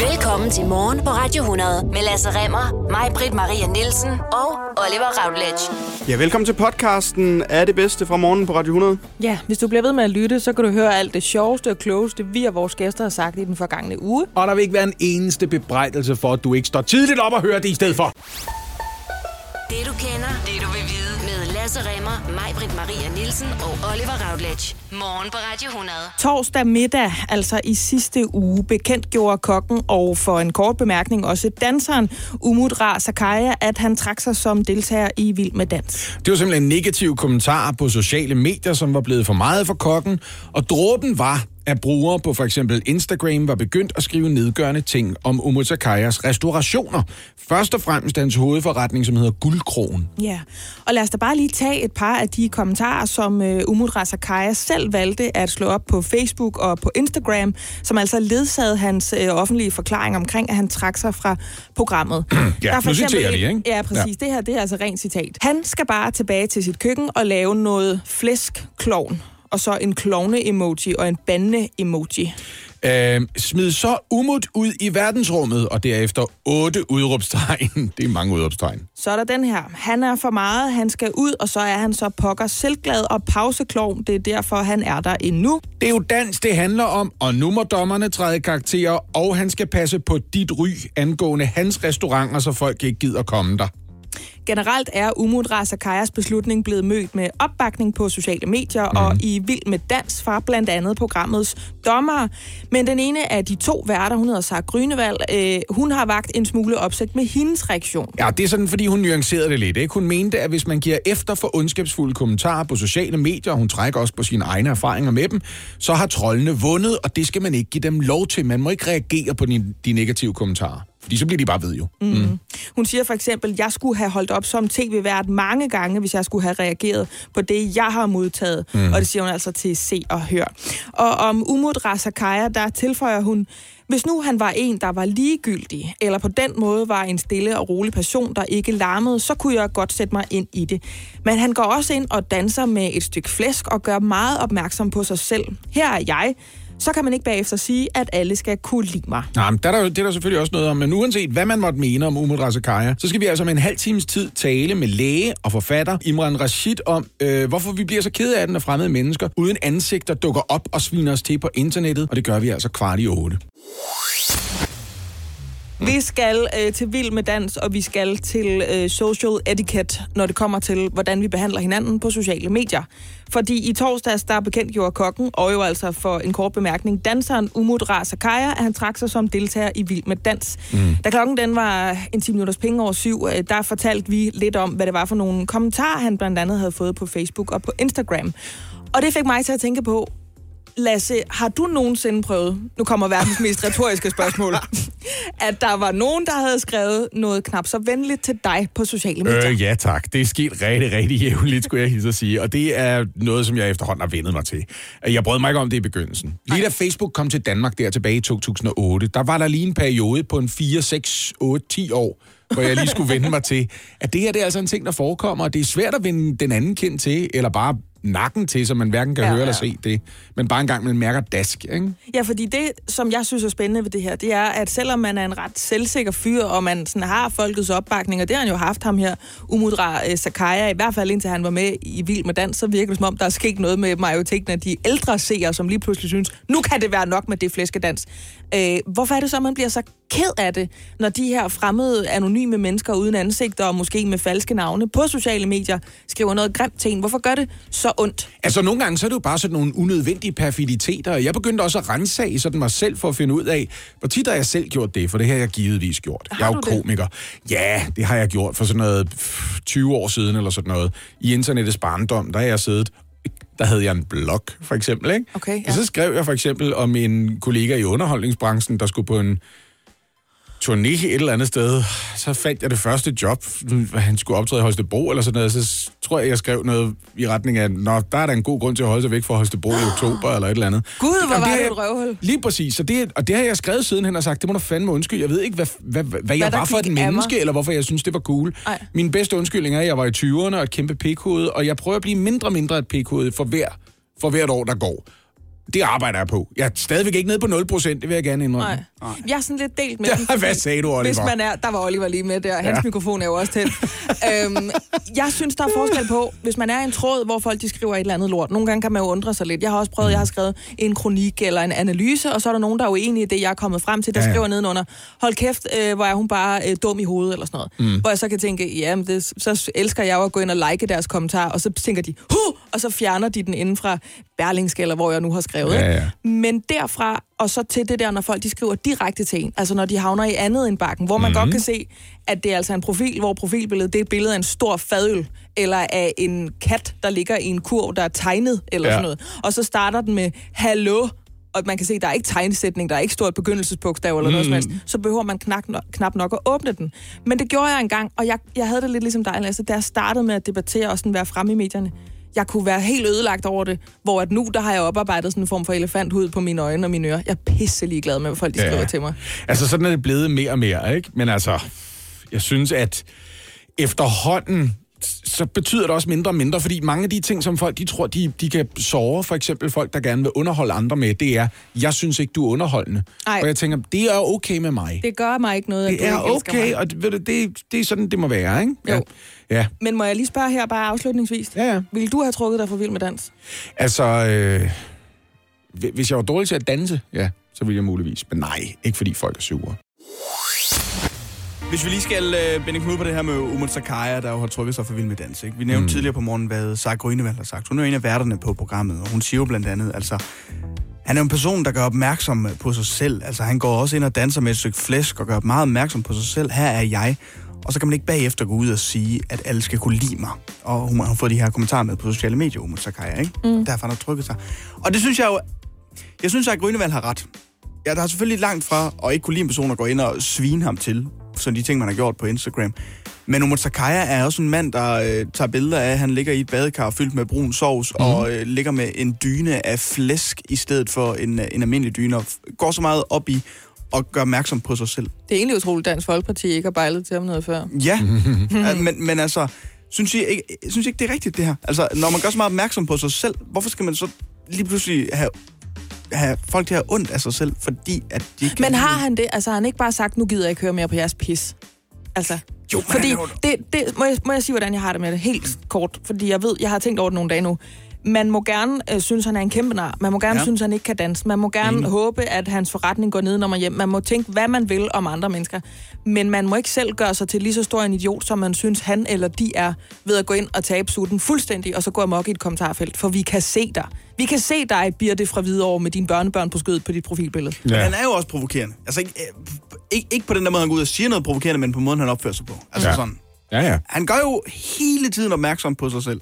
Velkommen til Morgen på Radio 100 med Lasse Remmer, mig, Britt Maria Nielsen og Oliver Routledge. Ja, velkommen til podcasten Er det bedste fra morgen på Radio 100. Ja, hvis du bliver ved med at lytte, så kan du høre alt det sjoveste og klogeste, vi og vores gæster har sagt i den forgangne uge. Og der vil ikke være en eneste bebrejdelse for, at du ikke står tidligt op og hører det i stedet for. Det du kender, det du vil vide med Lasse Remmer, mig, Britt Maria Nielsen og Oliver Routledge. Morgen på Radio 100. Torsdag middag, altså i sidste uge, bekendtgjorde kokken og for en kort bemærkning også danseren Umut Ra Sakaya, at han trak sig som deltager i Vild med Dans. Det var simpelthen negative kommentarer på sociale medier, som var blevet for meget for kokken. Og dråben var, at brugere på for eksempel Instagram var begyndt at skrive nedgørende ting om Umut Sakayas restaurationer. Først og fremmest hans hovedforretning, som hedder Guldkrogen. Ja, og lad os da bare lige tage et par af de kommentarer, som uh, Umut Ra Sakaya selv valgte at slå op på Facebook og på Instagram, som altså ledsagede hans uh, offentlige forklaring omkring, at han trak sig fra programmet. Ja, Der er for nu citerer de, ikke? Ja, præcis. Ja. Det her det er altså rent citat. Han skal bare tilbage til sit køkken og lave noget flæskklovn. Og så en klovne-emoji og en bandende-emoji. Øh, smid så Umut ud i verdensrummet, og derefter otte udråbstegn. Det er mange udråbstegn. Så er der den her. Han er for meget, han skal ud, og så er han så pokker selvglad og pauseklovn. Det er derfor, han er der endnu. Det er jo dans, det handler om, og nu må dommerne træde karakterer, og han skal passe på dit ry angående hans restauranter, så folk ikke gider komme der. Generelt er Umut Rasakajas beslutning blevet mødt med opbakning på sociale medier mm. og i Vild med Dans fra blandt andet programmets dommere. Men den ene af de to værter, hun hedder Sarah Grønevald, øh, hun har vagt en smule opsigt med hendes reaktion. Ja, det er sådan, fordi hun nuancerede det lidt. Ikke? Hun mente, at hvis man giver efter for ondskabsfulde kommentarer på sociale medier, og hun trækker også på sine egne erfaringer med dem, så har trollene vundet, og det skal man ikke give dem lov til. Man må ikke reagere på de, de negative kommentarer. Fordi så bliver de bare ved jo. Mm. Mm. Hun siger for eksempel, jeg skulle have holdt op som tv-vært mange gange, hvis jeg skulle have reageret på det, jeg har modtaget. Mm. Og det siger hun altså til Se og Hør. Og om Umut Rasakaya, der tilføjer hun, hvis nu han var en, der var ligegyldig, eller på den måde var en stille og rolig person, der ikke larmede, så kunne jeg godt sætte mig ind i det. Men han går også ind og danser med et stykke flæsk og gør meget opmærksom på sig selv. Her er jeg. Så kan man ikke bagefter sige, at alle skal kunne lide mig. Nej, men der er der, det er der selvfølgelig også noget om, men uanset hvad man måtte mene om Umut Razakaya, så skal vi altså med en halv times tid tale med læge og forfatter Imran Rashid om, øh, hvorfor vi bliver så kede af den af fremmede mennesker, uden ansigter dukker op og sviner os til på internettet, og det gør vi altså kvart i otte. Vi skal øh, til Vild med Dans, og vi skal til øh, social etiquette, når det kommer til, hvordan vi behandler hinanden på sociale medier. Fordi i torsdags, der bekendtgjorde kokken, og jo altså for en kort bemærkning, danseren Umut Ra Sakaya, at han trak sig som deltager i Vild med Dans. Mm. Da klokken den var en 10 minutters penge over syv, øh, der fortalte vi lidt om, hvad det var for nogle kommentarer, han blandt andet havde fået på Facebook og på Instagram. Og det fik mig til at tænke på, Lasse, har du nogensinde prøvet, nu kommer verdens mest retoriske spørgsmål, at der var nogen, der havde skrevet noget knap så venligt til dig på sociale medier? Øh, ja tak. Det er sket rigtig, rigtig jævnligt, skulle jeg hilse at sige. Og det er noget, som jeg efterhånden har vendet mig til. Jeg brød mig ikke om det i begyndelsen. Lige da Facebook kom til Danmark der tilbage i 2008, der var der lige en periode på en 4, 6, 8, 10 år, hvor jeg lige skulle vende mig til, at det her det er altså en ting, der forekommer, og det er svært at vende den anden kendt til, eller bare nakken til, så man hverken kan Ja, høre ja. eller se det, men bare en gang man mærker dask, ikke? Ja, fordi det, som jeg synes er spændende ved det her, det er, at selvom man er en ret selvsikker fyr, og man sådan har folkets opbakning, og det har han jo haft ham her, Umudra øh, Sakaya, i hvert fald indtil han var med i Vild med Dans, så virker det som om, der er sket noget med majoriteten af de ældre seere, som lige pludselig synes, nu kan det være nok med det flæskedans. Øh, hvorfor er det så, man bliver så ked af det, når de her fremmede, anonyme mennesker uden ansigter, og måske med falske navne på sociale medier, skriver noget grimt til en? Hvorfor gør det så ondt? Altså nogle gange, så er det jo bare sådan nogle unødvendige perfiditeter. Jeg begyndte også at rense sådan mig selv for at finde ud af, hvor tit har jeg selv gjort det, for det har jeg givetvis gjort. Har jeg er jo du det? komiker. Ja, det har jeg gjort for sådan noget pff, 20 år siden eller sådan noget. I internettets barndom, der har jeg siddet der havde jeg en blog, for eksempel. Ikke? Okay, ja. Og så skrev jeg for eksempel om en kollega i underholdningsbranchen, der skulle på en turné et eller andet sted. Så fandt jeg det første job, han skulle optræde i Holstebro eller sådan noget. Så tror jeg, jeg skrev noget i retning af, Nå, der er der en god grund til at holde sig væk fra Holstebro i oktober eller et eller andet. Gud, hvor Jamen, var det det et røvhul. Lige præcis. Så det, og det har jeg skrevet sidenhen og sagt, det må du fandme undskylde. Jeg ved ikke, hvad, hvad, hvad, hvad jeg var for et menneske, eller hvorfor jeg synes, det var cool. Ej. Min bedste undskyldning er, at jeg var i 20'erne og et kæmpe pikhoved, og jeg prøver at blive mindre og mindre et pikhoved for, hver, for hvert år, der går. Det arbejder jeg på. Jeg er stadigvæk ikke nede på 0 procent, det vil jeg gerne indrømme. Nej. Jeg er sådan lidt delt med Ja, den, hvad sagde du, Oliver? Hvis man er, der var Oliver lige med der. Hans ja. mikrofon er jo også tæt. øhm, jeg synes, der er forskel på, hvis man er i en tråd, hvor folk de skriver et eller andet lort. Nogle gange kan man jo undre sig lidt. Jeg har også prøvet, jeg har skrevet en kronik eller en analyse, og så er der nogen, der er uenige i det, jeg er kommet frem til, der ja. skriver nedenunder. Hold kæft, øh, hvor er hun bare øh, dum i hovedet, eller sådan noget. Mm. Hvor jeg så kan tænke, ja, men det, så elsker jeg jo at gå ind og like deres kommentar, og så tænker de, huh! og så fjerner de den inden fra Berlingske, eller hvor jeg nu har skrevet. Ja, ikke? ja. Men derfra og så til det der, når folk de skriver direkte til en, altså når de havner i andet end bakken, hvor man mm-hmm. godt kan se, at det er altså en profil, hvor profilbilledet det er et billede af en stor fadøl, eller af en kat, der ligger i en kurv, der er tegnet, eller Ja. ja. sådan noget. Og så starter den med, hallo, og man kan se, at der er ikke tegnesætning, der er ikke stort begyndelsesbogstav eller mm. noget som helst, så behøver man knap nok, knap nok at åbne den. Men det gjorde jeg engang, og jeg, jeg havde det lidt ligesom dig, Lasse, da jeg startede med at debattere og sådan være fremme i medierne. Jeg kunne være helt ødelagt over det, hvor at nu, der har jeg oparbejdet sådan en form for elefanthud på mine øjne og mine ører. Jeg er pisselig glad med, hvad folk de skriver til mig. Altså, sådan er det blevet mere og mere, ikke? Men altså, jeg synes, at efterhånden, så betyder det også mindre og mindre, fordi mange af de ting, som folk de tror, de, de kan såre, for eksempel folk, der gerne vil underholde andre med, det er, jeg synes ikke, du er underholdende. Ej. Og jeg tænker, det er okay med mig. Det gør mig ikke noget, at Det er okay, mig. og det, ved du, det, det er sådan, det må være, ikke? Jo. Ja. ja. Men må jeg lige spørge her bare afslutningsvis? Ja, ja. Vil du have trukket dig for vild med dans? Altså, øh, hvi- hvis jeg var dårlig til at danse, ja, så ville jeg muligvis. Men nej, ikke fordi folk er sure. Hvis vi lige skal øh, binde knud på det her med Umut Sakaya, der jo har trykket sig for vild med dans. Ikke? Vi nævnte mm. tidligere på morgen, hvad Sarah Grønevald har sagt. Hun er en af værterne på programmet, og hun siger jo blandt andet, altså, han er en person, der gør opmærksom på sig selv. Altså, han går også ind og danser med et stykke flæsk og gør meget opmærksom på sig selv. Her er jeg. Og så kan man ikke bagefter gå ud og sige, at alle skal kunne lide mig. Og hun har fået de her kommentarer med på sociale medier, Umut Sakaya, ikke? Mm. Derfor har han trykket sig. Og det synes jeg jo... Jeg synes, at Grønevald har ret. Ja, der er selvfølgelig langt fra at ikke kunne lide en person at gå ind og svine ham til, som de ting, man har gjort på Instagram. Men Umut Sakaya er også en mand, der øh, tager billeder af, at han ligger i et badekar fyldt med brun sovs, mm. og øh, ligger med en dyne af flæsk i stedet for en, øh, en almindelig dyne, og går så meget op i at gøre opmærksom på sig selv. Det er egentlig utroligt, at Dansk Folkeparti ikke har bejlet til ham noget før. Ja, ja men, men altså, synes I, ikke, synes I ikke, det er rigtigt, det her? Altså, når man gør så meget opmærksom på sig selv, hvorfor skal man så lige pludselig have, have folk til at have ondt af sig selv, fordi at de ikke kan Men har han det? Altså har han ikke bare sagt, nu gider jeg ikke høre mere på jeres pis? Altså, Jo, men fordi det, det, må, jeg, må jeg sige, hvordan jeg har det med det? Helt kort, fordi jeg ved, jeg har tænkt over det nogle dage nu. Man må gerne øh, synes, han er en kæmpe nar. Man må gerne Ja. ja. synes, han ikke kan danse. Man må gerne Enig. håbe, at hans forretning går ned, når man hjem. Man må tænke, hvad man vil om andre mennesker. Men man må ikke selv gøre sig til lige så stor en idiot, som man synes, han eller de er, ved at gå ind og tabe sutten fuldstændig, og så gå amok i et kommentarfelt. For vi kan se dig. Vi kan se dig, Birte fra Hvidovre, med dine børnebørn på skødet på dit profilbillede. Men han er jo også provokerende. Altså, ikke, øh, ikke, ikke på den der måde, han går ud og siger noget provokerende, men på måden, han opfører sig på. Altså Ja. ja. sådan. Ja, ja. Han gør jo hele tiden opmærksom på sig selv.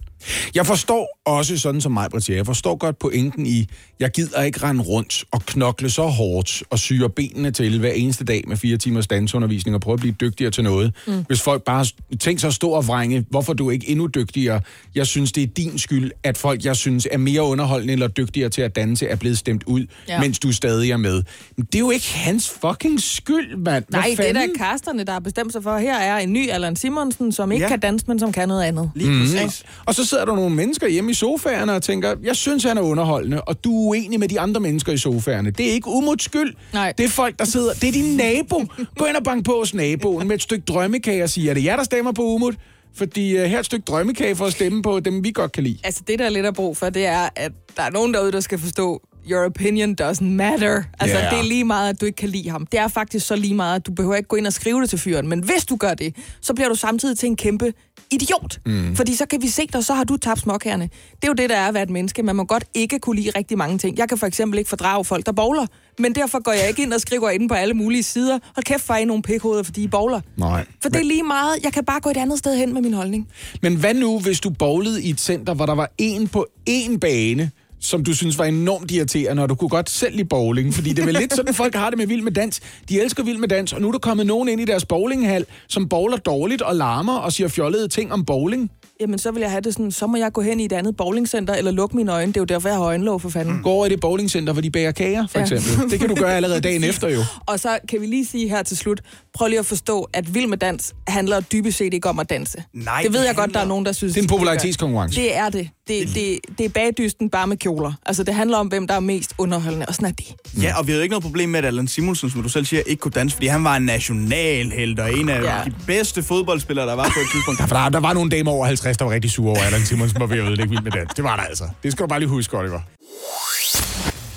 Jeg forstår også sådan som mig, Britt, jeg forstår godt pointen i, jeg gider ikke rende rundt og knokle så hårdt og syre benene til hver eneste dag med fire timers dansundervisning og prøve at blive dygtigere til noget. Mm. Hvis folk bare tænker sig at stå og vrænge, hvorfor du ikke endnu dygtigere? Jeg synes, det er din skyld, at folk, jeg synes, er mere underholdende eller dygtigere til at danse, er blevet stemt ud, ja. Mens du stadig er med. Men det er jo ikke hans fucking skyld, mand. Nej, det er da fanden? kasterne, der har bestemt sig for, her er en ny Allan Simonsen, som ikke ja. kan danse, men som kan noget andet. Lige mm. præcis. Og så sidder der nogle mennesker hjemme i sofaerne og tænker, jeg synes, han er underholdende, og du er uenig med de andre mennesker i sofaerne. Det er ikke Umuts skyld. Nej. Det er folk, der sidder... Det er din nabo. Gå ind og bank på hos naboen med et stykke drømmekage og sige, er det jer, der stemmer på Umut? Fordi uh, her er et stykke drømmekage for at stemme på dem, vi godt kan lide. Altså, det der er lidt af brug for, det er, at der er nogen derude, der skal forstå, your opinion doesn't matter. Altså, yeah. det er lige meget, at du ikke kan lide ham. Det er faktisk så lige meget, at du behøver ikke gå ind og skrive det til fyren. Men hvis du gør det, så bliver du samtidig til en kæmpe idiot. Mm. Fordi så kan vi se dig, så har du tabt småkærne. Det er jo det, der er at være et menneske. Man må godt ikke kunne lide rigtig mange ting. Jeg kan for eksempel ikke fordrage folk, der bowler. Men derfor går jeg ikke ind og skriver ind på alle mulige sider. Hold kæft, for I nogle pikhoveder, fordi I bowler. Nej. For det er lige meget. Jeg kan bare gå et andet sted hen med min holdning. Men hvad nu, hvis du bowlede i et center, hvor der var en på en bane, som du synes var enormt irriterende, og du kunne godt selv lide bowling, fordi det er vel lidt sådan, folk har det med vild med dans. De elsker vild med dans, og nu er der kommet nogen ind i deres bowlinghal, som bowler dårligt og larmer og siger fjollede ting om bowling. Jamen så vil jeg have det sådan, så må jeg gå hen i et andet bowlingcenter, eller lukke mine øjne. Det er jo derfor, jeg har øjenlåg for fanden. Mm. Gå over i det bowlingcenter, hvor de bager kager, for Ja. eksempel. Det kan du gøre allerede dagen efter jo. Og så kan vi lige sige her til slut, prøv lige at forstå, at Vild med Dans handler dybest set ikke om at danse. Nej, det ved jeg godt, der er nogen, der synes. Det er en popularitetskonkurrence. Det er det. Det, det, det er bagdysten bare med kjoler. Altså, det handler om, hvem der er mest underholdende, og sådan er det. Ja, og vi havde ikke noget problem med, at Allan Simonsen, som du selv siger, ikke kunne danse, fordi han var en nationalhelt og en af Ja. ja. de bedste fodboldspillere, der var på et tidspunkt. Ja, for der, der var nogle damer over 50, der var rigtig sur over, at Allan Simonsen var ved at ødelægge vild med dans. Det var der altså. Det skal du bare lige huske, Oliver.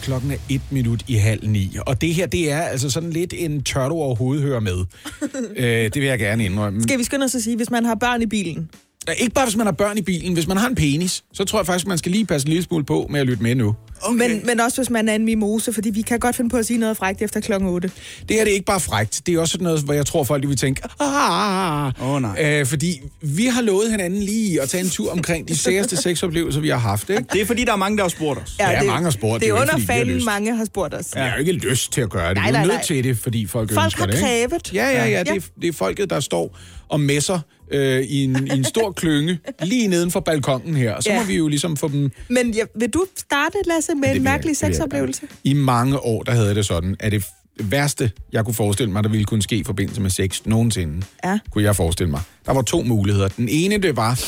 Klokken er et minut i halv ni, og det her, det er altså sådan lidt en tør du overhovedet hører med. øh, det vil jeg gerne indrømme. Skal vi skynde os at sige, hvis man har børn i bilen, ikke bare, hvis man har børn i bilen. Hvis man har en penis, så tror jeg faktisk, man skal lige passe en lille smule på med at lytte med nu. Okay. men, men også hvis man er en mimose, fordi vi kan godt finde på at sige noget frækt efter klokken 8. Det her det er ikke bare frægt. Det er også sådan noget, hvor jeg tror, folk vil tænke, ah, Åh, nej. Øh, fordi vi har lovet hinanden lige at tage en tur omkring de særeste sexoplevelser, vi har haft. Ikke? Det er fordi, der er mange, der har spurgt os. Ja, mange har spurgt. Det Det er er jo ikke, under fordi har lyst. mange har spurgt os. Jeg har ikke lyst til at gøre det. Nej, vi er nej, nødt nej. til det, fordi folk, Folk ønsker har det. ikke? krævet. Ja, ja, ja. Ja. Det, er, det er folket, der står og messer øh, i, en, i en stor klynge lige neden for balkongen her. Og så Ja. må vi jo ligesom få dem... Men ja, vil du starte, Lasse, med Det en mærkelig sexoplevelse? I mange år, der havde det sådan, at det værste, jeg kunne forestille mig, der ville kunne ske i forbindelse med sex nogensinde, Ja. kunne jeg forestille mig. Der var to muligheder. Den ene, det var,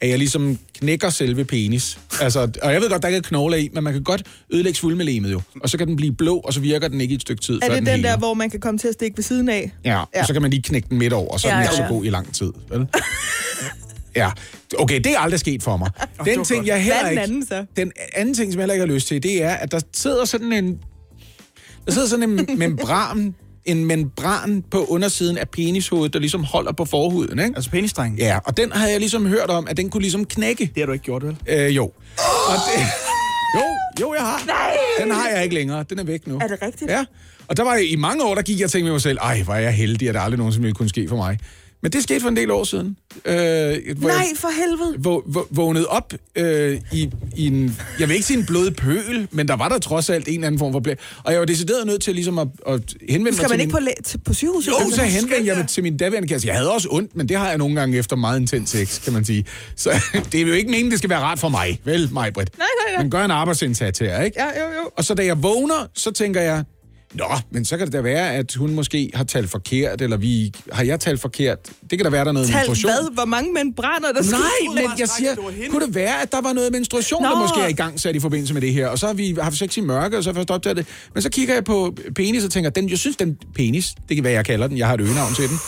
at jeg ligesom knækker selve penis. Altså, og jeg ved godt, der ikke er knogler i, men man kan godt ødelægge svulmelemet jo. Og så kan den blive blå, og så virker den ikke i et stykke tid. Er før det den heler. der, hvor man kan komme til at stikke ved siden af? Ja, Ja. og så kan man lige knække den midt over, og så er Ja, den ikke ja, så ja. god i lang tid. Vel? Ja, okay, det er aldrig sket for mig. Den ting, jeg heller er den ikke... anden så? Den anden ting, som jeg heller ikke har lyst til, det er, at der sidder sådan en... Der sidder sådan en membran, en membran på undersiden af penishovedet, der ligesom holder på forhuden, ikke? Altså penisdrengen. Ja, og den havde jeg ligesom hørt om, at den kunne ligesom knække. Det har du ikke gjort, vel? Øh, jo. Og det, jo, jo, jeg har. Nej! Den har jeg ikke længere. Den er væk nu. Er det rigtigt? Ja. Og der var i mange år, der gik jeg og tænkte med mig selv, ej, hvor er jeg heldig, at det aldrig nogensinde ville kunne ske for mig. Men det skete for en del år siden. Øh, hvor Nej, for helvede. hvor, hvor, vågnede op øh, i, i en, jeg vil ikke sige en blød pøl, men der var der trods alt en eller anden form for blæ. Og jeg var decideret nødt til ligesom at, at henvende Skal mig man til ikke min... på, læ- til, på sygehuset? Jo, så Altså, henvendte jeg mig til min daværende kæreste. Jeg havde også ondt, men det har jeg nogle gange efter meget intens sex, kan man sige. Så det er jo ikke meningen, det skal være rart for mig. Vel, mig, Britt? Nej, nej, nej. Men gør en arbejdsindsats her, ikke? Ja, jo, jo. Og så da jeg vågner, så tænker jeg, Nå, men så kan det da være, at hun måske har talt forkert, eller vi har jeg talt forkert. Det kan da være, der er noget Tal menstruation. hvad? Hvor mange membraner, der skal Nej, men jeg siger, kunne det være, at der var noget menstruation, Nå. der måske er i gang sat i forbindelse med det her? Og så har vi haft sex i mørke, og så først optaget det. Men så kigger jeg på penis og tænker, den, jeg synes, den penis, det kan være, jeg kalder den, jeg har et øgenavn til den.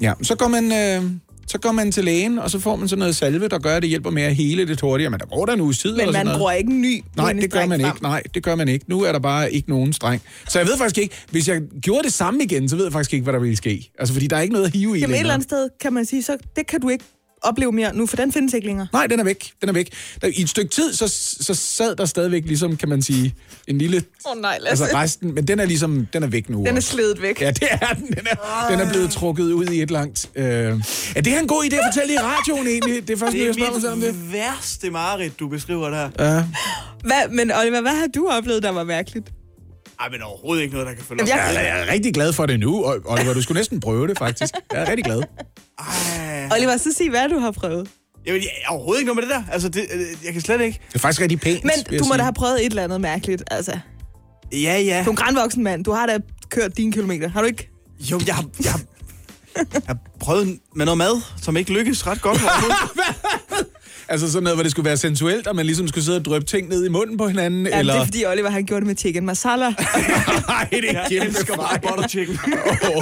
Ja, så går man... Øh, så går man til lægen, og så får man sådan noget salve, der gør, at det hjælper med at hele lidt hurtigere. Men der går der en uges tid. Men sådan man noget. bruger ikke en ny Nej, det gør man frem. ikke. Nej, det gør man ikke. Nu er der bare ikke nogen streng. Så jeg ved faktisk ikke, hvis jeg gjorde det samme igen, så ved jeg faktisk ikke, hvad der ville ske. Altså, fordi der er ikke noget at hive i Jamen et eller andet sted kan man sige, så det kan du ikke opleve mere nu, for den findes ikke længere. Nej, den er væk. Den er væk. Der, I et stykke tid, så, så sad der stadigvæk ligesom, kan man sige, en lille... Åh oh, nej, Altså resten, men den er ligesom, den er væk nu Den er sledet væk. Ja, det er den. Den er, den er blevet trukket ud i et langt... Øh... Er det her en god idé at fortælle i radioen egentlig? Det er først, Det jeg spørger mig er selv om det. mit værste mareridt, du beskriver der. Ja. Hvad, men Oliver, hvad har du oplevet, der var mærkeligt? Ej, men overhovedet ikke noget, der kan følge Jamen, op. jeg- Jeg er rigtig glad for det nu, Oliver, du skulle næsten prøve det, faktisk. Jeg er rigtig glad. Ej. Oliver, så sig, hvad du har prøvet. Jamen, jeg er overhovedet ikke noget med det der. Altså, det, øh, jeg kan slet ikke. Det er faktisk rigtig pænt, Men jeg du må da have prøvet et eller andet mærkeligt. Altså, Ja, ja. du er en grænvoksen mand. Du har da kørt dine kilometer. Har du ikke? Jo, jeg har, jeg, har, jeg har prøvet med noget mad, som ikke lykkes ret godt. Altså sådan noget, hvor det skulle være sensuelt, og man ligesom skulle sidde og drøbe ting ned i munden på hinanden, Ja, eller... det er fordi Oliver han gjorde det med chicken masala. Nej, det er jeg kæmpe elsker bare butter chicken.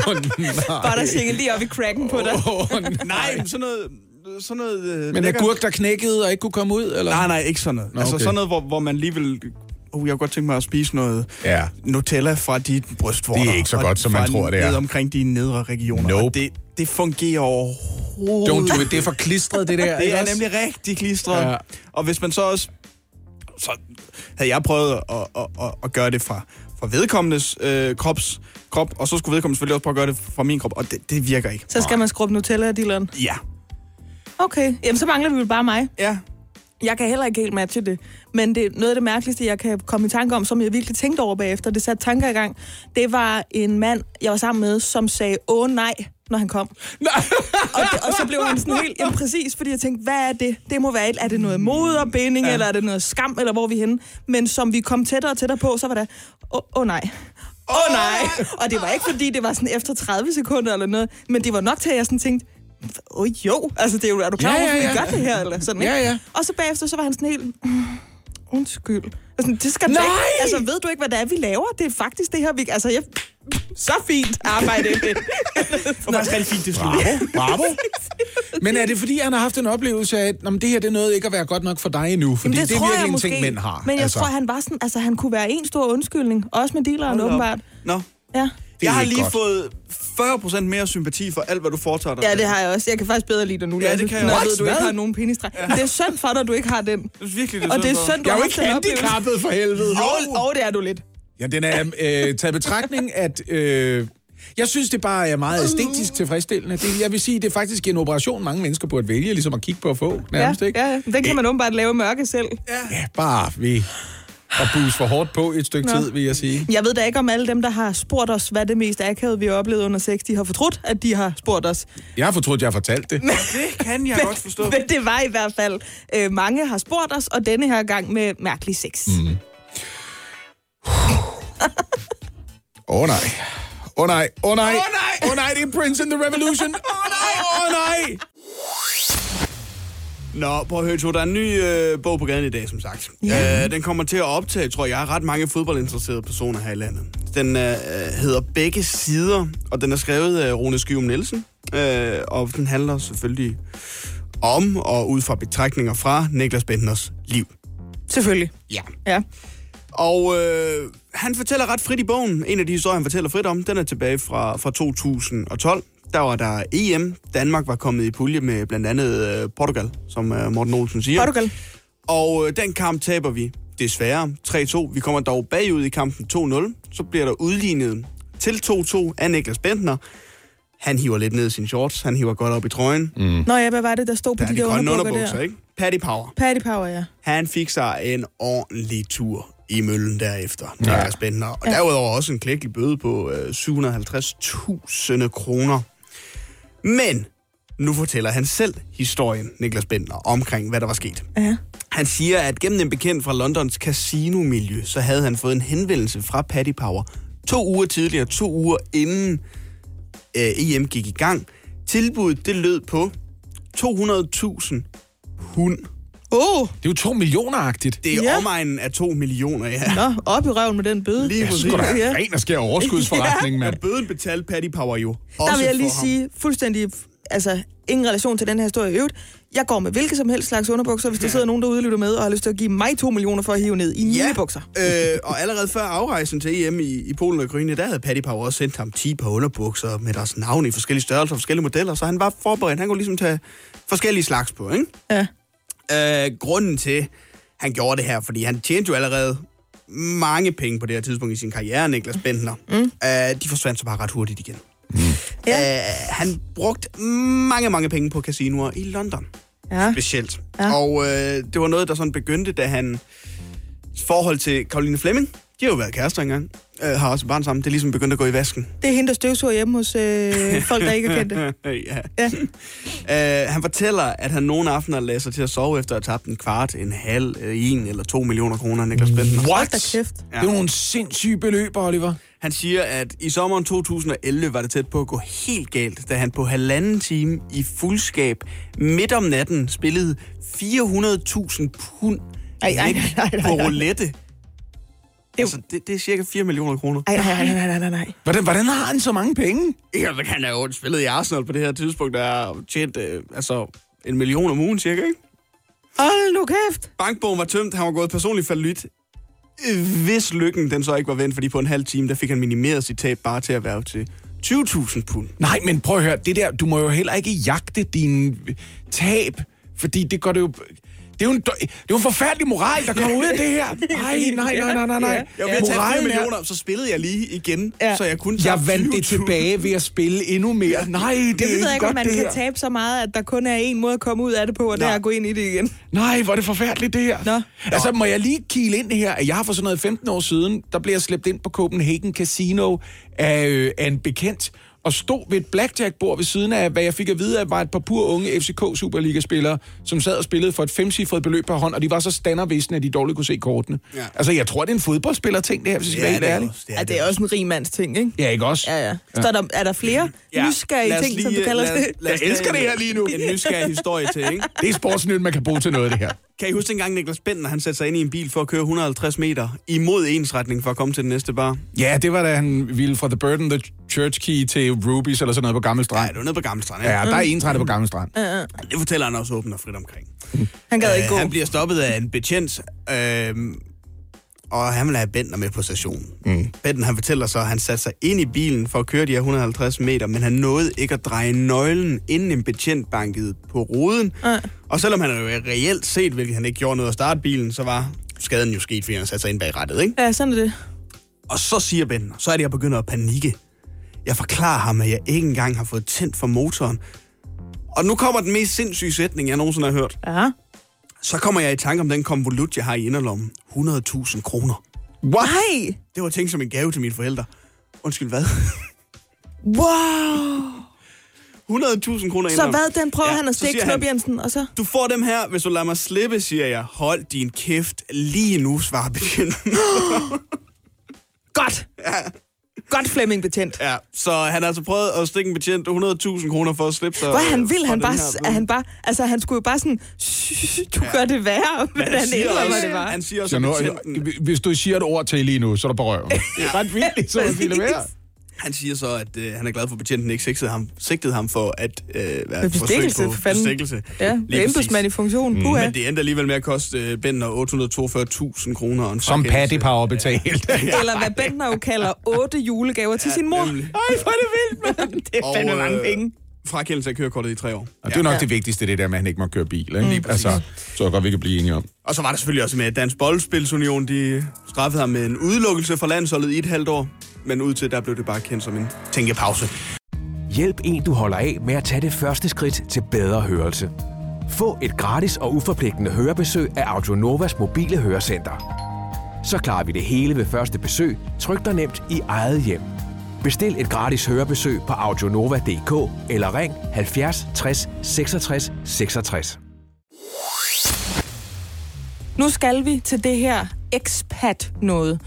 Åh, nej. Bare der chicken lige op i cracken på dig. Åh, Nej, men sådan noget... Sådan noget øh, Men lækker- agurk, der knækkede og ikke kunne komme ud, eller? Nej, nej, ikke sådan noget. Nå, altså okay. sådan noget, hvor, hvor man lige vil... Uh, jeg kunne godt tænke mig at spise noget Ja. Nutella fra dit brystvorter. Det er ikke så og godt, som man fra tror, det er. Ned omkring de nedre regioner. Nope. Og det, det fungerer overhovedet. Don't do it. Det er for klistret, det der. Det er også? nemlig rigtig klistret. Ja. Ja. Og hvis man så også... Så havde jeg prøvet at, at, at, at gøre det fra, fra vedkommendes øh, krops, krop, og så skulle vedkommende selvfølgelig også prøve at gøre det fra min krop, og det, det virker ikke. Så skal man skrubbe Nutella af dilleren. Ja. Okay, jamen så mangler vi vel bare mig. Ja. Jeg kan heller ikke helt matche det. Men det noget af det mærkeligste, jeg kan komme i tanke om, som jeg virkelig tænkte over bagefter. Det satte tanker i gang. Det var en mand, jeg var sammen med, som sagde, åh nej, når han kom. Nej. Og, det, og så blev han sådan helt jamen, præcis, fordi jeg tænkte, hvad er det? Det må være et, er det noget moderbinding, ja. eller er det noget skam, eller hvor er vi henne? Men som vi kom tættere og tættere på, så var det, åh oh, oh, nej. Åh oh, nej. Og det var ikke, fordi det var sådan efter 30 sekunder eller noget, men det var nok til, at jeg sådan tænkte, åh oh, jo, altså det er, jo, er du klar over, ja, ja, ja. vi gør det her? Eller sådan, ikke? Ja, ja. Og så bagefter, så var han sådan helt, "Mm, undskyld. Altså, det skal Nej! ikke. Altså, ved du ikke, hvad det er, vi laver? Det er faktisk det her, vi... Altså, jeg... Så fint arbejde. det. Det var faktisk rigtig fint, det. Bravo, bravo. Men er det fordi, han har haft en oplevelse af, at "Nå, men det her det er noget ikke at være godt nok for dig endnu? Fordi Jamen, det, det er virkelig en måske. ting, mænd har. Men jeg altså. tror, han var sådan... Altså, han kunne være en stor undskyldning. Også med dealeren, Hold åbenbart. Nå. Ja. Det er Jeg har lige godt. fået 40% mere sympati for alt, hvad du foretager dig. ja, det har jeg også. Jeg kan faktisk bedre lide dig nu, Ja, det kan jeg når også. ved, du ikke har nogen penisdrej. Ja. Det er synd for dig, at du ikke har den. Jeg synes virkelig, det er Og det er synd du Jeg er har ikke handicappet for helvede. Og, og det er du lidt. Ja, den er øh, taget betragtning, at... Øh, jeg synes, det bare er meget æstetisk tilfredsstillende. Det, jeg vil sige, det er faktisk en operation, mange mennesker burde vælge, ligesom at kigge på at få, nærmest, ja, ikke? ja, ja. Den kan man åbenbart lave mørke selv. Ja, bare ved at boost for hårdt på et stykke Nå. tid, vil jeg sige. Jeg ved da ikke, om alle dem, der har spurgt os, hvad det mest akavede, vi har oplevet under sex, de har fortrudt, at de har spurgt os. Jeg har fortrudt, at jeg har fortalt det. Det kan jeg godt forstå. Men det var i hvert fald, øh, mange har spurgt os, og denne her gang med mærkelig sex. Mm. Åh oh, nej. Åh oh, nej. Åh oh, nej. Åh oh, nej. Åh oh, nej, det er Prince and the Revolution. Åh oh, nej. Åh oh, nej. Nå, prøv at høre, Tue, der er en ny øh, bog på gaden i dag, som sagt. Ja. Øh, den kommer til at optage, tror jeg, ret mange fodboldinteresserede personer her i landet. Den øh, hedder Begge Sider, og den er skrevet af Rune Skyum Nielsen. Øh, og den handler selvfølgelig om og ud fra betragtninger fra Niklas Bentners liv. Selvfølgelig. Ja. Ja. Og øh, han fortæller ret frit i bogen. En af de historier, han fortæller frit om, den er tilbage fra, fra 2012. Der var der EM. Danmark var kommet i pulje med blandt andet øh, Portugal, som øh, Morten Olsen siger. Portugal. Og øh, den kamp taber vi desværre 3-2. Vi kommer dog bagud i kampen 2-0. Så bliver der udlignet til 2-2 af Niklas Bentner. Han hiver lidt ned i sin shorts. Han hiver godt op i trøjen. Mm. Nå ja, hvad var det, der stod på Der er de de der underbukser underbukser, der? ikke? Paddy Power. Paddy Power, ja. Han fik sig en ordentlig tur i møllen derefter, ja. Niklas Bentner. Og ja. derudover også en klækkelig bøde på øh, 750.000 kroner. Men nu fortæller han selv historien, Niklas Bentner, omkring hvad der var sket. Ja. Han siger, at gennem en bekendt fra Londons casino-miljø, så havde han fået en henvendelse fra Paddy Power to uger tidligere, to uger inden øh, EM gik i gang. Tilbuddet, det lød på 200.000 pund. Åh, oh, Det er jo to millioner-agtigt. Det er Ja. ja. omegnen af 2 millioner, ja. nå, op i røven med den bøde. Lige Jeg præcis. synes sgu da, Ja. ren og skær overskudsforretning, mand. Og bøden betalte Paddy Power jo Der også vil jeg lige sige fuldstændig, altså ingen relation til den her historie i øvrigt. Jeg går med hvilket som helst slags underbukser, hvis der sidder nogen derude og lytter med, og har lyst til at give mig to millioner for at hive ned i mine bukser. øh, og allerede før afrejsen til EM i, i Polen og Ukraine, der havde Paddy Power også sendt ham 10 par underbukser med deres navn i forskellige størrelser og forskellige modeller, så han var forberedt. Han kunne ligesom tage forskellige slags på, ikke? Ja. Øh, grunden til, han gjorde det her, fordi han tjente jo allerede mange penge på det her tidspunkt i sin karriere, Niklas Bentner. Mm. Øh, de forsvandt så bare ret hurtigt igen. Ja. Øh, han brugte mange, mange penge på casinoer i London. Ja. specielt. Ja. Ja. Og øh, det var noget, der sådan begyndte, da han forhold til Karoline Fleming, de har jo været kærester engang, øh, har også barn sammen, det er ligesom begyndt at gå i vasken. Det er hende, der støvsuger hjemme hos øh, folk, der ikke er kendte. ja. Ja. Øh, han fortæller, at han nogle aftener lader sig til at sove efter at have tabt en kvart, en halv, øh, en eller to millioner kroner, Niklas Bentner. Hold da kæft. Det er jo nogle sindssyge beløb, Oliver. Han siger, at i sommeren 2011 var det tæt på at gå helt galt, da han på halvanden time i fuldskab midt om natten spillede 400.000 pund Ej, ej, væk nej, nej, nej, på nej. Roulette. Altså, det, det er cirka 4 millioner kroner. Ej, nej, nej, nej, nej, nej. Hvordan, hvordan har han så mange penge? Ja, så kan han jo spillet i Arsenal på det her tidspunkt, der er tjent øh, altså, en million om ugen cirka, ikke? Hold nu kæft. Bankbogen var tømt, han var gået personligt fallit. Hvis lykken den så ikke var vendt, fordi på en halv time, der fik han minimeret sit tab bare til at være til 20.000 pund. Nej, men prøv at høre, det der, du må jo heller ikke jagte din tab, fordi det går det jo... Det er jo en, det er jo en forfærdelig moral, der kommer ud af det her. Nej, nej, nej, nej, nej, nej. Jeg at tage 4 Moralen er- millioner, så spillede jeg lige igen, Ja. så jeg kunne Jeg vandt det tilbage ved at spille endnu mere. Nej, det er Jeg ikke ved ikke, om godt, man det kan tabe så meget, at der kun er en måde at komme ud af det på, og det er at gå ind i det igen. Nej, hvor er det forfærdeligt, det her. Nå. Altså, må jeg lige kile ind her, at jeg har for sådan noget 15 år siden, der blev jeg slæbt ind på Copenhagen Casino af, øh, af en bekendt, og stod ved et blackjack-bord ved siden af, hvad jeg fik at vide, at var et par pur unge FCK Superliga-spillere, som sad og spillede for et femcifret beløb per hånd, og de var så standardvisende, at de dårligt kunne se kortene. Ja. Altså, jeg tror, det er en fodboldspiller-ting, det her, hvis jeg skal være helt det er ærlig. også- Ja, det er også en rig mands ting, ikke? Ja, ikke også? Ja, ja. Så der, er der flere ja. nysgerrige ting, som lige- du kalder lad det? lad Jeg elsker det her lige nu. En nysgerrig historie til, ikke? Det er sportsnyt, man kan bruge til noget, det her. Kan I huske engang Niklas Bentner, han satte sig ind i en bil for at køre 150 meter imod ensretning for at komme til den næste bar? Ja, det var da han ville fra The Bird and the Church Key til Rubies eller sådan noget på Gammel Strand. det var nede på Gamle Strand, ja. Ja, der er ensrettet på Gammel Strand. Det fortæller han også åbent og frit omkring. Han gad ikke gå. Øh, han bliver stoppet af en betjent, øh, og han vil have Bentner med på stationen. Mm. Bentner, han fortæller så, at han satte sig ind i bilen for at køre de her 150 meter, men han nåede ikke at dreje nøglen, inden en betjent bankede på ruden. Øh. Og selvom han jo reelt set, hvilket han ikke gjorde noget at starte bilen, så var skaden jo sket, fordi han satte sig ind bag rattet, ikke? Ja, sådan er det. Og så siger Bentner, så er det, jeg begynder at panikke. Jeg forklarer ham, at jeg ikke engang har fået tændt for motoren. Og nu kommer den mest sindssyge sætning, jeg nogensinde har hørt. Ja. Så kommer jeg i tanke om den konvolut, jeg har i inderlommen. 100.000 kroner. What? Nej! Det var tænkt som en gave til mine forældre. Undskyld, hvad? Wow! 100.000 kroner Så hvad, den prøver Ja, han at stikke Knop Jensen, og så... Du får dem her, hvis du lader mig slippe, siger jeg. Hold din kæft lige nu, svarer betjenten. Godt! Godt Flemming betjent. ja, så han har altså prøvet at stikke en betjent 100.000 kroner for at slippe sig. Hvor han øh, vil, han bare, her han bare, altså han skulle jo bare sådan, "Shh, du gør det værre, men han siger indrømmer det bare. Han siger også, betjenten, hvis du siger et ord til lige nu, så er der på røven. Det er ret vildt, så sige det værre. Han siger så, at øh, han er glad for, at betjenten ikke sigtede ham, sigtede ham for at øh, være bestikkelse, forsøg på for bestikkelse. Ja, embedsmand i funktion. Mm. Puha. Men det endte alligevel med at koste øh, Bender 842.000 kroner. og en Som. Paddy Power betalt. Eller hvad Bentner jo kalder otte julegaver til sin mor. nemlig. Ej, hvor er det vildt, mand. Det er Og, fandme mange øh, penge. Frakendelse af kørekortet i tre år. Og det er nok det vigtigste, det der med, at han ikke må køre bil. Ikke? Præcis. altså, så er godt, vi kan blive enige om. Og så var der selvfølgelig også med, at Dansk Boldspilsunion, de straffede ham med en udelukkelse fra landsholdet i et halvt år. Men ud til, der blev det bare kendt som en tænkepause. Hjælp en, du holder af med at tage det første skridt til bedre hørelse. Få et gratis og uforpligtende hørebesøg af Audionovas mobile hørecenter. Så klarer vi det hele ved første besøg, tryk dig nemt i eget hjem. Bestil et gratis hørebesøg på audionova.dk eller ring 70 60 66 66. Nu skal vi til det her expat noget.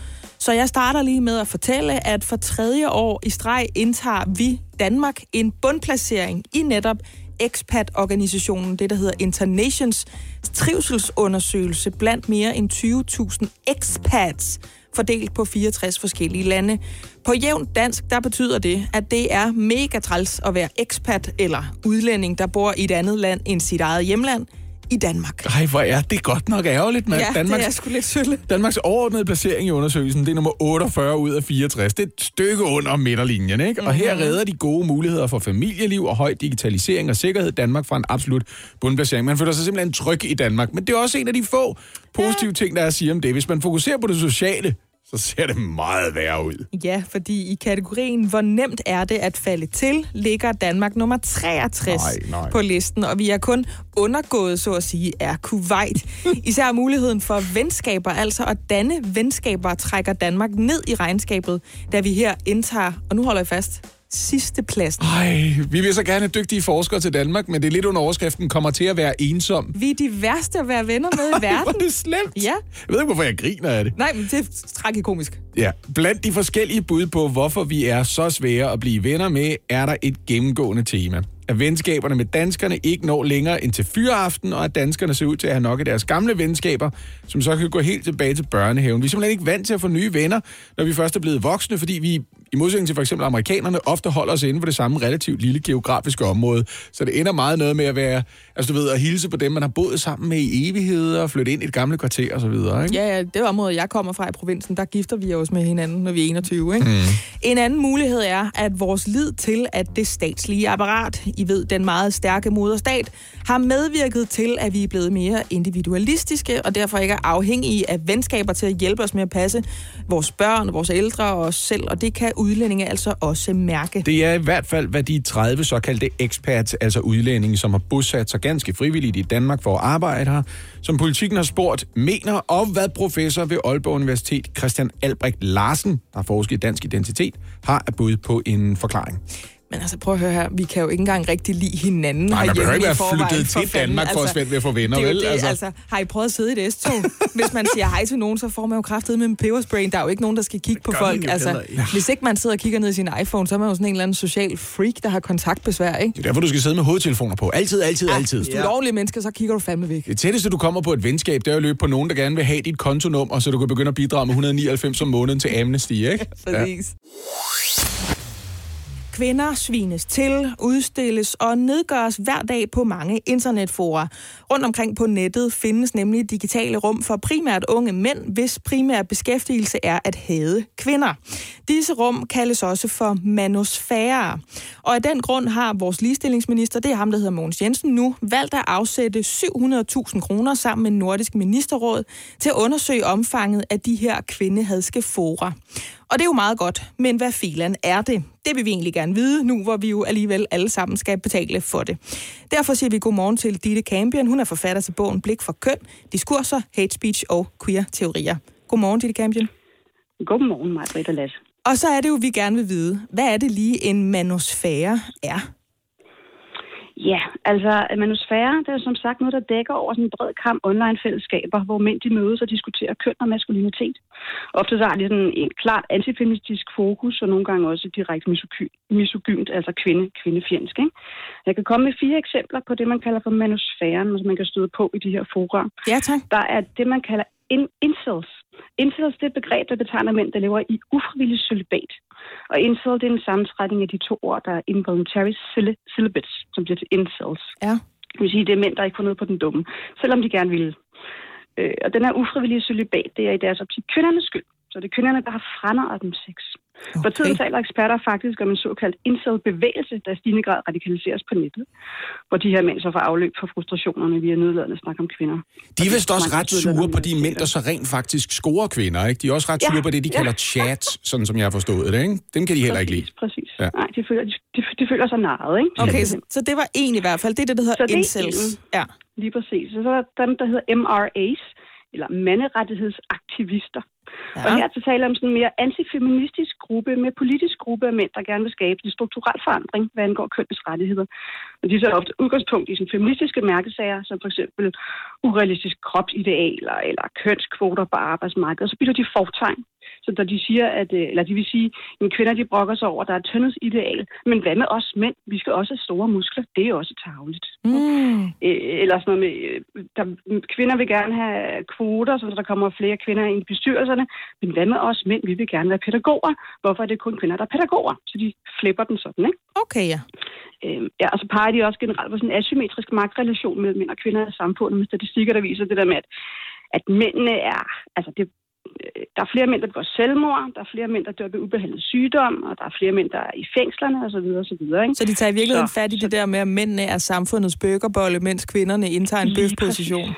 Så jeg starter lige med at fortælle, at for tredje år i streg indtager vi Danmark en bundplacering i netop expat-organisationen, det der hedder Internations trivselsundersøgelse blandt mere end 20.000 expats fordelt på 64 forskellige lande. På jævnt dansk, der betyder det, at det er mega træls at være expat eller udlænding, der bor i et andet land end sit eget hjemland i Danmark. Ej, hvor er det godt nok ærgerligt, mand. Ja, Danmarks, det er sgu lidt sølle. Danmarks overordnede placering i undersøgelsen, det er nummer 48 ud af 64. Det er et stykke under midterlinjen, ikke? Og her redder de gode muligheder for familieliv og høj digitalisering og sikkerhed Danmark fra en absolut bundplacering. Man føler sig simpelthen tryg i Danmark, men det er også en af de få positive ting, der er at sige om det. Hvis man fokuserer på det sociale, så ser det meget værre ud. Ja, fordi i kategorien, hvor nemt er det at falde til, ligger Danmark nummer 63 Nej, nej. på listen, og vi er kun undergået, så at sige, er Kuwait. Især muligheden for venskaber, altså at danne venskaber, trækker Danmark ned i regnskabet, da vi her indtager, og nu holder jeg fast, sidste pladsen. Ej, vi vil så gerne have dygtige forskere til Danmark, men det er lidt under overskriften, kommer til at være ensom. Vi er de værste at være venner med i Hvor er verden. det slemt. Ja. Jeg ved ikke, hvorfor jeg griner af det. Nej, men det er tragikomisk. Ja, blandt de forskellige bud på, hvorfor vi er så svære at blive venner med, er der et gennemgående tema. At venskaberne med danskerne ikke når længere end til fyreaften, og at danskerne ser ud til at have nok af deres gamle venskaber, som så kan gå helt tilbage til børnehaven. Vi er simpelthen ikke vant til at få nye venner, når vi først er blevet voksne, fordi vi i modsætning til for eksempel amerikanerne, ofte holder os inden for det samme relativt lille geografiske område. Så det ender meget noget med at være, altså du ved, at hilse på dem, man har boet sammen med i evigheder, og flytte ind i et gamle kvarter og så videre, ikke? Ja, ja, det område, jeg kommer fra i provinsen, der gifter vi os med hinanden, når vi er 21. Ikke? Mm. En anden mulighed er, at vores lid til, at det statslige apparat, I ved, den meget stærke moderstat, har medvirket til, at vi er blevet mere individualistiske, og derfor ikke er afhængige af venskaber til at hjælpe os med at passe vores børn, vores ældre og os selv, og det kan udlændinge altså også mærke. Det er i hvert fald, hvad de 30 såkaldte expats, altså udlændinge, som har bosat sig ganske frivilligt i Danmark for at arbejde her, som politikken har spurgt, mener, og hvad professor ved Aalborg Universitet Christian Albrecht Larsen, der har forsket i dansk identitet, har at bud på en forklaring. Men altså, prøv at høre her. Vi kan jo ikke engang rigtig lide hinanden Nej, man behøver ikke være flyttet til fanden. Danmark for at svært ved at få venner, det vel? Det, Altså. altså. altså, har I prøvet at sidde i et S-tog? Hvis man siger hej til nogen, så får man jo kraftet med en peberspray. Der er jo ikke nogen, der skal kigge på folk. Altså, hvis ikke man sidder og kigger ned i sin iPhone, så er man jo sådan en eller anden social freak, der har kontaktbesvær, ikke? Det er derfor, du skal sidde med hovedtelefoner på. Altid, altid, altid. Hvis du er et ordentligt menneske, så kigger du fandme væk. Det tætteste, du kommer på et venskab, det er at løbe på nogen, der gerne vil have dit kontonummer, så du kan begynde at bidrage med 199 om måneden til Amnesty, ikke? Præcis. Kvinder svines til, udstilles og nedgøres hver dag på mange internetfora. Rundt omkring på nettet findes nemlig digitale rum for primært unge mænd, hvis primære beskæftigelse er at hade kvinder. Disse rum kaldes også for manosfærer. Og af den grund har vores ligestillingsminister, det er ham, der hedder Mogens Jensen nu, valgt at afsætte 700.000 kroner sammen med Nordisk Ministerråd til at undersøge omfanget af de her kvindehadske fora. Og det er jo meget godt, men hvad filan er det? Det vil vi egentlig gerne vide, nu hvor vi jo alligevel alle sammen skal betale for det. Derfor siger vi godmorgen til Ditte Campion. Hun er forfatter til bogen Blik for køn, diskurser, hate speech og queer-teorier. Godmorgen, Ditte Campion. Godmorgen, Britt og Lasse. Og så er det jo, vi gerne vil vide, hvad er det lige en manosfære er? Ja, altså manusfære, det er som sagt noget, der dækker over sådan en bred kamp online-fællesskaber, hvor mænd de mødes og diskuterer køn og maskulinitet. Ofte så har de sådan en klart antifeministisk fokus, og nogle gange også direkte misogy- misogynt, altså kvinde, kvindefjendsk. Ikke? Jeg kan komme med fire eksempler på det, man kalder for manusfæren, som man kan støde på i de her fora. Ja, tak. Der er det, man kalder in- incels. Incels det er et begreb, der betegner mænd, der lever i ufrivillig celibat. Og incel det er en sammensretning af de to ord, der er involuntary celibates, som bliver til incels. Ja. Det vil sige, det er mænd, der ikke får noget på den dumme, selvom de gerne ville. Øh, og den her ufrivillige celibat, det er i deres optik kvindernes skyld. Så det er kvinderne, der har franeret dem sex. Okay. For tiden taler eksperter faktisk om en såkaldt incel-bevægelse, der i stigende grad radikaliseres på nettet, hvor de her mænd så får afløb for frustrationerne via nedladende snak om kvinder. De er vist også ret sure på de mænd, der så rent faktisk scorer kvinder, ikke? De er også ret Ja, sure på det, de ja. kalder chats, sådan som jeg har forstået det, ikke? Dem kan de heller ikke lide. Præcis. Ja. Ja. Nej, de føler, de, de, de føler sig narret, ikke? Okay, så, så det var en i hvert fald. Det er det, der hedder er incels. Ja. Lige præcis. Så er der dem, der hedder MRAs, eller manderettighedsaktivister. Ja. Og her er til tale om sådan en mere antifeministisk gruppe med politisk gruppe af mænd, der gerne vil skabe en strukturel forandring, hvad angår kønnets rettigheder. Og de er ofte udgangspunkt i sådan feministiske mærkesager, som for eksempel urealistiske kropsidealer eller kønskvoter på arbejdsmarkedet. Og så bytter de fortegn. Så når de siger, at, øh, eller de vil sige, at kvinder de brokker sig over, at der er et tyndhedsideal. Men hvad med os mænd? Vi skal også have store muskler. Det er også tageligt. Mm. Øh, eller sådan noget med, øh, der, kvinder vil gerne have kvoter, så der kommer flere kvinder ind i bestyrelserne. Men hvad med os mænd? Vi vil gerne være pædagoger. Hvorfor er det kun kvinder, der er pædagoger? Så de flipper den sådan, ikke? Okay, ja. Øh, ja, og så peger de også generelt på sådan en asymmetrisk magtrelation mellem mænd og kvinder i samfundet med statistikker, der viser det der med, at, at mændene er, altså det, der er flere mænd, der begår selvmord, der er flere mænd, der dør ved ubehandlet sygdom, og der er flere mænd, der er i fængslerne osv. osv. Ikke? Så de tager i virkeligheden Så- fat i det der med, at mændene er samfundets bøgerbolle, mens kvinderne indtager en bøfposition.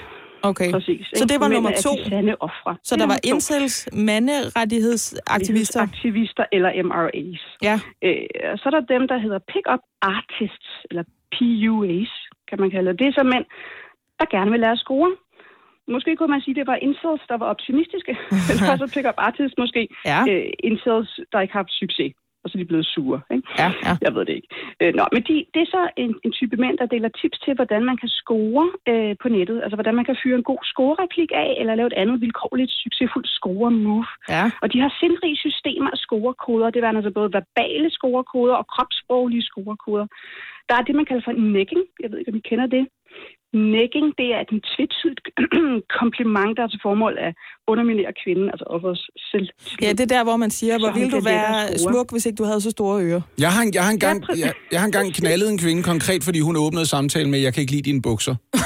Okay. Præcis. Så det var nummer er to. de sande ofre. Så der var incels, manderettighedsaktivister. Aktivister eller MRAs. Ja. Øh, så er der dem, der hedder pick-up artists, eller PUAs, kan man kalde det. Det er så mænd, der gerne vil lære at score. Måske kunne man sige, at det var incels, der var optimistiske. Eller så pick-up artists måske. Ja. Øh, incels, der ikke har haft succes. Og så er de blevet sure. Ikke? Ja, ja. Jeg ved det ikke. Øh, nå, men de, det er så en, en type mænd, der deler tips til, hvordan man kan score øh, på nettet. Altså, hvordan man kan fyre en god score-replik af, eller lave et andet vilkårligt succesfuldt score-move. Ja. Og de har sindrige systemer af scorekoder. Det var altså både verbale scorekoder og kropssproglige scorekoder. Der er det, man kalder for necking. Jeg ved ikke, om I kender det. Necking, det er en tvetydigt kompliment, der er til formål at underminere kvinden, altså offers selv. Ja, det er der, hvor man siger, hvor ville du det være smuk, hvis ikke du havde så store ører. Jeg har, en, jeg, har en gang, Ja, præcis. jeg, jeg har engang knaldet en kvinde konkret, fordi hun åbnede samtalen med, jeg kan ikke lide dine bukser.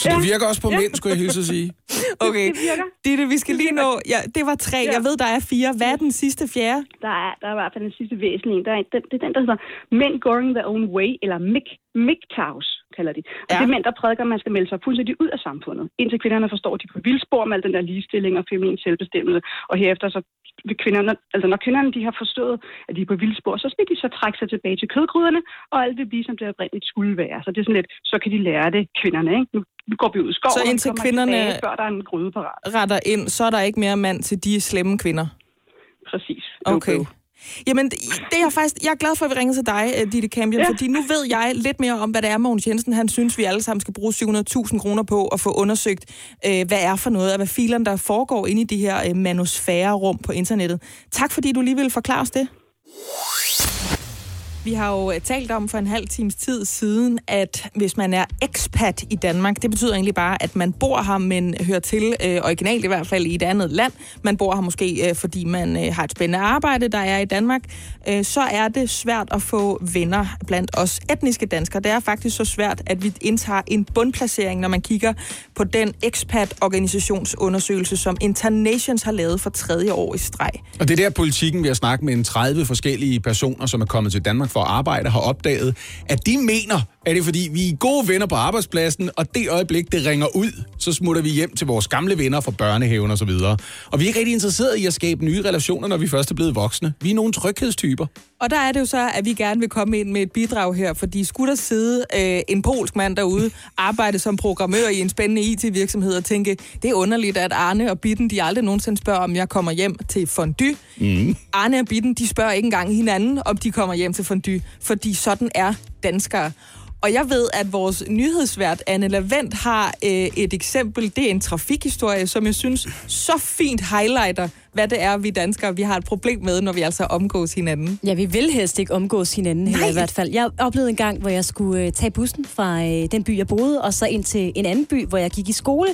Så det virker også på mænd, skulle jeg hilse at sige. Okay. Det virker. Ditte, vi skal lige nå... Ja, det var tre. Ja. Jeg ved, der er fire. Hvad er den sidste fjerde? Der er, der er i hvert fald den sidste væsentlige. Der er, den, det er den, der hedder Men Going Their Own Way, eller Mick, MGTOWs, kalder de. Og Ja. det er mænd, der prædiker, at man skal melde sig fuldstændig ud af samfundet. Indtil kvinderne forstår, at de er på vildspor med al den der ligestilling og feminin selvbestemmelse. Og herefter så vil kvinderne, altså når kvinderne de har forstået, at de er på vildspor, så skal de så trække sig tilbage til kødgryderne, og alt vil blive, som det oprindeligt skulle være. Så det er sådan lidt, så kan de lære det, kvinderne. Ikke? Nu, nu går vi ud i skoven, Så og indtil kommer kvinderne- tilbage, før der er en gryde parat. Retter ind, så er der ikke mere mand til de slemme kvinder. Præcis. No Okay. Jamen, det er jeg faktisk... Jeg er glad for, at vi ringer til dig, øh, Ditte Campion, ja. fordi nu ved jeg lidt mere om, hvad det er, Mogens Jensen han synes, vi alle sammen skal bruge 700.000 kroner på at få undersøgt, øh, hvad er for noget, og hvad filerne, der foregår inde i de her øh, manusfære-rum på internettet. Tak, fordi du lige ville forklare os det. Vi har jo øh, talt om for en halv times tid siden, at hvis man er ekspat i Danmark, det betyder egentlig bare, at man bor her, men hører til, øh, originalt i hvert fald, i et andet land. Man bor her måske, øh, fordi man øh, har et spændende arbejde, der er i Danmark. Øh, så er det svært at få venner blandt os etniske danskere. Det er faktisk så svært, at vi indtager en bundplacering, når man kigger på den ekspat-organisationsundersøgelse, som Internations har lavet for tredje år i streg. Og det er der politikken, vi har snakket med en 30 forskellige personer, som er kommet til Danmark for at arbejde, har opdaget, at de mener, at det er fordi, vi er gode venner på arbejdspladsen, og det øjeblik, det ringer ud, så smutter vi hjem til vores gamle venner fra børnehaven og så videre. Og vi er ikke rigtig interesserede i at skabe nye relationer, når vi først er blevet voksne. Vi er nogle tryghedstyper. Og der er det jo så, at vi gerne vil komme ind med et bidrag her, fordi skulle der sidde øh, en polsk mand derude, arbejde som programmør i en spændende IT-virksomhed og tænke, det er underligt, at Arne og Bitten, de aldrig nogensinde spørger, om jeg kommer hjem til fondue. Mm. Arne og Bitten, de spørger ikke engang hinanden, om de kommer hjem til fondue, fordi sådan er danskere. Og jeg ved, at vores nyhedsvært Anne Lavendt har øh, et eksempel. Det er en trafikhistorie, som jeg synes så fint highlighter, hvad det er, vi danskere vi har et problem med, når vi altså omgås hinanden. Ja, vi vil helst ikke omgås hinanden heller i hvert fald. Jeg oplevede en gang, hvor jeg skulle øh, tage bussen fra øh, den by, jeg boede, og så ind til en anden by, hvor jeg gik i skole.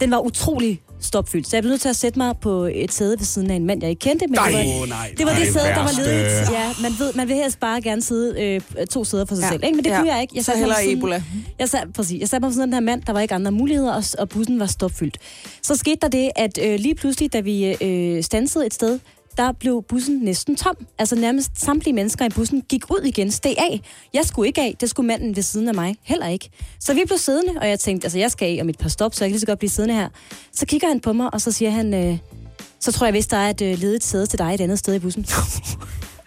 Den var utrolig stopfyldt. Så jeg blev nødt til at sætte mig på et sæde ved siden af en mand, jeg ikke kendte. Men Nej, det var, nej, det, var nej, det sæde, der var ledigt. Ja, man, ved, man vil helst bare gerne sidde øh, to sæder for sig Ja. selv. Ikke? Men det Ja. kunne jeg ikke. Jeg Så siden- Ebola. Jeg sat, præcis. Jeg satte mig siden af den her mand, der var ikke andre muligheder, og, og bussen var stopfyldt. Så skete der det, at øh, lige pludselig, da vi øh, stansede et sted, der blev bussen næsten tom. Altså nærmest samtlige mennesker i bussen gik ud igen, steg af. Jeg skulle ikke af, det skulle manden ved siden af mig heller ikke. Så vi blev siddende, og jeg tænkte, altså jeg skal af om et par stop, så jeg kan lige så godt blive siddende her. Så kigger han på mig, og så siger han, øh, så tror jeg vist, der er et øh, ledigt sæde til dig et andet sted i bussen.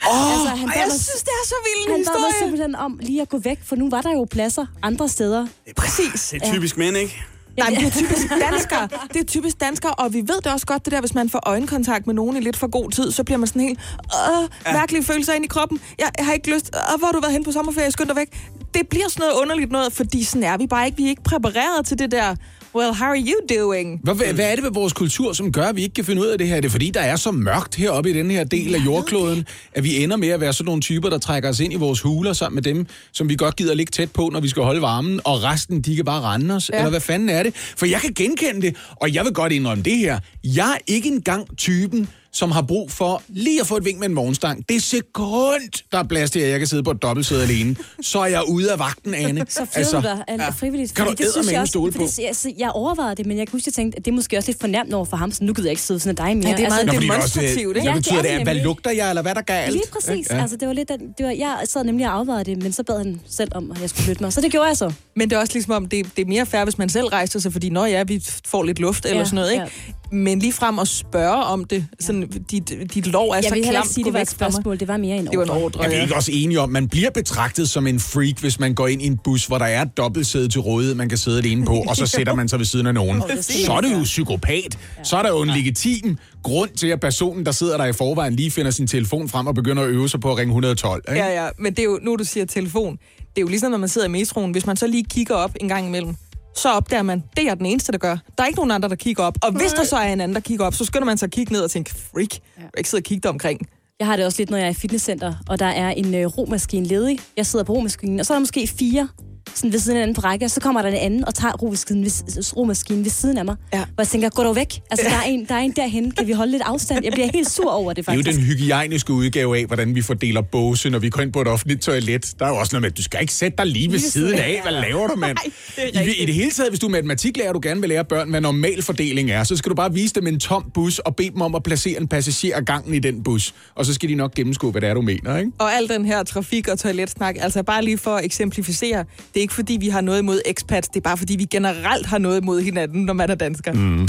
Oh, Altså, han han jeg mig- synes, det er så vild en Han bad mig historie. simpelthen om lige at gå væk, for nu var der jo pladser andre steder. Præcis. Det er typisk mænd, ikke? Nej, men det er typisk danskere. Det er typisk danskere, og vi ved det også godt, det der, hvis man får øjenkontakt med nogen i lidt for god tid, så bliver man sådan helt, øh, mærkelige følelser ind i kroppen. Jeg, jeg har ikke lyst. Øh, hvor har du været hen på sommerferie? Skynd dig væk. Det bliver sådan noget underligt noget, fordi sådan er vi bare ikke. Vi er ikke præpareret til det der, well, how are you doing? Hvad, hvad, hvad er det ved vores kultur, som gør, at vi ikke kan finde ud af det her? Er det fordi, der er så mørkt heroppe i den her del af jordkloden, at vi ender med at være sådan nogle typer, der trækker os ind i vores huler sammen med dem, som vi godt gider ligge tæt på, når vi skal holde varmen, og resten, de kan bare rende os? Ja. Eller hvad fanden er det? For jeg kan genkende det, og jeg vil godt indrømme det her. Jeg er ikke engang typen, som har brug for lige at få et vink med en vognstang. Det er sekund, der er plads til, at jeg kan sidde på et dobbeltsæde alene. Så er jeg ude af vagten, Ane. Så flyder altså, du dig ja. frivilligt. Kan du fordi det synes jeg også, stole på? Jeg, altså, jeg overvejede det, men jeg kunne huske, at jeg tænkte, at det er måske også lidt fornemt over for ham, så nu gider jeg ikke sidde sådan af dig mere. Ja, det er meget altså, det også, demonstrativt, ikke? Hvad Ja, betyder det det? er det det hvad lugter jeg, eller hvad er der galt? Lige præcis. Ja. Ja. Altså, det var lidt det var, jeg sad nemlig og afvejede det, men så bad han selv om, at jeg skulle flytte mig. Så det gjorde jeg så. Men det er også ligesom om, det, det er mere fair, hvis man selv rejser sig, fordi når ja, vi får lidt luft eller Ja, sådan noget, ikke? Men lige frem at spørge om det, sådan, dit, dit lov er Jeg så vil heller klamt, ikke sige, det var et spørgsmål. Det var mere en Det var en ordre. ordre, Er ikke også enige om, man bliver betragtet som en freak, hvis man går ind i en bus, hvor der er et dobbeltsæde til rådighed, man kan sidde alene på, og så sætter man sig ved siden af nogen. Så er det jo psykopat. Så er der jo en legitim grund til, at personen, der sidder der i forvejen, lige finder sin telefon frem og begynder at øve sig på at ringe 112. Ikke? Ja, ja, men det er jo, nu du siger telefon, det er jo ligesom, når man sidder i metroen, hvis man så lige kigger op en gang imellem, så opdager man, det er den eneste, der gør. Der er ikke nogen andre, der kigger op. Og hvis der så er en anden, der kigger op, så skynder man sig at kigge ned og tænke, freak, jeg ikke sidde og kigge dig omkring. Jeg har det også lidt, når jeg er i fitnesscenter, og der er en øh, romaskine ledig. Jeg sidder på romaskinen, og så er der måske fire sådan ved siden af en anden på række, og så kommer der en anden og tager romaskinen ved, romaskinen ved siden af mig. Ja. Hvor jeg tænker, gå dog væk. Altså, der er, en, der er en derhen. Kan vi holde lidt afstand? Jeg bliver helt sur over det, Det er jo faktisk. den hygiejniske udgave af, hvordan vi fordeler båse, når vi går ind på et offentligt toilet. Der er jo også noget med, at du skal ikke sætte dig lige ved siden af. Hvad laver du, mand? det I, I det hele taget, hvis du er matematiklærer, du gerne vil lære børn, hvad normal fordeling er, så skal du bare vise dem en tom bus og bede dem om at placere en passager ad gangen i den bus. Og så skal de nok gennemskue, hvad det er, du mener, ikke? Og al den her trafik- og toiletsnak, altså bare lige for at eksemplificere, det er ikke fordi, vi har noget imod expats, det er bare fordi, vi generelt har noget imod hinanden, når man er dansker. Mm.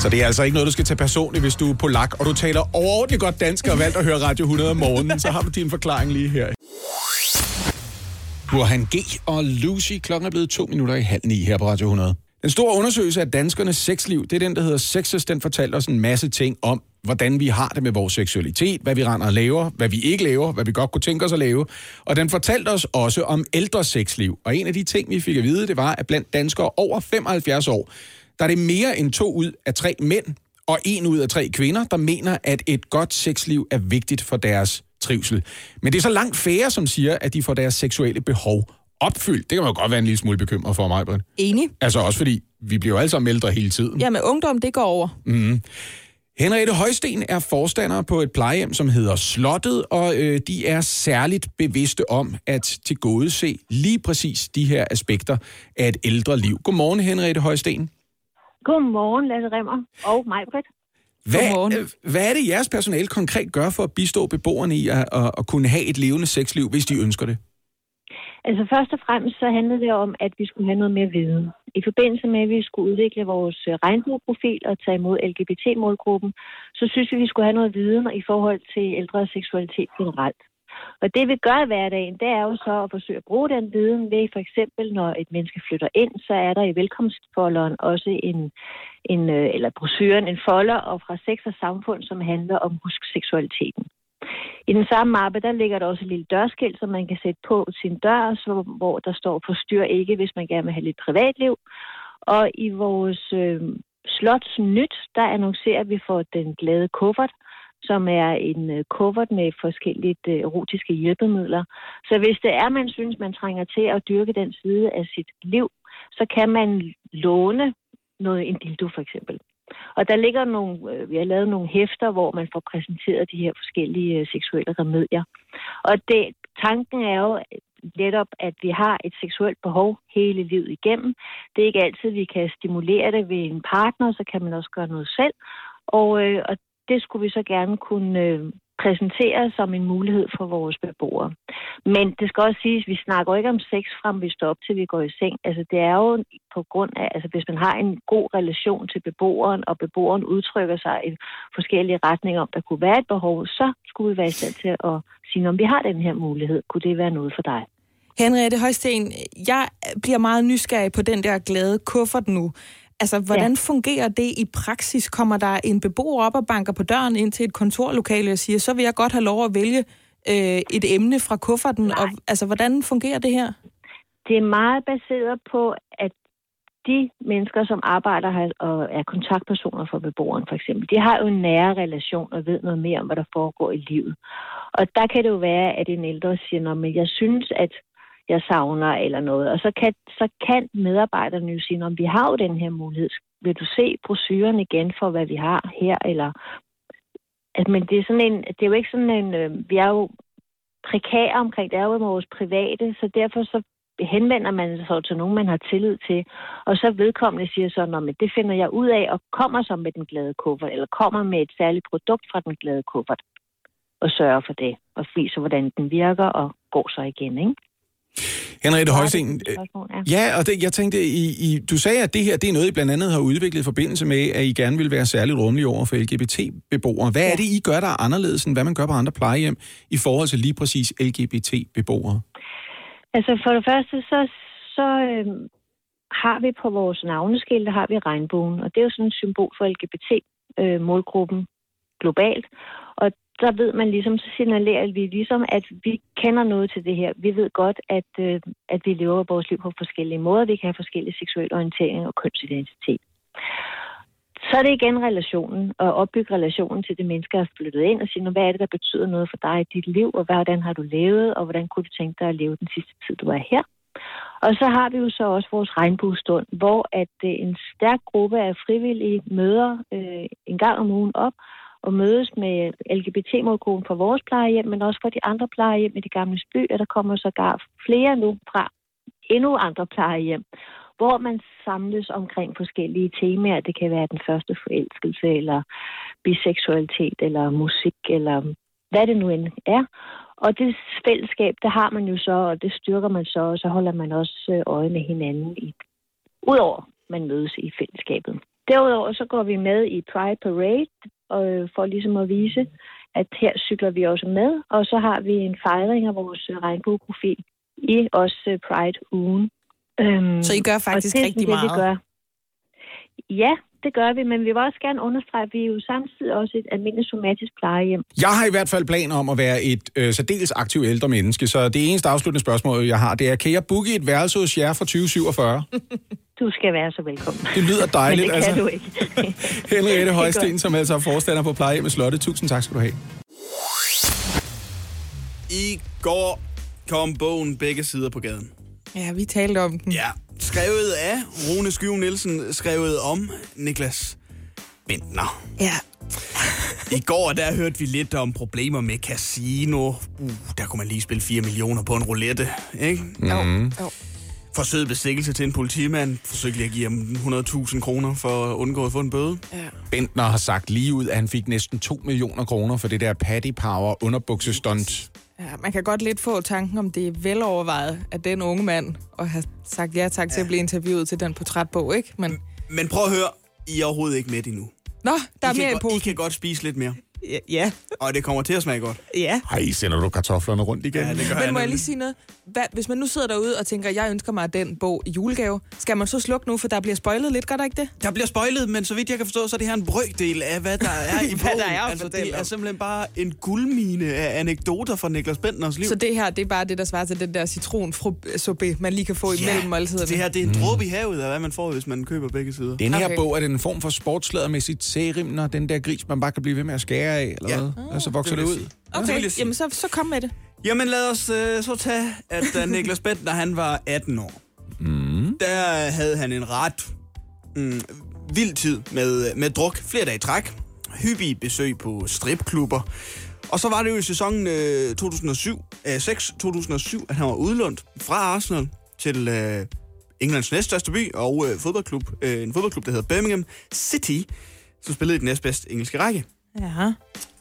Så det er altså ikke noget, du skal tage personligt, hvis du er polak, og du taler overordentligt godt dansk og valgt at høre Radio 100 om morgenen, så har du din forklaring lige her. Burhan G. og Lucy. Klokken er blevet to minutter i halv ni her på Radio 100. Den store undersøgelse af danskernes sexliv, det er den, der hedder Sexes. Den fortalte os en masse ting om, hvordan vi har det med vores seksualitet, hvad vi render og laver, hvad vi ikke laver, hvad vi godt kunne tænke os at lave. Og den fortalte os også om ældre sexliv. Og en af de ting, vi fik at vide, det var, at blandt danskere over 75 år, der er det mere end to ud af tre mænd og en ud af tre kvinder, der mener, at et godt sexliv er vigtigt for deres trivsel. Men det er så langt færre, som siger, at de får deres seksuelle behov opfyldt. Det kan man jo godt være en lille smule bekymret for mig, Britt. Enig. Altså også fordi, vi bliver jo alle sammen ældre hele tiden. Ja, med ungdom, det går over. Mm. Henriette Højsten er forstander på et plejehjem, som hedder Slottet, og øh, de er særligt bevidste om at tilgodese lige præcis de her aspekter af et ældre liv. Godmorgen, Henriette Højsten. Godmorgen, Lasse Remmer og mig, Britt. Hvad, øh, hvad er det, jeres personale konkret gør for at bistå beboerne i at, at, at kunne have et levende sexliv, hvis de ønsker det? Altså først og fremmest så handlede det om, at vi skulle have noget mere viden. I forbindelse med, at vi skulle udvikle vores øh, regnbueprofil og tage imod LGBT-målgruppen, så synes vi, at vi skulle have noget viden i forhold til ældre og seksualitet generelt. Og det vi gør i hverdagen, det er jo så at forsøge at bruge den viden ved for eksempel, når et menneske flytter ind, så er der i velkomstfolderen også en, en øh, eller brosyren, en folder og fra sex og samfund, som handler om husk seksualiteten. I den samme mappe, der ligger der også et lille dørskilt, som man kan sætte på sin dør, så, hvor der står forstyr ikke, hvis man gerne vil have lidt privatliv. Og i vores øh, slots nyt, der annoncerer vi for den glade kuffert, som er en øh, kuffert med forskellige øh, erotiske hjælpemidler. Så hvis det er, man synes, man trænger til at dyrke den side af sit liv, så kan man låne noget, en dildo for eksempel. Og der ligger nogle, øh, vi har lavet nogle hæfter, hvor man får præsenteret de her forskellige øh, seksuelle remedier. Og det, tanken er jo øh, netop, at vi har et seksuelt behov hele livet igennem. Det er ikke altid, vi kan stimulere det ved en partner, så kan man også gøre noget selv. Og, øh, og det skulle vi så gerne kunne øh, præsentere som en mulighed for vores beboere. Men det skal også siges, at vi snakker ikke om sex frem, vi står op til, vi går i seng. Altså det er jo på grund af, altså hvis man har en god relation til beboeren, og beboeren udtrykker sig i forskellige retninger, om der kunne være et behov, så skulle vi være i stand til at sige, om vi har den her mulighed, kunne det være noget for dig? Henriette Højsten, jeg bliver meget nysgerrig på den der glade kuffert nu. Altså, hvordan ja. fungerer det i praksis? Kommer der en beboer op og banker på døren ind til et kontorlokale og siger, så vil jeg godt have lov at vælge øh, et emne fra kufferten? Og, altså, hvordan fungerer det her? Det er meget baseret på, at de mennesker, som arbejder her og er kontaktpersoner for beboeren for eksempel, de har jo en nære relation og ved noget mere om, hvad der foregår i livet. Og der kan det jo være, at en ældre siger, men jeg synes, at jeg savner eller noget. Og så kan, så kan medarbejderne jo sige, om vi har jo den her mulighed. Vil du se brosyren igen for, hvad vi har her? Eller, at, men det er, sådan en, det er jo ikke sådan en... Øh, vi er jo prekære omkring, det er jo vores private, så derfor så henvender man sig til nogen, man har tillid til, og så vedkommende siger så, at det finder jeg ud af, og kommer så med den glade kuffert, eller kommer med et særligt produkt fra den glade kuffert, og sørger for det, og viser, hvordan den virker, og går så igen, ikke? Henriette Højsen, ja, og det, jeg tænkte, I, I, du sagde, at det her det er noget, I blandt andet har udviklet i forbindelse med, at I gerne vil være særligt rummelige over for LGBT-beboere. Hvad ja. er det, I gør, der er anderledes, end hvad man gør på andre plejehjem, i forhold til lige præcis LGBT-beboere? Altså for det første, så, så øh, har vi på vores navneskilte, har vi regnbuen, og det er jo sådan et symbol for LGBT-målgruppen globalt. Og så ved man ligesom, så signalerer vi ligesom, at vi kender noget til det her. Vi ved godt, at, øh, at vi lever vores liv på forskellige måder. Vi kan have forskellige seksuelle orienteringer og kønsidentitet. Så er det igen relationen, og opbygge relationen til det menneske, der er flyttet ind, og sige, hvad er det, der betyder noget for dig i dit liv, og hvordan har du levet, og hvordan kunne du tænke dig at leve den sidste tid, du er her. Og så har vi jo så også vores regnbuestund, hvor at øh, en stærk gruppe af frivillige møder øh, en gang om ugen op og mødes med LGBT-målgruppen fra vores plejehjem, men også fra de andre plejehjem i det gamle by, og der kommer sågar flere nu fra endnu andre plejehjem, hvor man samles omkring forskellige temaer. Det kan være den første forelskelse, eller biseksualitet, eller musik, eller hvad det nu end er. Og det fællesskab, det har man jo så, og det styrker man så, og så holder man også øh, øje med hinanden, i, udover man mødes i fællesskabet. Derudover så går vi med i Pride Parade, og for ligesom at vise, at her cykler vi også med, og så har vi en fejring af vores regnbueprofil i også Pride-ugen. Øhm, så I gør faktisk det, rigtig det, meget? Vi gør. Ja, det gør vi, men vi vil også gerne understrege, at vi er jo samtidig også et almindeligt somatisk plejehjem. Jeg har i hvert fald planer om at være et øh, særdeles aktivt ældre menneske, så det eneste afsluttende spørgsmål, jeg har, det er, kan jeg booke et værelse hos jer for 2047? Du skal være så velkommen. Det lyder dejligt, Men det kan altså. du ikke. Henriette. Højsten, som altså er forstander på plejehjemmet Slotte. Tusind tak skal du have. I går kom bogen Begge sider på gaden. Ja, vi talte om den. Ja, skrevet af Rune Skyve Nielsen, skrevet om Niklas Bentner. Ja. I går, der hørte vi lidt om problemer med casino. Uh, der kunne man lige spille 4 millioner på en roulette, ikke? Jo. jo. Forsøget bestikkelse til en politimand. Forsøgte lige at give ham 100.000 kroner for at undgå at få en bøde. Ja. Bentner har sagt lige ud, at han fik næsten 2 millioner kroner for det der Paddy Power underbuksestunt. Ja, man kan godt lidt få tanken om, det er velovervejet af den unge mand, og have sagt ja tak til at blive interviewet til den portrætbog, ikke? Men, Men prøv at høre, I er overhovedet ikke med endnu. nå, der er I, mere kan, i godt, I posen. kan godt spise lidt mere. Ja, ja. Og det kommer til at smage godt. ja. Ej, sender du kartoflerne rundt igen? Ja, det gør Men må jeg lige sige noget? Hvad, hvis man nu sidder derude og tænker, jeg ønsker mig den bog i julegave, skal man så slukke nu, for der bliver spoilet lidt, gør der ikke det? Der bliver spoilet, men så vidt jeg kan forstå, så er det her en brøkdel af, hvad der er i Hvad bogen. der er altså, det er simpelthen bare en guldmine af anekdoter fra Niklas Bentners liv. Så det her, det er bare det, der svarer til den der citronsorbet, man lige kan få imellem måltiderne. det her det er en dråbe i havet af, hvad man får, hvis man køber begge sider. Den her Okay. bog er det en form for sportsladermæssigt særimner, den der gris, man bare kan blive ved med at skære af, eller Ja. hvad? Og så vokser det det, ud. Okay, sige. jamen så, så kom med det. Jamen lad os øh, så tage, at da Niklas Bentner han var 18 år, mm. der havde han en ret mm, vild tid med, med druk flere dage i træk. Hyppige besøg på stripklubber. Og så var det jo i sæsonen øh, 2007, øh, 6-2007, at han var udlånt fra Arsenal til øh, Englands næststørste by og øh, fodboldklub, øh, en fodboldklub, der hedder Birmingham City, som spillede i den næstbedste engelske række. Ja.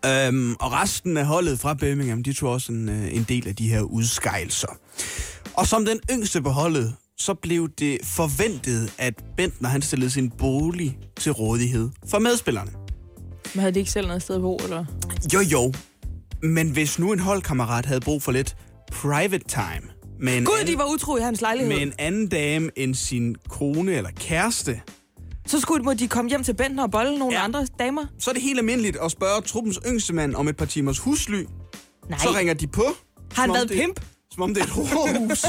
Øhm, og resten af holdet fra Birmingham, de tog også en, øh, en del af de her udskejelser. Og som den yngste på holdet, så blev det forventet, at Bentner han stillede sin bolig til rådighed for medspillerne. Men havde de ikke selv noget sted at bo, eller? Jo jo, men hvis nu en holdkammerat havde brug for lidt private time med en, Gud, anden, de var utro i hans lejlighed. med en anden dame end sin kone eller kæreste, Så skulle må de komme hjem til Bentner og bolle nogle Ja. ja. andre damer. så er det helt almindeligt at spørge truppens yngste mand om et par timers husly. Nej. Så ringer de på. Har han været det- pimp? Som om det er et råhus.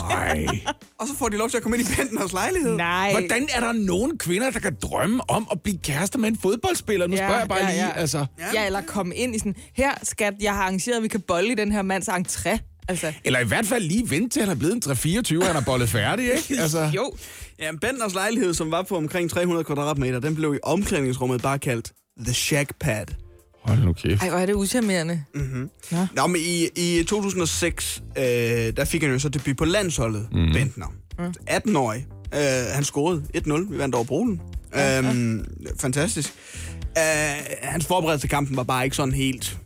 Og så får de lov til at komme ind i Bentners lejlighed. Nej. Hvordan er der nogen kvinder, der kan drømme om at blive kærester med en fodboldspiller? Nu Ja, spørger jeg bare ja, lige, ja. altså. Ja, eller komme ind i sådan, her skat, jeg har arrangeret, at vi kan bolle i den her mands entré. Altså, Eller i hvert fald lige vente til han er blevet en 3-24, han er bollet færdig, ikke? Altså. jo. Ja, Bentners lejlighed, som var på omkring 300 kvadratmeter, den blev i omklædningsrummet bare kaldt The Shack Pad. Hold nu kæft. Ej, hvor er det uschammerende. Nå, men i, i 2006, øh, der fik han jo så debut på landsholdet, mm. Bentner. 18-årig. Øh, han scorede 1-0. Vi vandt over Polen. Ja, øhm, fantastisk. Øh, hans forberedelse til kampen var bare ikke sådan helt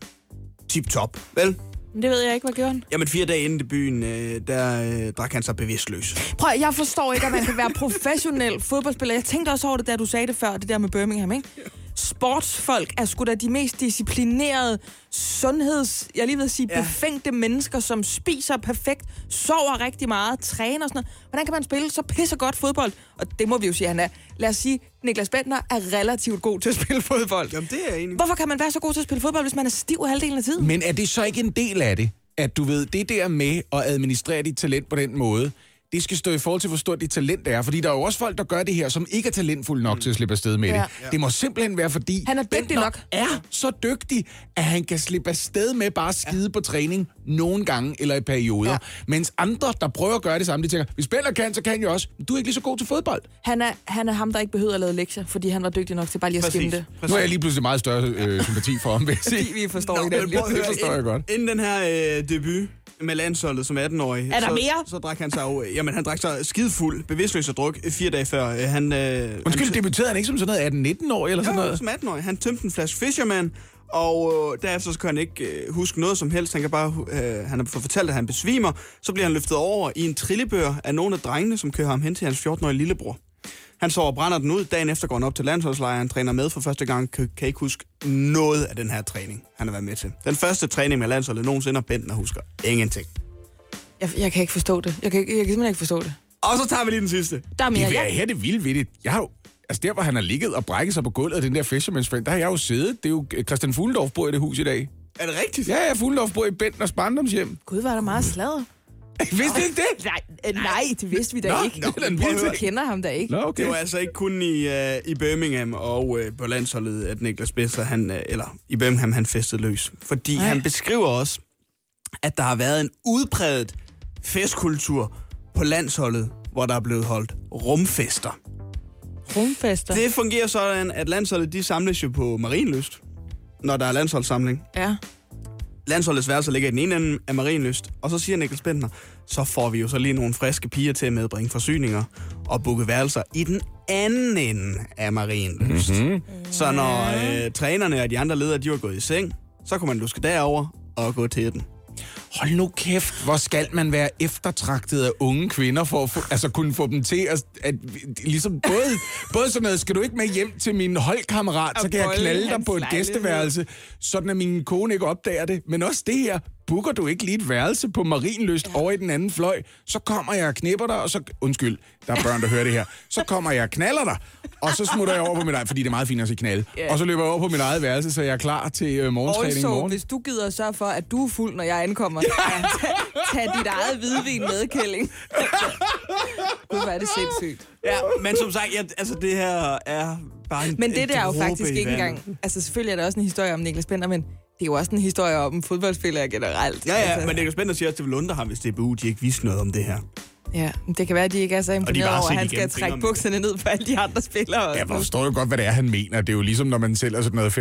tip-top, vel? Men det ved jeg ikke, hvad gjorde han? Jamen, fire dage inden debuten, øh, der øh, drak han sig bevidstløs. Prøv, jeg forstår ikke, at man kan være professionel fodboldspiller. Jeg tænkte også over det, da du sagde det før, det der med Birmingham, ikke? Sportsfolk er sgu da de mest disciplinerede, sundheds... Jeg lige ved at sige, Ja. befængte mennesker, som spiser perfekt, sover rigtig meget, træner og sådan noget. Hvordan kan man spille så pisse godt fodbold? Og det må vi jo sige, han er. Lad os sige, Niklas Bentner er relativt god til at spille fodbold. Jamen, det er i. Hvorfor kan man være så god til at spille fodbold, hvis man er stiv halvdelen af tiden? Men er det så ikke en del af det, at du ved, det der med at administrere dit talent på den måde, det skal stå i forhold til, hvor stort dit talent er. Fordi der er jo også folk, der gør det her, som ikke er talentfulde nok mm. til at slippe afsted med Ja. det. Det må simpelthen være, fordi Han er dygtig nok. er så dygtig, at han kan slippe afsted med bare at skide på træning nogle gange eller i perioder. Ja. Mens andre, der prøver at gøre det samme, de tænker, hvis Bentner kan, så kan jeg også. Du er ikke lige så god til fodbold. Han er, han er ham, der ikke behøver at lave lektier, fordi han var dygtig nok til bare lige at skimme det. Nu har jeg lige pludselig meget større øh, sympati for ham, vil jeg sige. Vi forstår Nå, ikke det høre, forstår jeg godt. Inden den her øh, debut med landsholdet som 18-årig... Er der så, mere? Så drak han sig jo... Jamen, han drak sig skidefuld, bevidstløs og druk fire dage før. Øh, Han, øh, Undskyld, han, debuterede han ikke som sådan noget 18-19 år eller sådan jo, noget? som 18-årig. Han tømte en flaske Fisherman, og øh, derefter så kan han ikke øh, huske noget som helst. Han kan bare... Øh, han har fået fortalt, at han besvimer. Så bliver han løftet over i en trillebør af nogle af drengene, som kører ham hen til hans 14-årige lillebror. Han sover og brænder den ud. Dagen efter går han op til landsholdslejren. Han træner med for første gang. Kan, kan ikke huske noget af den her træning, han har været med til. Den første træning med landsholdet nogensinde, og Bentner husker ingenting. Jeg, jeg kan ikke forstå det. Jeg kan, ikke- jeg kan simpelthen ikke forstå det. Og så tager vi lige den sidste. Der er mere. Det er her det vildt ved det. Jeg har jo, altså der, hvor han har ligget og brækket sig på gulvet af den der Fisherman's Friend, der har jeg jo siddet. Det er jo Christian Fuglendorf bor i det hus i dag. Er det rigtigt? Ja, ja, Fuglendorf bor i Bentners barndomshjem. Gud, var der meget sladder. Vidste du ikke det? Nej, øh, nej, det vidste vi da Nå, ikke. nå, den Prøv at høre, kender ham da ikke. Nå, okay. Det var altså ikke kun i, uh, i Birmingham og uh, på landsholdet, at Niklas Besser, han, uh, eller i Birmingham, han festede løs. Fordi Nej. han beskriver også, at der har været en udpræget festkultur på landsholdet, hvor der er blevet holdt rumfester. Rumfester. Det fungerer sådan, at landsholdet de samles jo på Marienlyst, når der er landsholdssamling. Ja. Landsholdets værelse ligger i den ene ende af Marienlyst, og så siger Niklas Bentner, så får vi jo så lige nogle friske piger til at medbringe forsyninger og booke værelser i den anden ende af Marienlyst. Mm-hmm. Så når øh, trænerne og de andre ledere, de var gået i seng, så kunne man luske derover og gå til den. Hold nu kæft, hvor skal man være eftertragtet af unge kvinder for at få, altså kunne få dem til at, at ligesom både, både sådan noget, skal du ikke med hjem til min holdkammerat, så kan jeg knalde dig på et lejlighed. gæsteværelse, sådan at min kone ikke opdager det. Men også det her, booker du ikke lige et værelse på Marienlyst ja. over i den anden fløj, så kommer jeg og knipper dig, og så, undskyld, der er børn, der hører det her, så kommer jeg og knaller dig, og så smutter jeg over på mit eget, fordi det er meget fint at sige knalde, Ja. og så løber jeg over på mit eget værelse, så jeg er klar til øh, morgentræning i morgen. hvis du gider at sørge for, at du er fuld, når jeg ankommer, ja, tag, tag dit eget hvidvin med, Kælling. Gud, hvor er det sindssygt. Ja, men som sagt, ja, altså det her er bare en Men det en der er jo faktisk ikke engang... Altså, selvfølgelig er der også en historie om Niklas Bender, men det er jo også en historie om fodboldspillere generelt. Ja, ja, altså, men Niklas Bender siger også, at det vil undre ham, hvis DBU de ikke vidste noget om det her. ja, det kan være, at de ikke er så imponeret over, at han skal trække bukserne ned på alle de andre spillere. også. Jeg forstår jo godt, hvad det er, han mener. Det er jo ligesom, når man selv er sådan noget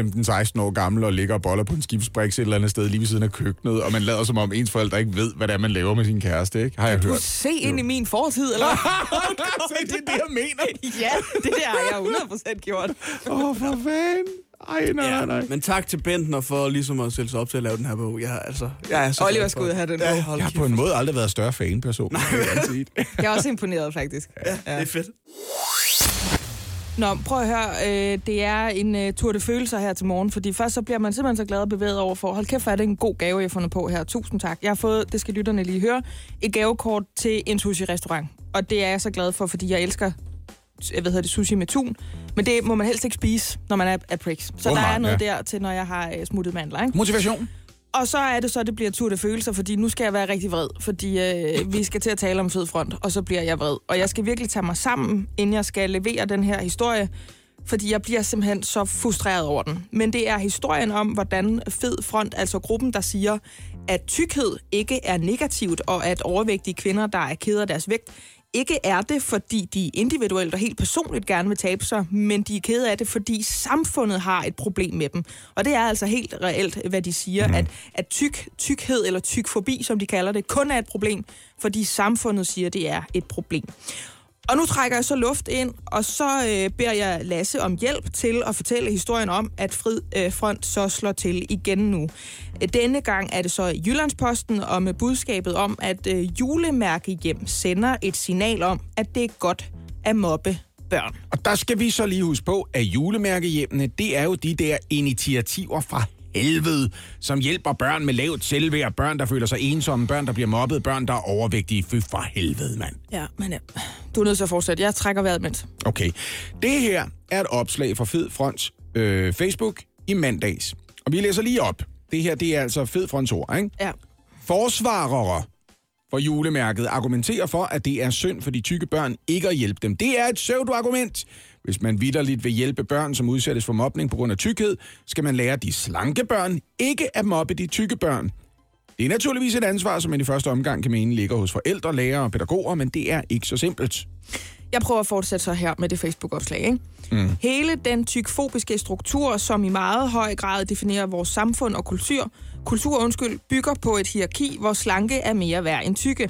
15-16 år gammel og ligger og boller på en skibsbriks et eller andet sted lige ved siden af køkkenet, og man lader som om ens forældre ikke ved, hvad det er, man laver med sin kæreste, ikke? Har jeg Du hørt. se ind i min fortid, eller? Se, det er det, jeg mener. ja, det der har jeg 100% gjort. Åh, oh, for fanden. Ej, nej, nej, nej. Men tak til Bentner for ligesom at sætte sig op til at lave den her bog. Jeg, er altså, jeg er så Oliver for- ud have den Ja, bog. hold Jeg har kæft. på en måde aldrig været større fan-person. Nej, jeg Jeg er også imponeret, faktisk. Ja, det er fedt. Nå, prøv at høre. Øh, det er en øh, tur de følelser her til morgen, fordi først så bliver man simpelthen så glad og bevæget over for, hold kæft, hvor er det en god gave, jeg har fundet på her. Tusind tak. Jeg har fået, det skal lytterne lige høre, et gavekort til en sushi-restaurant. Og det er jeg så glad for, fordi jeg elsker jeg ved, hedder det, sushi med tun. Men det må man helst ikke spise, når man er af Prix. Så der Åbenbart, er noget ja. der til, når jeg har øh, smuttet mandler. Ikke? Motivation. Og så er det så, det bliver tur de følelser, fordi nu skal jeg være rigtig vred, fordi øh, vi skal til at tale om fed front, og så bliver jeg vred. Og jeg skal virkelig tage mig sammen, inden jeg skal levere den her historie, fordi jeg bliver simpelthen så frustreret over den. Men det er historien om, hvordan Fed Front, altså gruppen, der siger, at tykkhed ikke er negativt, og at overvægtige kvinder, der er ked af deres vægt, ikke er det, fordi de individuelt og helt personligt gerne vil tabe sig, men de er kede af det, fordi samfundet har et problem med dem. Og det er altså helt reelt, hvad de siger, mm. at, at tyk, tykhed eller tykfobi, som de kalder det, kun er et problem, fordi samfundet siger, det er et problem. Og nu trækker jeg så luft ind, og så øh, beder jeg Lasse om hjælp til at fortælle historien om, at Frid øh, Front så slår til igen nu. Denne gang er det så Jyllandsposten, og med budskabet om, at øh, julemærkehjem sender et signal om, at det er godt at mobbe børn. Og der skal vi så lige huske på, at julemærkehjemmene, det er jo de der initiativer fra helvede, som hjælper børn med lavt selvværd, børn, der føler sig ensomme, børn, der bliver mobbet, børn, der er overvægtige. Fy for helvede, mand. Ja, men øh, du er nødt til at fortsætte. Jeg trækker vejret imens. Okay. Det her er et opslag fra Fed Fronts øh, Facebook i mandags. Og vi læser lige op. Det her, det er altså Fed Fronts ord, ikke? Ja. Forsvarere for julemærket argumenterer for, at det er synd for de tykke børn ikke at hjælpe dem. Det er et pseudo-argument. Hvis man vidderligt vil hjælpe børn, som udsættes for mobning på grund af tykkhed, skal man lære de slanke børn ikke at mobbe de tykke børn. Det er naturligvis et ansvar, som man i første omgang kan mene ligger hos forældre, lærere og pædagoger, men det er ikke så simpelt. Jeg prøver at fortsætte så her med det Facebook-opslag. Ikke? Mm. Hele den tykfobiske struktur, som i meget høj grad definerer vores samfund og kultur, kultur undskyld, bygger på et hierarki, hvor slanke er mere værd end tykke.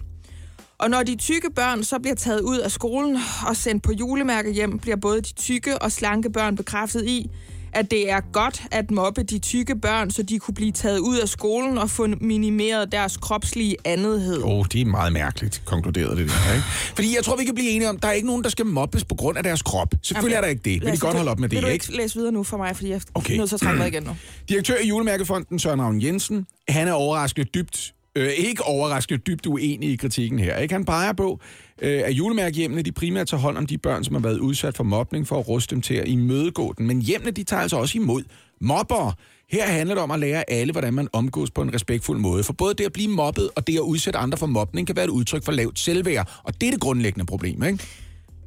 Og når de tykke børn så bliver taget ud af skolen og sendt på julemærke hjem, bliver både de tykke og slanke børn bekræftet i, at det er godt at mobbe de tykke børn, så de kunne blive taget ud af skolen og få minimeret deres kropslige andethed. Åh, oh, det er meget mærkeligt, konkluderet det der, ikke? Fordi jeg tror, vi kan blive enige om, der er ikke nogen, der skal mobbes på grund af deres krop. Selvfølgelig er der ikke det. Vil de godt holde op med Vil det, du ikke? læse videre nu for mig, fordi jeg er Okay. nødt til at trække igen nu. Direktør i Julemærkefonden, Søren Ravn Jensen, han er overrasket dybt øh, ikke overraskende dybt uenig i kritikken her. Ikke? Han peger på, øh, at julemærkehjemmene de primært tager hånd om de børn, som har været udsat for mobning, for at ruste dem til at imødegå den. Men hjemmene de tager altså også imod mobbere. Her handler det om at lære alle, hvordan man omgås på en respektfuld måde. For både det at blive mobbet og det at udsætte andre for mobning kan være et udtryk for lavt selvværd. Og det er det grundlæggende problem, ikke?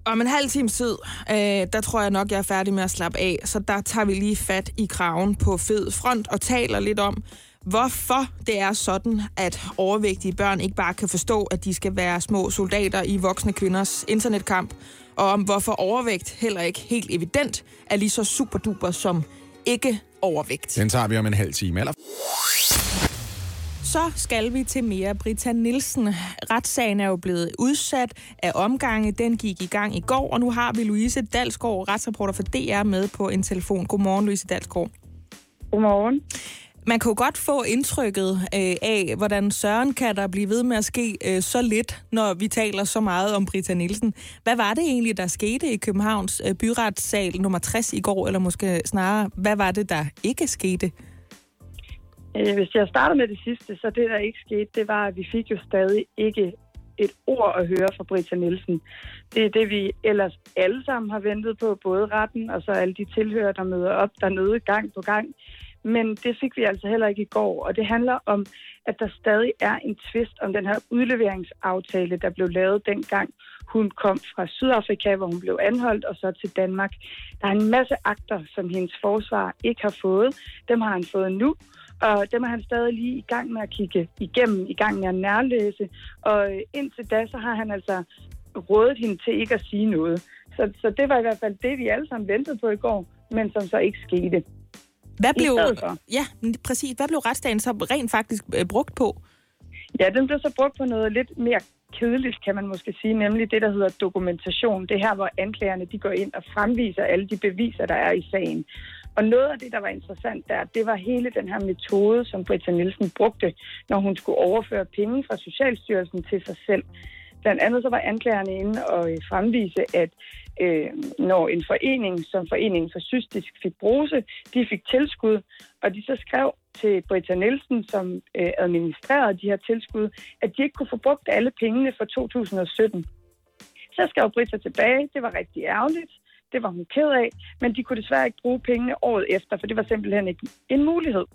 Om en halv times tid, øh, der tror jeg nok, jeg er færdig med at slappe af. Så der tager vi lige fat i kraven på fed front og taler lidt om, hvorfor det er sådan, at overvægtige børn ikke bare kan forstå, at de skal være små soldater i voksne kvinders internetkamp, og om hvorfor overvægt heller ikke helt evident er lige så superduper som ikke overvægt. Den tager vi om en halv time. Eller? Så skal vi til mere Britta Nielsen. Retssagen er jo blevet udsat af omgange. Den gik i gang i går, og nu har vi Louise Dalsgaard, retsreporter for DR, med på en telefon. Godmorgen, Louise Dalsgaard. Godmorgen. Man kunne godt få indtrykket øh, af, hvordan Søren kan der blive ved med at ske øh, så lidt, når vi taler så meget om Brita Nielsen. Hvad var det egentlig, der skete i Københavns øh, byretssal nummer 60 i går, eller måske snarere, hvad var det, der ikke skete? Øh, Hvis jeg starter med det sidste, så det, der ikke skete, det var, at vi fik jo stadig ikke et ord at høre fra Brita Nielsen. Det er det, vi ellers alle sammen har ventet på, både retten og så alle de tilhører, der møder op dernede gang på gang. Men det fik vi altså heller ikke i går, og det handler om, at der stadig er en tvist om den her udleveringsaftale, der blev lavet dengang hun kom fra Sydafrika, hvor hun blev anholdt, og så til Danmark. Der er en masse akter, som hendes forsvar ikke har fået. Dem har han fået nu, og dem er han stadig lige i gang med at kigge igennem, i gang med at nærlæse. Og øh, indtil da, så har han altså rådet hende til ikke at sige noget. Så, så det var i hvert fald det, vi alle sammen ventede på i går, men som så ikke skete. Hvad blev, ja, præcis. Hvad blev retsdagen så rent faktisk øh, brugt på? Ja, den blev så brugt på noget lidt mere kedeligt, kan man måske sige, nemlig det, der hedder dokumentation. Det her, hvor anklagerne de går ind og fremviser alle de beviser, der er i sagen. Og noget af det, der var interessant der, det var hele den her metode, som Britta Nielsen brugte, når hun skulle overføre penge fra Socialstyrelsen til sig selv. Blandt andet så var anklagerne inde og øh, fremvise, at øh, når en forening som Foreningen for Cystisk Fibrose, de fik tilskud, og de så skrev til Britta Nielsen, som øh, administrerede de her tilskud, at de ikke kunne få brugt alle pengene for 2017. Så skrev Britta tilbage, det var rigtig ærgerligt, det var hun ked af, men de kunne desværre ikke bruge pengene året efter, for det var simpelthen ikke en mulighed.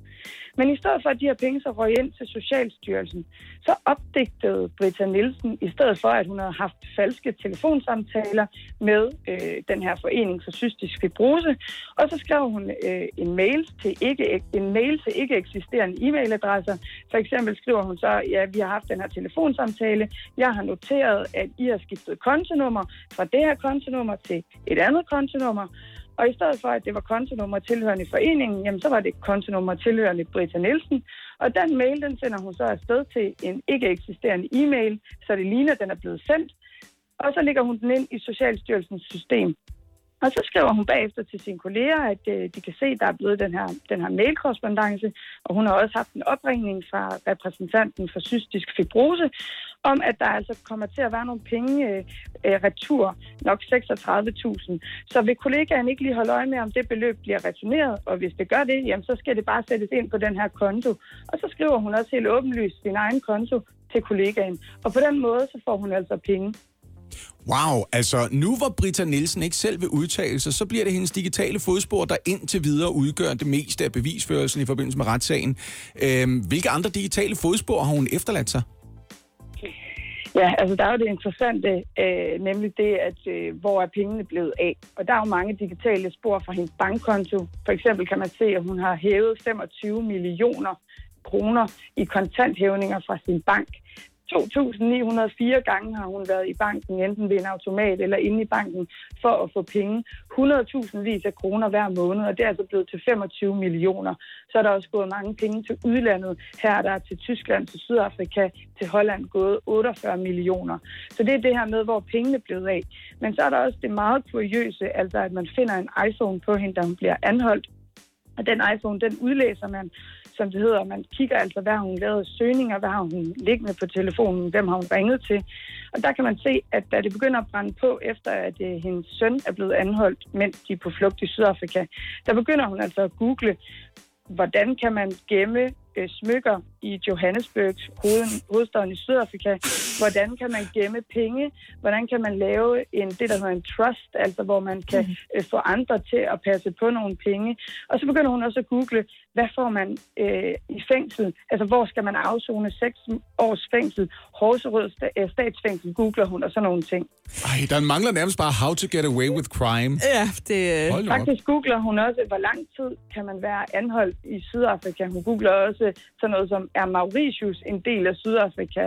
Men i stedet for, at de her penge så røg ind til Socialstyrelsen, så opdigtede Britta Nielsen, i stedet for, at hun havde haft falske telefonsamtaler med øh, den her forening for cystisk fibrose, og så skrev hun øh, en, mail til ikke, en mail til ikke eksisterende e-mailadresser. For eksempel skriver hun så, ja, vi har haft den her telefonsamtale, jeg har noteret, at I har skiftet kontonummer fra det her kontonummer til et andet kontonummer, og i stedet for, at det var kontonummer tilhørende foreningen, jamen så var det kontonummer tilhørende Britta Nielsen. Og den mail, den sender hun så afsted til en ikke eksisterende e-mail, så det ligner, at den er blevet sendt. Og så lægger hun den ind i Socialstyrelsens system. Og så skriver hun bagefter til sine kolleger, at øh, de kan se, at der er blevet den her, den her mailkorrespondance, og hun har også haft en opringning fra repræsentanten for cystisk fibrose, om at der altså kommer til at være nogle penge øh, øh retur, nok 36.000. Så vil kollegaen ikke lige holde øje med, om det beløb bliver returneret, og hvis det gør det, jamen, så skal det bare sættes ind på den her konto. Og så skriver hun også helt åbenlyst sin egen konto til kollegaen. Og på den måde, så får hun altså penge. Wow, altså nu hvor Britta Nielsen ikke selv vil udtale sig, så bliver det hendes digitale fodspor, der indtil videre udgør det meste af bevisførelsen i forbindelse med retssagen. Øhm, hvilke andre digitale fodspor har hun efterladt sig? Ja, altså der er jo det interessante, øh, nemlig det, at øh, hvor er pengene blevet af. Og der er jo mange digitale spor fra hendes bankkonto. For eksempel kan man se, at hun har hævet 25 millioner kroner i kontanthævninger fra sin bank. 2.904 gange har hun været i banken, enten ved en automat eller inde i banken, for at få penge. 100.000 vis af kroner hver måned, og det er altså blevet til 25 millioner. Så er der også gået mange penge til udlandet. Her er der til Tyskland, til Sydafrika, til Holland gået 48 millioner. Så det er det her med, hvor pengene er blevet af. Men så er der også det meget kuriøse, altså at man finder en iPhone på hende, da hun bliver anholdt. Og den iPhone, den udlæser man som det hedder. Man kigger altså, hvad har hun lavet søgninger, hvad har hun liggende på telefonen, hvem har hun ringet til. Og der kan man se, at da det begynder at brænde på, efter at øh, hendes søn er blevet anholdt, mens de er på flugt i Sydafrika, der begynder hun altså at google, hvordan kan man gemme øh, smykker i Johannesburg, hoveden, hovedstaden i Sydafrika. Hvordan kan man gemme penge? Hvordan kan man lave en, det, der hedder en trust, altså hvor man kan øh, få andre til at passe på nogle penge. Og så begynder hun også at google, hvad får man øh, i fængsel? Altså, hvor skal man afzone 6 års fængsel? Horserød øh, statsfængsel googler hun, og sådan nogle ting. Ej, der mangler nærmest bare how to get away with crime. Ja, det... øh, Hold da op. Faktisk googler hun også, hvor lang tid kan man være anholdt i Sydafrika. Hun googler også sådan noget som, er Mauritius en del af Sydafrika?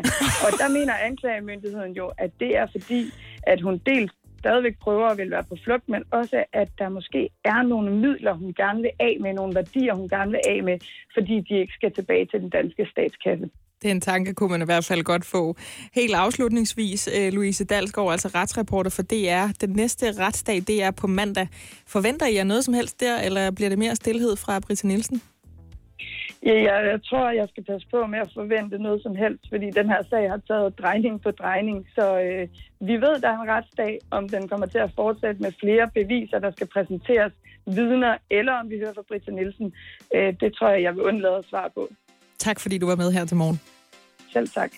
Og der mener anklagemyndigheden jo, at det er fordi, at hun dels stadigvæk prøver at vil være på flugt, men også, at der måske er nogle midler, hun gerne vil af med, nogle værdier, hun gerne vil af med, fordi de ikke skal tilbage til den danske statskasse. Den tanke kunne man i hvert fald godt få. Helt afslutningsvis, øh, Louise Dalsgaard, altså retsreporter for DR. Den næste retsdag, det er på mandag. Forventer I jer noget som helst der, eller bliver det mere stillhed fra Britta Nielsen? Ja, jeg, jeg tror, jeg skal passe på med at forvente noget som helst, fordi den her sag har taget drejning på drejning. Så øh, vi ved, der er en retsdag, om den kommer til at fortsætte med flere beviser, der skal præsenteres vidner, eller om vi hører fra Britta Nielsen. Øh, det tror jeg, jeg vil undlade at svare på. Tak fordi du var med her til morgen. Selv tak.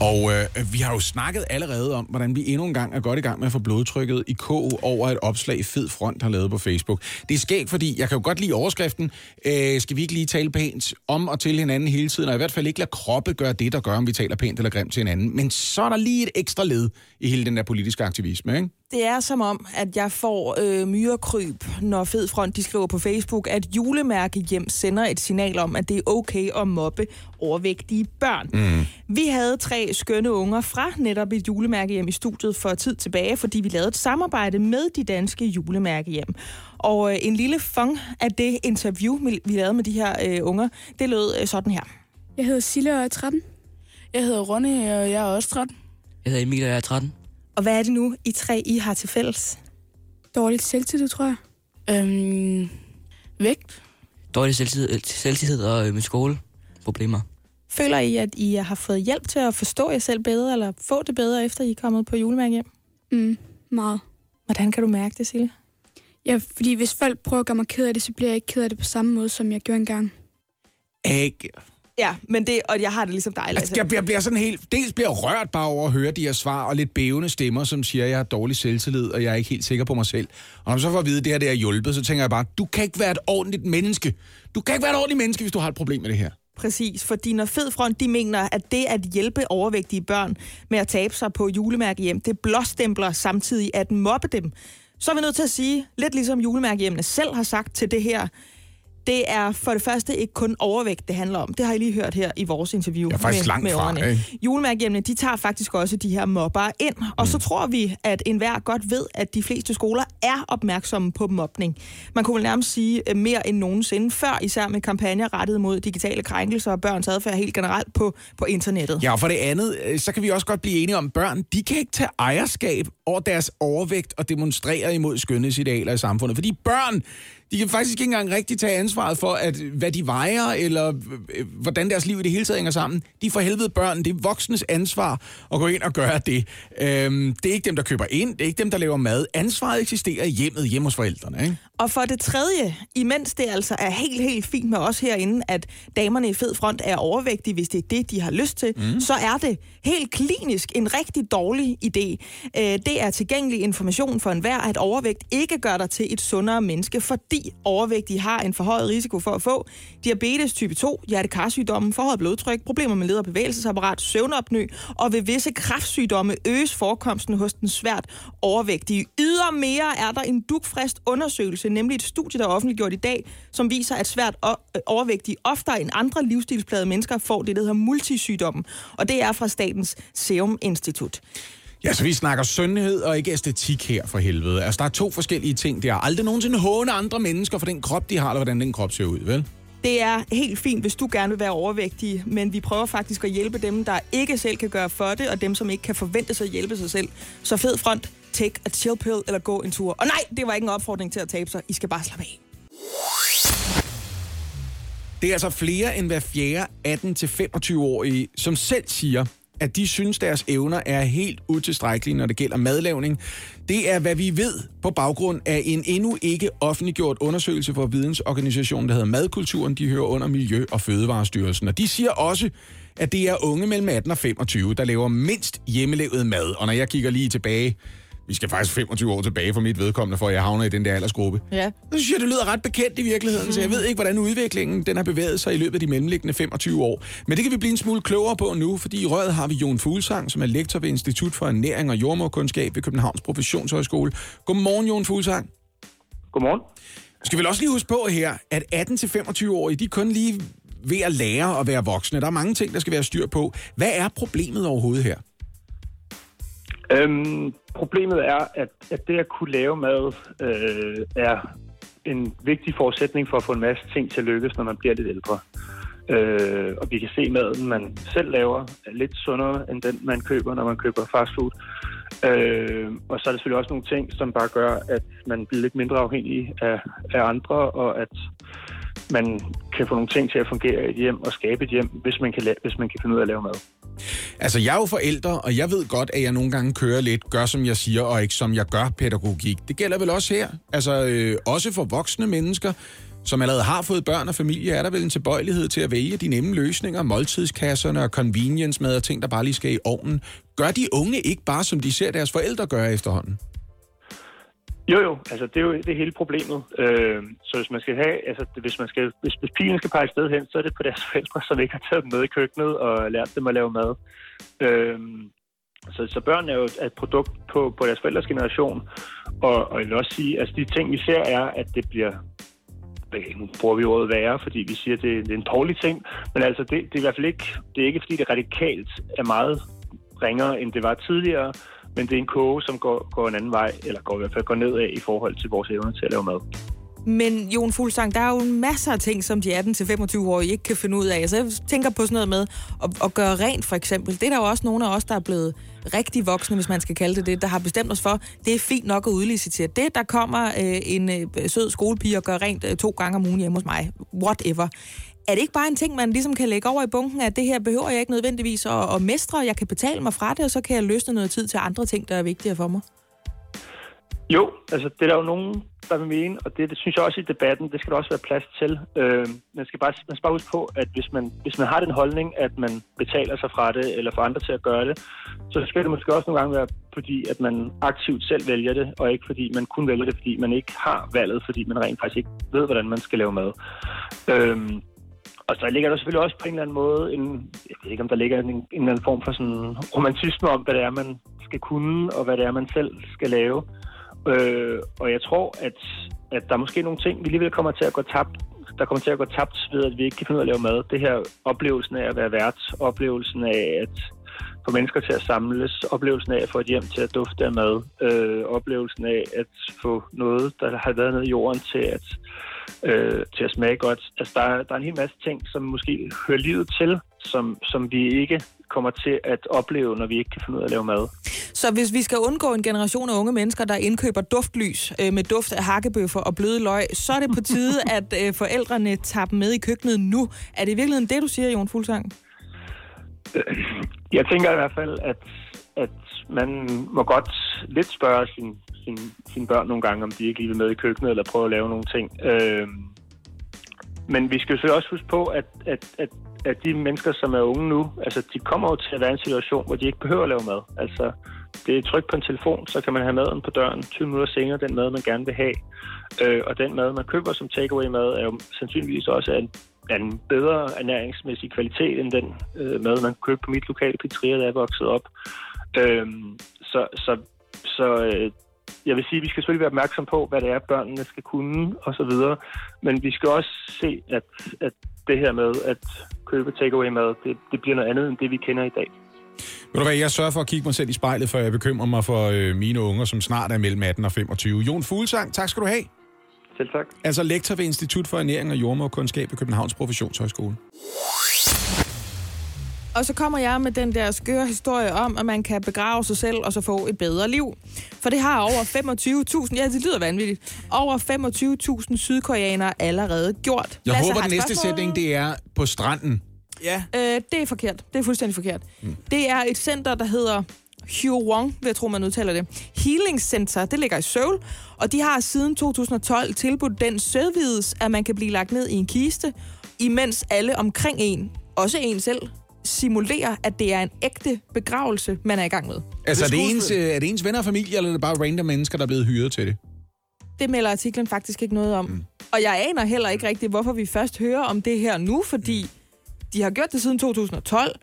Og øh, vi har jo snakket allerede om, hvordan vi endnu en gang er godt i gang med at få blodtrykket i K over et opslag Fed Front har lavet på Facebook. Det er skægt, fordi jeg kan jo godt lide overskriften. Øh, skal vi ikke lige tale pænt om og til hinanden hele tiden, og i hvert fald ikke lade kroppe gøre det, der gør, om vi taler pænt eller grimt til hinanden. Men så er der lige et ekstra led i hele den der politiske aktivisme, ikke? Det er som om, at jeg får øh, myrekryb, når Fed Front de skriver på Facebook, at julemærke hjem sender et signal om, at det er okay at mobbe overvægtige børn. Mm. Vi havde tre skønne unger fra netop et julemærke hjem i studiet for tid tilbage, fordi vi lavede et samarbejde med de danske julemærke hjem. Og øh, en lille fang af det interview, vi vi lavede med de her øh, unger, det lød øh, sådan her. Jeg hedder Sille, og jeg er 13. Jeg hedder Ronny, og jeg er også 13. Jeg hedder Emil, og jeg er 13. Og hvad er det nu, I tre I har til fælles? Dårligt selvtillid, tror jeg. Øhm, vægt. Dårlig selvtillid, selvtillid og øh, med skoleproblemer. Føler I, at I har fået hjælp til at forstå jer selv bedre, eller få det bedre, efter I er kommet på julemærke hjem? Mm, meget. Hvordan kan du mærke det, Sille? Ja, fordi hvis folk prøver at gøre mig ked af det, så bliver jeg ikke ked af det på samme måde, som jeg gjorde engang. Ikke. Ja, men det, og jeg har det ligesom dig, Lasse. Altså, jeg, jeg bliver sådan helt, dels bliver rørt bare over at høre de her svar, og lidt bævende stemmer, som siger, at jeg har dårlig selvtillid, og jeg er ikke helt sikker på mig selv. Og når man så får at vide, at det her det er hjulpet, så tænker jeg bare, du kan ikke være et ordentligt menneske. Du kan ikke være et ordentligt menneske, hvis du har et problem med det her. Præcis, fordi når Fed Front de mener, at det at hjælpe overvægtige børn med at tabe sig på julemærke hjem, det blåstempler samtidig at mobbe dem, så er vi nødt til at sige, lidt ligesom julemærkehjemmene selv har sagt til det her, det er for det første ikke kun overvægt, det handler om. Det har I lige hørt her i vores interview. Jeg er faktisk med, langt med fra, ikke? Julemærkehjemmene, de tager faktisk også de her mobbere ind. Og Mm. så tror vi, at enhver godt ved, at de fleste skoler er opmærksomme på mobning. Man kunne vel nærmest sige øh, mere end nogensinde før, især med kampagner rettet mod digitale krænkelser og børns adfærd helt generelt på, på internettet. Ja, og for det andet, øh, så kan vi også godt blive enige om, at børn, de kan ikke tage ejerskab over deres overvægt og demonstrere imod skønhedsidealer i samfundet. Fordi børn, de kan faktisk ikke engang rigtig tage ansvaret for, at, hvad de vejer, eller øh, hvordan deres liv i det hele taget hænger sammen. De er for helvede børn. Det er voksnes ansvar at gå ind og gøre det. Øhm, det er ikke dem, der køber ind. Det er ikke dem, der laver mad. Ansvaret eksisterer i hjemmet, hjemme hos forældrene. Ikke? Og for det tredje, imens det altså er helt, helt fint med os herinde, at damerne i fed front er overvægtige, hvis det er det, de har lyst til, mm. så er det helt klinisk en rigtig dårlig idé. Øh, Det er tilgængelig information for enhver, at overvægt ikke gør dig til et sundere menneske, fordi overvægtige har en forhøjet risiko for at få diabetes type 2, hjertekarsygdomme, forhøjet blodtryk, problemer med led- og bevægelsesapparat, søvnopnø, og ved visse kræftsygdomme øges forekomsten hos den svært overvægtige. Ydermere er der en dugfrist undersøgelse, nemlig et studie, der er offentliggjort i dag, som viser, at svært øh, overvægtige oftere end andre livsstilsplade mennesker får det, der hedder multisygdommen. Og det er fra Statens Serum Institut. Ja, så vi snakker sundhed og ikke æstetik her for helvede. Altså, der er to forskellige ting. Det er aldrig nogensinde håne andre mennesker for den krop, de har, eller hvordan den krop ser ud, vel? Det er helt fint, hvis du gerne vil være overvægtig, men vi prøver faktisk at hjælpe dem, der ikke selv kan gøre for det, og dem, som ikke kan forvente sig at hjælpe sig selv. Så fed front, take a chill pill eller gå en tur. Og nej, det var ikke en opfordring til at tabe sig. I skal bare slappe af. Det er altså flere end hver fjerde 18-25-årige, som selv siger, at de synes, deres evner er helt utilstrækkelige, når det gælder madlavning. Det er, hvad vi ved på baggrund af en endnu ikke offentliggjort undersøgelse for vidensorganisationen, der hedder Madkulturen. De hører under Miljø- og Fødevarestyrelsen. Og de siger også, at det er unge mellem 18 og 25, der laver mindst hjemmelavet mad. Og når jeg kigger lige tilbage, vi skal faktisk 25 år tilbage for mit vedkommende, for jeg havner i den der aldersgruppe. Ja. Så synes jeg, det lyder ret bekendt i virkeligheden, så jeg ved ikke, hvordan udviklingen den har bevæget sig i løbet af de mellemliggende 25 år. Men det kan vi blive en smule klogere på nu, fordi i røret har vi Jon Fuglsang, som er lektor ved Institut for Ernæring og Jordmorkundskab ved Københavns Professionshøjskole. Godmorgen, Jon Fuglsang. Godmorgen. Du skal vel også lige huske på her, at 18-25-årige, de er kun lige ved at lære at være voksne. Der er mange ting, der skal være styr på. Hvad er problemet overhovedet her? Øhm, problemet er, at, at det at kunne lave mad øh, er en vigtig forudsætning for at få en masse ting til at lykkes, når man bliver lidt ældre. Øh, og vi kan se, at maden, man selv laver, er lidt sundere end den, man køber, når man køber fast food. Øh, og så er der selvfølgelig også nogle ting, som bare gør, at man bliver lidt mindre afhængig af, af andre, og at man kan få nogle ting til at fungere i et hjem og skabe et hjem, hvis man kan, la- hvis man kan finde ud af at lave mad. Altså, jeg er jo forældre, og jeg ved godt, at jeg nogle gange kører lidt, gør som jeg siger, og ikke som jeg gør pædagogik. Det gælder vel også her. Altså, øh, også for voksne mennesker, som allerede har fået børn og familie, er der vel en tilbøjelighed til at vælge de nemme løsninger, måltidskasserne og convenience mad og ting, der bare lige skal i ovnen. Gør de unge ikke bare, som de ser deres forældre gøre efterhånden? Jo, jo, altså det er jo det er hele problemet. Øh, så hvis man skal have, altså hvis man skal, hvis, hvis pigen skal pege et sted hen, så er det på deres forældre, som ikke har taget dem med i køkkenet og lært dem at lave mad. Øh, så, så børn er jo et produkt på, på deres forældres generation, og, og jeg vil også sige, altså de ting vi ser er, at det bliver øh, nu bruger vi ordet værre, fordi vi siger, at det, det er en dårlig ting, men altså det, det er i hvert fald ikke, det er ikke fordi det radikalt er meget ringere, end det var tidligere, men det er en koge, som går, går en anden vej, eller går i hvert fald går nedad i forhold til vores evne til at lave mad. Men Jon Fuglsang, der er jo masser af ting, som de 18-25-årige ikke kan finde ud af. Så jeg tænker på sådan noget med at, at gøre rent, for eksempel. Det er der jo også nogle af os, der er blevet rigtig voksne, hvis man skal kalde det det, der har bestemt os for, det er fint nok at udlicitere. Det, der kommer øh, en øh, sød skolepige og gør rent øh, to gange om ugen hjemme hos mig, whatever. Er det ikke bare en ting, man ligesom kan lægge over i bunken, at det her behøver jeg ikke nødvendigvis at, at mestre, jeg kan betale mig fra det, og så kan jeg løsne noget tid til andre ting, der er vigtigere for mig? Jo, altså det er der jo nogen, der vil mene, og det, det synes jeg også i debatten, det skal der også være plads til. Øh, man, skal bare, man skal bare huske på, at hvis man, hvis man har den holdning, at man betaler sig fra det, eller får andre til at gøre det, så skal det måske også nogle gange være, fordi at man aktivt selv vælger det, og ikke fordi man kun vælger det, fordi man ikke har valget, fordi man rent faktisk ikke ved, hvordan man skal lave mad. Øh, og så ligger der selvfølgelig også på en eller anden måde, en, jeg ved ikke om der ligger en, en eller anden form for sådan romantisme om, hvad det er, man skal kunne, og hvad det er, man selv skal lave. Øh, og jeg tror, at, at der er måske nogle ting, vi alligevel kommer til at gå tabt, der kommer til at gå tabt ved, at vi ikke kan finde ud af at lave mad. Det her oplevelsen af at være vært, oplevelsen af at få mennesker til at samles, oplevelsen af at få et hjem til at dufte af mad, øh, oplevelsen af at få noget, der har været nede i jorden til at, øh, til at smage godt. Altså, der, er- der er en hel masse ting, som måske hører livet til, som, som vi ikke kommer til at opleve, når vi ikke kan finde ud af at lave mad. Så hvis vi skal undgå en generation af unge mennesker, der indkøber duftlys øh, med duft af hakkebøffer og bløde løg, så er det på tide, at øh, forældrene tager dem med i køkkenet nu. Er det i virkeligheden det, du siger, Jon Fuglsang? Øh, jeg tænker i hvert fald, at, at man må godt lidt spørge sin, sin, sine børn nogle gange, om de ikke lige vil med i køkkenet, eller prøve at lave nogle ting. Øh, men vi skal jo selvfølgelig også huske på, at, at, at, at de mennesker, som er unge nu, altså de kommer jo til at være i en situation, hvor de ikke behøver at lave mad. Altså, det er tryk på en telefon, så kan man have maden på døren 20 minutter senere, den mad, man gerne vil have. Øh, og den mad, man køber som takeaway-mad, er jo sandsynligvis også af en, af en bedre ernæringsmæssig kvalitet, end den øh, mad, man køber på mit lokale pizzeria, der er vokset op. Øh, så så, så øh, jeg vil sige, at vi skal selvfølgelig være opmærksom på, hvad det er, børnene skal kunne osv. Men vi skal også se, at, at det her med at købe takeaway-mad, det, det bliver noget andet end det, vi kender i dag. Ved du hvad, jeg sørger for at kigge mig selv i spejlet, for jeg bekymrer mig for øh, mine unger, som snart er mellem 18 og 25. Jon Fuglsang, tak skal du have. Selv tak. Altså lektor ved Institut for Ernæring og Jordmorkundskab ved Københavns Professionshøjskole. Og så kommer jeg med den der skøre historie om, at man kan begrave sig selv og så få et bedre liv. For det har over 25.000, ja, det lyder vanvittigt, over 25.000 sydkoreanere allerede gjort. Jeg Lasse håber, den næste spørgsmål. sætning, det er på stranden. Ja. Øh, det er forkert. Det er fuldstændig forkert. Mm. Det er et center, der hedder Huong, vil jeg tro, man udtaler det. Healing Center, det ligger i Seoul, og de har siden 2012 tilbudt den sødvides, at man kan blive lagt ned i en kiste, imens alle omkring en, også en selv, simulerer, at det er en ægte begravelse, man er i gang med. Altså, er det, ens, øh, er det ens venner og familie, eller er det bare random mennesker, der er blevet hyret til det? Det melder artiklen faktisk ikke noget om. Mm. Og jeg aner heller ikke rigtigt, hvorfor vi først hører om det her nu, fordi de har gjort det siden 2012.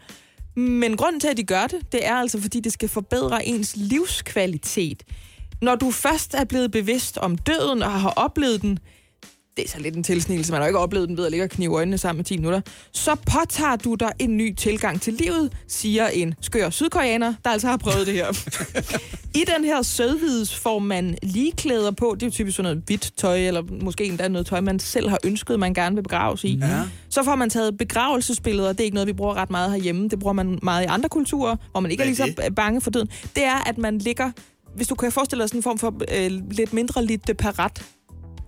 Men grunden til, at de gør det, det er altså, fordi det skal forbedre ens livskvalitet. Når du først er blevet bevidst om døden og har oplevet den, det er så lidt en tilsnigelse, man har jo ikke oplevet den ved at ligge og knive øjnene sammen med 10 minutter, så påtager du dig en ny tilgang til livet, siger en skør sydkoreaner, der altså har prøvet det her. I den her sødvides får man ligeklæder på. Det er jo typisk sådan noget hvidt tøj, eller måske endda noget tøj, man selv har ønsket, man gerne vil begraves i. Ja. Så får man taget begravelsesbilleder. Det er ikke noget, vi bruger ret meget herhjemme. Det bruger man meget i andre kulturer, hvor man ikke er lige så bange for døden. Det er, at man ligger... Hvis du kan forestille dig sådan en form for øh, lidt mindre lidt parat.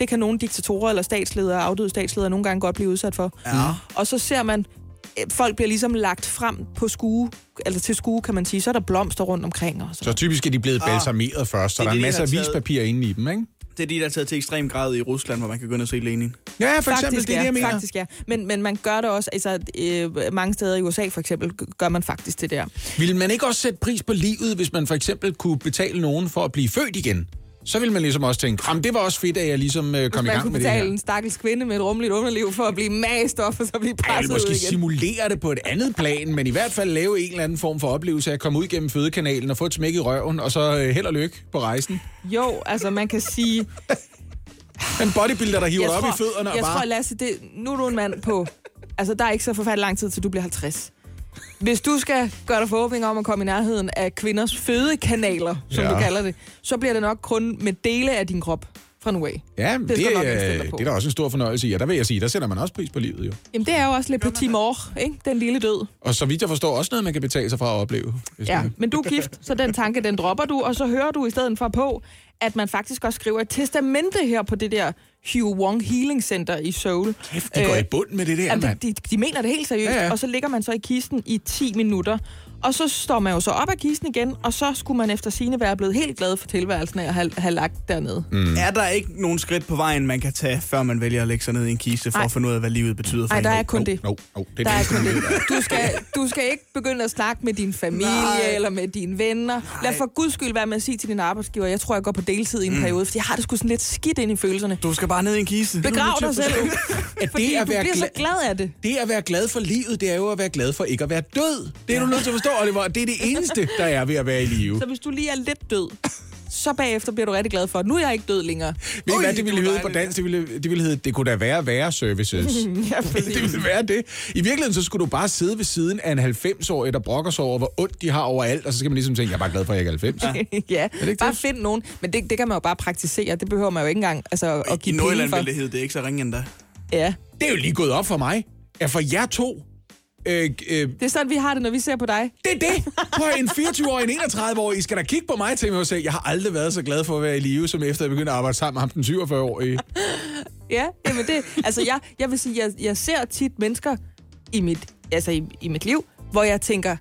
Det kan nogle diktatorer eller statsledere, afdøde statsledere, nogle gange godt blive udsat for. Ja. Og så ser man, øh, folk bliver ligesom lagt frem på skue, eller til skue, kan man sige. Så er der blomster rundt omkring. Og så. Så typisk er de blevet Ah. balsameret først, så Det er der er en de masse taget- avispapir inde i dem, ikke? Det er de, der er taget til ekstrem grad i Rusland, hvor man kan gå ind og se Lenin. Ja, for eksempel, faktisk, det er ja, det, jeg mener. Faktisk, ja. Men, men man gør det også, altså øh, mange steder i USA for eksempel, gør man faktisk det der. Vil man ikke også sætte pris på livet, hvis man for eksempel kunne betale nogen for at blive født igen? Så vil man ligesom også tænke, jamen det var også fedt, at jeg ligesom øh, kom i man gang kunne med det her. betale en stakkels kvinde med et rummeligt underliv for at blive mast op, og så blive Jeg presset ud måske igen. simulere det på et andet plan, men i hvert fald lave en eller anden form for oplevelse af at komme ud gennem fødekanalen og få et smæk i røven, og så øh, held og lykke på rejsen. Jo, altså man kan sige... En bodybuilder, der hiver dig op i fødderne og jeg bare... tror, Lasse, det, nu er du en mand på... Altså, der er ikke så forfærdelig lang tid, til du bliver 50. Hvis du skal gøre dig forhåbninger om at komme i nærheden af kvinders fødekanaler, som Ja. du kalder det, så bliver det nok kun med dele af din krop fra nu af. Ja, det, Det nok er, det på. er der også en stor fornøjelse i, og der vil jeg sige, der sætter man også pris på livet jo. Jamen, det er jo også lidt petit mort, ikke? Den lille død. Og så vidt jeg forstår, også noget, man kan betale sig fra at opleve. Ja, man... men du er gift, så den tanke, den dropper du, og så hører du i stedet for på, at man faktisk også skriver et testamente her på det der Hugh Wong Healing Center i Seoul. Kæft, de går i bund med det der, mand. de, de, mener det helt seriøst, ja. ja. og så ligger man så i kisten i 10 minutter. Og så står man jo så op af kisten igen, og så skulle man efter sine være blevet helt glad for tilværelsen af at have, have lagt dernede. Mm. Er der ikke nogen skridt på vejen, man kan tage, før man vælger at lægge sig ned i en kiste, for Ej. at finde ud af, hvad livet betyder for Nej, en? der er kun det. No, no, det Der er er det kun det. Du skal, du skal ikke begynde at snakke med din familie Nej. eller med dine venner. Lad for guds skyld være med at sige til din arbejdsgiver, jeg tror, jeg går på deltid i en Mm. periode, fordi jeg har det sgu sådan lidt skidt ind i følelserne. Du skal bare ned i en kiste. Begrav dig selv. At Fordi det at du være bliver så gla- glad af det. Det at være glad for livet, det er jo at være glad for ikke at være død. Det er du nødt til at forstå, Oliver. Det er det eneste, der er ved at være i live. Så hvis du lige er lidt død, så bagefter bliver du rigtig glad for, at nu er jeg ikke død længere. Ved I hvad det ville hedde på dansk? Det ville, det ville hedde, det kunne da være værre services. ja, det ville være det. I virkeligheden, så skulle du bare sidde ved siden af en 90-årig, der brokker sig over, hvor ondt de har overalt, og så skal man ligesom tænke, jeg er bare glad for, at jeg ikke er 90. ja, det ikke bare det? find nogen. Men det, det kan man jo bare praktisere. Det behøver man jo ikke engang altså, at I give penge Nordjylland for. ville det hedde, det er ikke så ringe endda. Ja, Det er jo lige gået op for mig, at for jer to, øh, øh, det er sådan, vi har det, når vi ser på dig. det er det. På en 24-årig, en 31-årig, I skal da kigge på mig til mig og sige, jeg har aldrig været så glad for at være i live, som efter jeg begyndte at arbejde sammen med ham den 47-årige. Ja, jamen det, altså jeg, jeg vil sige, jeg, jeg ser tit mennesker i mit, altså i, i mit liv, hvor jeg tænker,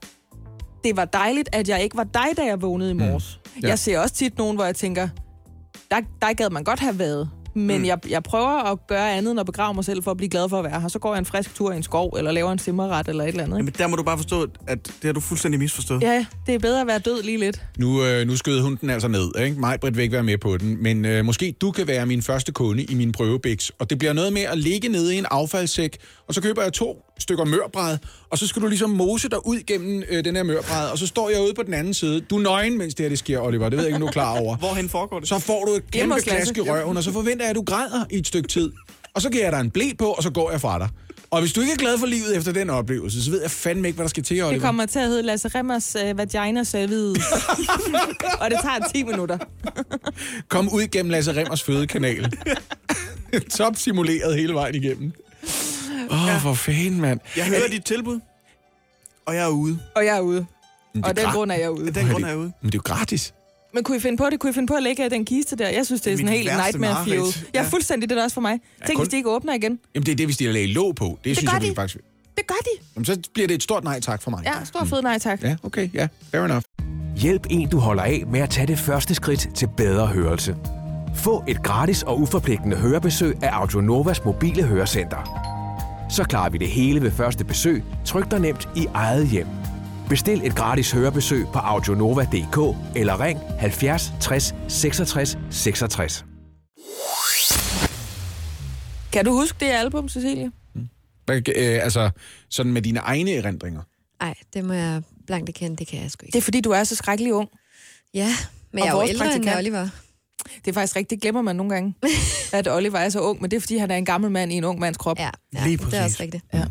det var dejligt, at jeg ikke var dig, da jeg vågnede i morges. Mm. Ja. Jeg ser også tit nogen, hvor jeg tænker, der, der gad man godt have været. Men mm. jeg, jeg prøver at gøre andet end at begrave mig selv for at blive glad for at være her. Så går jeg en frisk tur i en skov, eller laver en simmerret, eller et eller andet. Ikke? Jamen, der må du bare forstå, at det har du fuldstændig misforstået. Ja, det er bedre at være død lige lidt. Nu, øh, nu skød hun den altså ned, ikke? Mig, Britt, vil ikke være med på den. Men øh, måske du kan være min første kunde i min prøvebiks. Og det bliver noget med at ligge nede i en affaldssæk, og så køber jeg to stykker mørbræd, og så skal du ligesom mose dig ud gennem øh, den her mørbræd, og så står jeg ude på den anden side. Du er nøgen, mens det her det sker, Oliver. Det ved jeg ikke, om du er klar over. Hvorhen foregår det? Så får du et kæmpe klask i røven, og så forventer jeg, at du græder i et stykke tid. Og så giver jeg dig en blæ på, og så går jeg fra dig. Og hvis du ikke er glad for livet efter den oplevelse, så ved jeg fandme ikke, hvad der skal til, Oliver. Det kommer til at hedde Lasse Remmers øh, vagina serviet. og det tager 10 minutter. Kom ud gennem Lasse Remmers fødekanal. Top simuleret hele vejen igennem. Åh, oh, ja. for fanden, mand. Jeg hører dit tilbud, og jeg er ude. Og jeg er ude. Men Og det er den gra- grund er jeg ude. Den grund er jeg ude. Men det er jo gratis. Men kunne I finde på det? Kunne I finde på at lægge den kiste der? Jeg synes, det er, Det er sådan helt nightmare fuel. mareridt. Ja, Ja. fuldstændig. Det er også for mig. Tænk, kun- hvis de ikke åbner igen. Jamen, det er det, hvis de har lagt låg på. Det, det synes gør jeg de. faktisk... Det gør de. Jamen, så bliver det et stort nej tak for mig. Ja, stor fed nej tak. Ja, okay, ja. Fair enough. Hjælp en, du holder af med at tage det første skridt til bedre hørelse. Få et gratis og uforpligtende hørebesøg af Audionovas mobile hørecenter. Så klarer vi det hele ved første besøg, tryk dig nemt i eget hjem. Bestil et gratis hørebesøg på audionova.dk eller ring 70 60 66 66. Kan du huske det album, Cecilie? Hvad, øh, altså, sådan med dine egne erindringer. Nej, det må jeg blankt erkende, det kan jeg sgu ikke. Det er fordi, du er så skrækkelig ung. Ja, men Og jeg er jo ældre end Oliver. Det er faktisk rigtigt, det glemmer man nogle gange, at Oliver er så ung, men det er fordi, han er en gammel mand i en ung mands krop. Ja, ja Lige det er også rigtigt. Ja.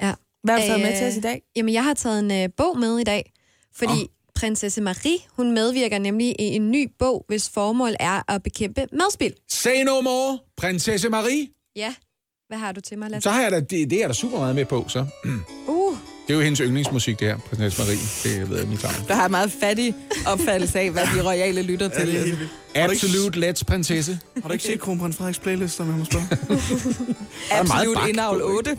Ja. Hvad har du taget med Øh, til os i dag? Jamen, jeg har taget en øh, bog med i dag, fordi oh. prinsesse Marie, hun medvirker nemlig i en ny bog, hvis formål er at bekæmpe madspil. Say no more, prinsesse Marie. Ja, hvad har du til mig, Lasse? Så har jeg da, det, det er da super meget med på, så. Uh, Det er jo hendes yndlingsmusik, det her, prinsesse Marie. Det ved jeg ikke, klar. Du har en meget fattig opfattelse af, hvad de royale lytter til. Ja, er vildt. Absolute let's prinsesse. Har du ikke set Kronprins Frederiks playlist, som jeg må spørge? Absolut indavl på, 8.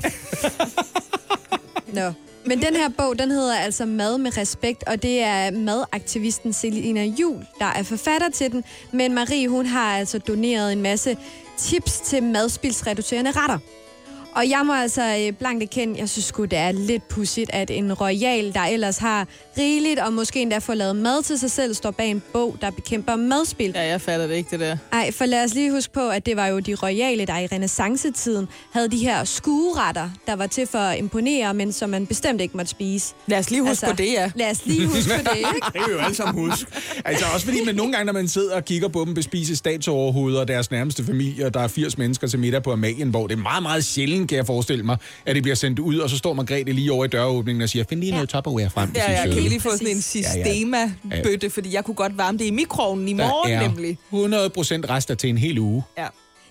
Nå. Men den her bog, den hedder altså Mad med respekt, og det er madaktivisten Selina Jul, der er forfatter til den. Men Marie, hun har altså doneret en masse tips til madspilsreducerende retter. Og jeg må altså øh, blankt erkende, jeg synes sgu, det er lidt pudsigt, at en royal, der ellers har rigeligt og måske endda får lavet mad til sig selv, står bag en bog, der bekæmper madspil. Ja, jeg fatter det ikke, det der. Ej, for lad os lige huske på, at det var jo de royale, der i renaissancetiden havde de her skueretter, der var til for at imponere, men som man bestemt ikke måtte spise. Lad os lige huske på det, ja. Lad os lige huske på det, ikke? Det kan vi jo alle sammen huske. Altså også fordi, men nogle gange, når man sidder og kigger på dem bespise statsoverhoveder og deres nærmeste familie, og der er 80 mennesker til middag på Amalien, hvor det er meget, meget sjældent, kan jeg forestille mig, at det bliver sendt ud, og så står Margrethe lige over i døråbningen og siger, find lige noget topperware frem. Ja, er jeg kan søde." vi lige få sådan en sistema-bøtte, fordi jeg kunne godt varme det i mikroovnen i morgen, Der er nemlig. 100 procent rester til en hel uge. Ja.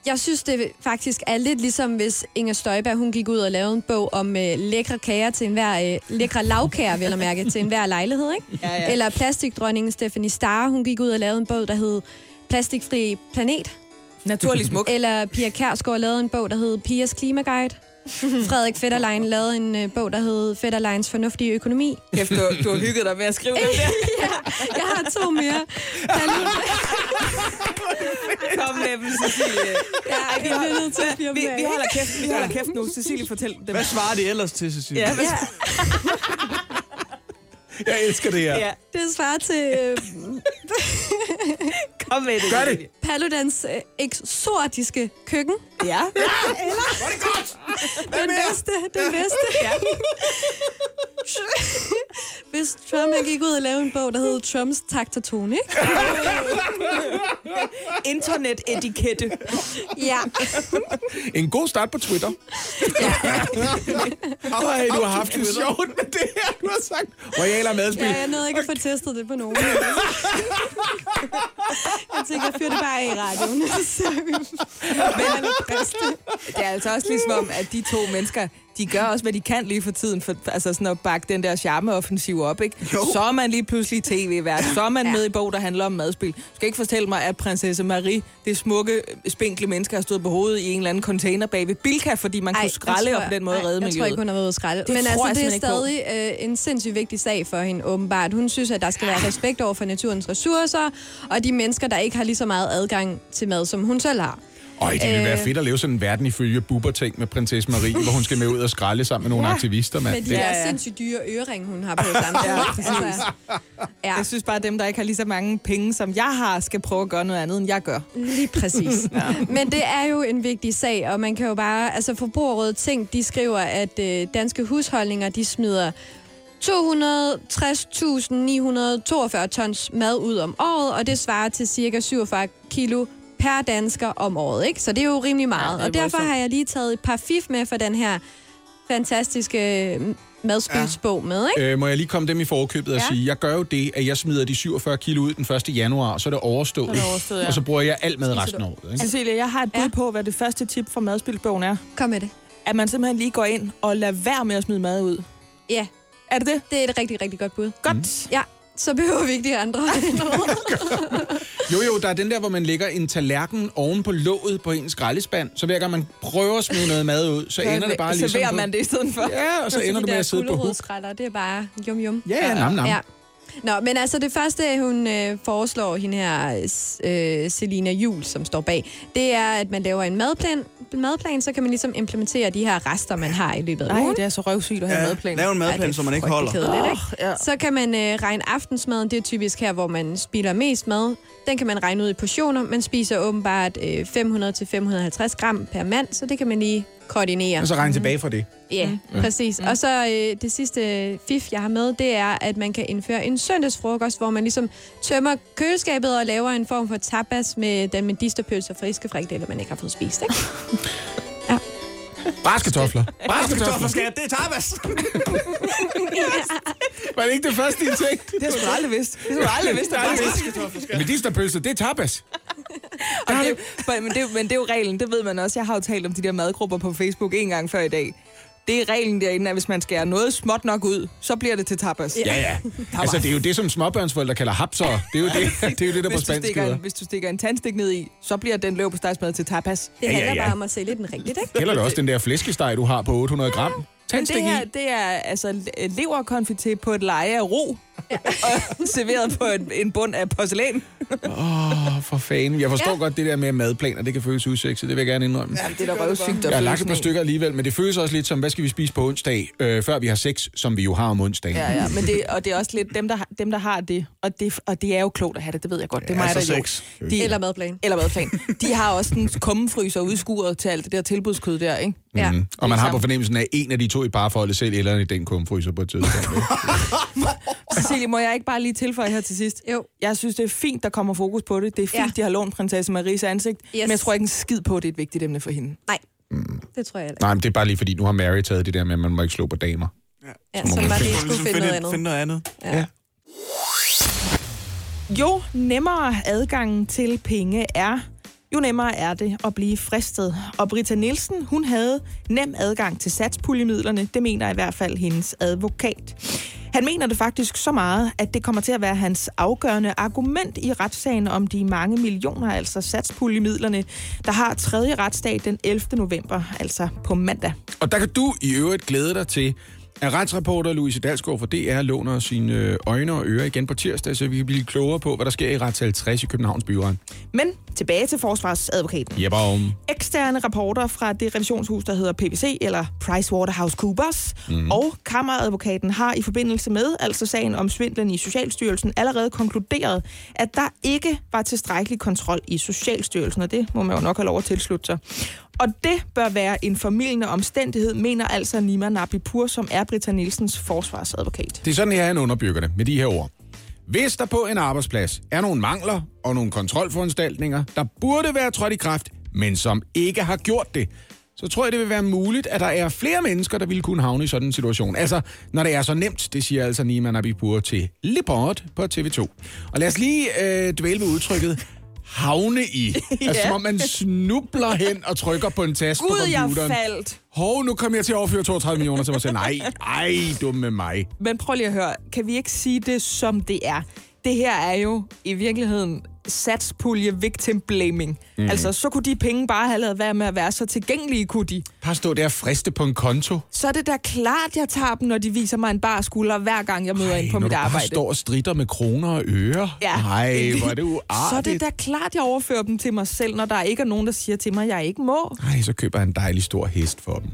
Jeg synes, det faktisk er lidt ligesom, hvis Inger Støjberg hun gik ud og lavede en bog om øh, lækre kager til enhver, øh, lækre lavkager, vil jeg mærke, til enhver lejlighed, ikke? Ja, ja. Eller plastikdronningen Stephanie Starr, hun gik ud og lavede en bog, der hed Plastikfri Planet. Naturlig smuk. Eller Pia Kærsgaard lavede en bog, der hed Pias Klimaguide. Frederik Fetterlein lavede en øh, bog, der hed Fetterleins Fornuftige Økonomi. Kæft, du, du har hygget dig med at skrive det der. ja, jeg har to mere. Kom med dem, Cecilie. Ja, jeg bliver nødt til at fyre vi, vi holder kæft, vi holder kæft nu. Cecilie, fortæl dem. Hvad svarer de ellers til, Cecilie? Ja, hvad, Jeg elsker det her. ja. Det svarer til øh, Kom med det. Gør det. Paludans øh, eksotiske køkken. Ja. Den bedste, den bedste. Ja. Hvis Trump han gik ud og lavede en bog, der hed Trumps takt og tone, ikke? Internet-etikette. Ja. En god start på Twitter. Ej, du har haft det sjovt med det her, du har sagt. Royaler madspil. ja, jeg nåede ikke at få testet det på nogen. Jeg tænker, jeg fyrer det bare af i radioen. Men Det er altså også ligesom om, at de to mennesker, de gør også, hvad de kan lige for tiden, for altså sådan at bakke den der charmeoffensiv op, ikke? Så er man lige pludselig tv-vært, så er man ja. med i bog, der handler om madspil. Du skal ikke fortælle mig, at prinsesse Marie, det smukke, spinkle menneske, har stået på hovedet i en eller anden container bag ved Bilka, fordi man kunne skralde tror og jeg- på den måde ej, redde Jeg tror miljøet. ikke, hun har været ude at skralde. Det Men tror altså, jeg det er stadig øh, en sindssygt vigtig sag for hende, åbenbart. Hun synes, at der skal være respekt over for naturens ressourcer, og de mennesker, der ikke har lige så meget adgang til mad, som hun selv har. Øj, det ville være Øh. fedt at lave sådan en verden ifølge Bubber-ting med prinsesse Marie, hvor hun skal med ud og skralde sammen med nogle Ja. aktivister. Mand. Med de Det- Ja, ja. sindssygt dyre ørering, hun har på samtidig. Ja, altså, ja, Jeg synes bare, at dem, der ikke har lige så mange penge, som jeg har, skal prøve at gøre noget andet, end jeg gør. lige præcis. ja. Men det er jo en vigtig sag, og man kan jo bare... Altså, Forbrugerrådet Ting, de skriver, at øh, danske husholdninger, de smider 260.942 tons mad ud om året, og det svarer til cirka 47 kilo per dansker om året, ikke? Så det er jo rimelig meget. Ja, og derfor voldsomt. har jeg lige taget et par fif med for den her fantastiske øh, madspilsbog med, ikke? Øh, må jeg lige komme dem i forkøbet og Ja. sige, jeg gør jo det, at jeg smider de 47 kilo ud den 1. januar, så er det overstået. Så er det overstået, ja. Og så bruger jeg alt med resten af året. Ikke? Cecilia, jeg har et bud Ja. på, hvad det første tip fra madspilsbogen er. Kom med det. At man simpelthen lige går ind og lader være med at smide mad ud. Ja, Er det det? det er et rigtig, rigtig godt bud. Godt. Ja, så behøver vi ikke de andre. Jo, jo, der er den der, hvor man lægger en tallerken oven på låget på en skraldespand, så hver gang man prøver at smide noget mad ud, så ender det bare ligesom... Serverer man det i stedet for? Ja, og så ender du med at sidde på huk. det er bare yum yum. Ja, ja, nam, nam. Ja. Nå, men altså det første, hun øh, foreslår, hende her, øh, Selina Jul, som står bag, det er, at man laver en madplan, madplan, så kan man ligesom implementere de her rester, man har i løbet af Nej, ugen. det er så røvsygt at have Ja, madplan. lav en madplan, er som man ikke holder. kedeligt, ikke? ja. Så kan man øh, regne aftensmaden, det er typisk her, hvor man spilder mest mad. Den kan man regne ud i portioner. Man spiser åbenbart øh, 500-550 gram per mand, så det kan man lige koordinere. Og så regne tilbage fra det. Ja, Ja. præcis. Og så øh, det sidste fif, jeg har med, det er, at man kan indføre en søndagsfrokost, hvor man ligesom tømmer køleskabet og laver en form for tapas med den medisterpølse og friske frikadeller, man ikke har fået spist. Ikke? Bradskartofler. Bradskartofler, skat, det er tapas. Var det ikke det første, I tænkte? Det har da aldrig vidst. Det har da aldrig vidst. at Medisterpølse, det er tapas. Og det, men, det, men det er jo reglen, det ved man også. Jeg har jo talt om de der madgrupper på Facebook en gang før i dag. Det er reglen derinde, at hvis man skærer noget småt nok ud, så bliver det til tapas. Ja, ja. Altså, det er jo det, som småbørnsforældre kalder hapser. Det er jo det, det, er jo det der på hvis, du spansk hedder. en, hvis du stikker en tandstik ned i, så bliver den løb på stegsmad til tapas. Det Ja, ja, handler ja. bare om at sælge den rigtigt, ikke? Kælder det også den der flæskesteg, du har på 800 gram? Men Tandstik det her, det er altså leverkonfité på et leje af ro, og serveret på en, en bund af porcelæn. Åh, oh, for fanden. Jeg forstår ja. godt det der med madplaner. Det kan føles usekset. Det vil jeg gerne indrømme. Jamen, det er da røvsygt Jeg har lagt et par stykker alligevel, men det føles også lidt som, hvad skal vi spise på onsdag, øh, før vi har sex, som vi jo har om onsdagen. Ja, ja, men det, og det er også lidt dem, der, har- dem, der har det og, det, og det er jo klogt at have det, det ved jeg godt. Det er Ja, mig, så der jo. De, Eller madplan. eller madplan. De har også en kummefryser udskuret til alt det der tilbudskød der, ikke? Ja. Mm. Og man har på fornemmelsen af, at en af de to i parforholdet selv eller i den kumfryser på et tidspunkt. ikke? Cecilie, må jeg ikke bare lige tilføje her til sidst? Jo. Jeg synes, det er fint, der kommer fokus på det. Det er fint, Ja. ja. de har lånt prinsesse Maries ansigt. Yes. Men jeg tror ikke en skid på, at det er et vigtigt emne for hende. Nej, det tror jeg heller Nej, men det er bare lige fordi, nu har Mary taget det der med, at man må ikke slå på damer. ikke. Ja, så var det Så skulle ligesom finde noget andet. finde noget andet. Ja. Jo nemmere adgangen til penge er, jo nemmere er det at blive fristet. Og Britta Nielsen, hun havde nem adgang til satspuljemidlerne. Det mener i hvert fald hendes advokat. Han mener det faktisk så meget, at det kommer til at være hans afgørende argument i retssagen om de mange millioner, altså satspuljemidlerne, der har tredje retsdag den 11. november, altså på mandag. Og der kan du i øvrigt glæde dig til, at retsreporter Louise Dalsgaard fra DR låner sine øh, øjne og ører igen på tirsdag, så vi kan blive klogere på, hvad der sker i retssal 60 i Københavns Byret. Men tilbage til forsvarsadvokaten. Jepper om. eksterne rapporter fra det revisionshus, der hedder PwC, eller PricewaterhouseCoopers, mm. og kammeradvokaten har i forbindelse med, altså sagen om svindlen i Socialstyrelsen, allerede konkluderet, at der ikke var tilstrækkelig kontrol i Socialstyrelsen, og det må man jo nok have lov at tilslutte sig. Og det bør være en formidlende omstændighed, mener altså Nima Nabipur, som er Britta Nielsens forsvarsadvokat. Det er sådan, her han underbygger det med de her ord. Hvis der på en arbejdsplads er nogle mangler og nogle kontrolforanstaltninger, der burde være trådt i kraft, men som ikke har gjort det, så tror jeg, det vil være muligt, at der er flere mennesker, der ville kunne havne i sådan en situation. Altså, når det er så nemt, det siger altså Nima Nabipur til Liport på TV2. Og lad os lige øh, dvæle ved udtrykket havne i. Altså, Ja. som om man snubler hen og trykker på en taste på Gud, jeg computeren. faldt! Hov, nu kommer jeg til at overføre 32 millioner til mig selv. Nej, ej, dumme mig. Men prøv lige at høre, kan vi ikke sige det, som det er? Det her er jo i virkeligheden satspulje victim blaming. Mm. Altså, så kunne de penge bare have lavet være med at være så tilgængelige, kunne de. Bare stå der og friste på en konto. Så er det da klart, jeg tager dem, når de viser mig en bar skulder, hver gang jeg møder ind på når mit du bare arbejde. står og strider med kroner og øre. Ja. Ej, hvor er det Så er uartigt. det da klart, jeg overfører dem til mig selv, når der ikke er nogen, der siger til mig, at jeg ikke må. Ej, så køber jeg en dejlig stor hest for dem.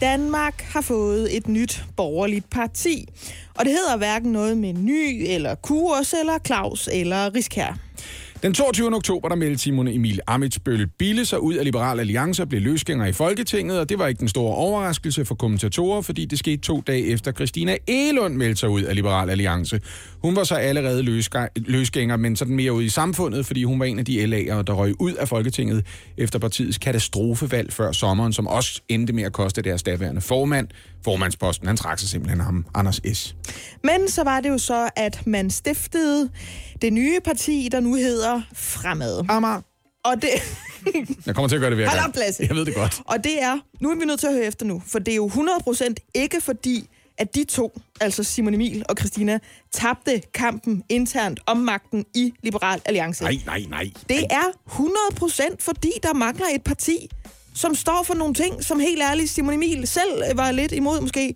Danmark har fået et nyt borgerligt parti. Og det hedder hverken noget med ny, eller kurs, eller Claus, eller Riskær. Den 22. oktober, der meldte Simon Emil Amitsbøl Bille sig ud af Liberal Alliance og blev løsgænger i Folketinget, og det var ikke den store overraskelse for kommentatorer, fordi det skete to dage efter Christina Elund meldte sig ud af Liberal Alliance. Hun var så allerede løsgænger, men sådan mere ud i samfundet, fordi hun var en af de LA'ere, der røg ud af Folketinget efter partiets katastrofevalg før sommeren, som også endte med at koste deres daværende formand. Formandsposten, han trak sig simpelthen ham, Anders S. Men så var det jo så, at man stiftede det nye parti, der nu hedder Fremad. Amager. Og det, Jeg kommer til at gøre det hver Hold op, Lasse. Jeg ved det godt. og det er, nu er vi nødt til at høre efter nu, for det er jo 100% ikke fordi, at de to, altså Simon Emil og Christina, tabte kampen internt om magten i Liberal Alliance. Nej, nej, nej. Det er 100% fordi, der mangler et parti, som står for nogle ting, som helt ærligt Simon Emil selv øh, var lidt imod måske,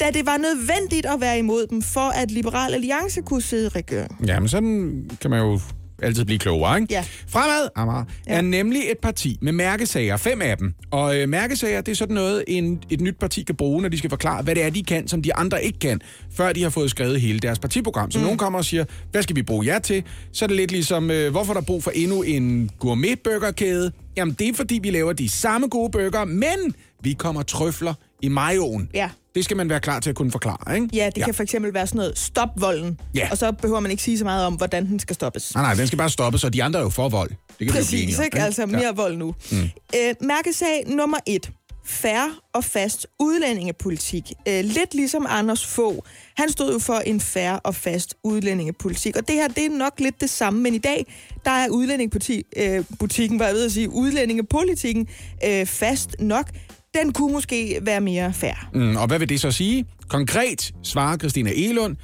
da det var nødvendigt at være imod dem, for at Liberal Alliance kunne sidde i regeringen. Jamen, sådan kan man jo altid blive klogere, ikke? Ja. Fremad, Amager, ja. er nemlig et parti med mærkesager, fem af dem. Og øh, mærkesager, det er sådan noget, en, et nyt parti kan bruge, når de skal forklare, hvad det er, de kan, som de andre ikke kan, før de har fået skrevet hele deres partiprogram. Så mm. nogen kommer og siger, hvad skal vi bruge jer til? Så er det lidt ligesom, øh, hvorfor er der brug for endnu en gourmet-burgerkæde? Jamen, det er fordi, vi laver de samme gode burger, men vi kommer trøfler i majoen. Ja. Det skal man være klar til at kunne forklare, ikke? Ja, det ja. kan for eksempel være sådan noget, stop volden. Ja. Og så behøver man ikke sige så meget om, hvordan den skal stoppes. Nej, nej, den skal bare stoppes, og de andre er jo for vold. Det kan vi jo blive Præcis, om, ikke? Altså mere ja. vold nu. Mm. Øh, mærkesag nummer et. Færre og fast udlændingepolitik. Øh, lidt ligesom Anders Fogh. Han stod jo for en færre og fast udlændingepolitik. Og det her, det er nok lidt det samme, men i dag, der er udlændingebutikken, øh, butikken, hvad jeg ved at sige, udlændingepolitikken øh, fast nok. Den kunne måske være mere fair. Mm, og hvad vil det så sige? Konkret svarer Christina Elund,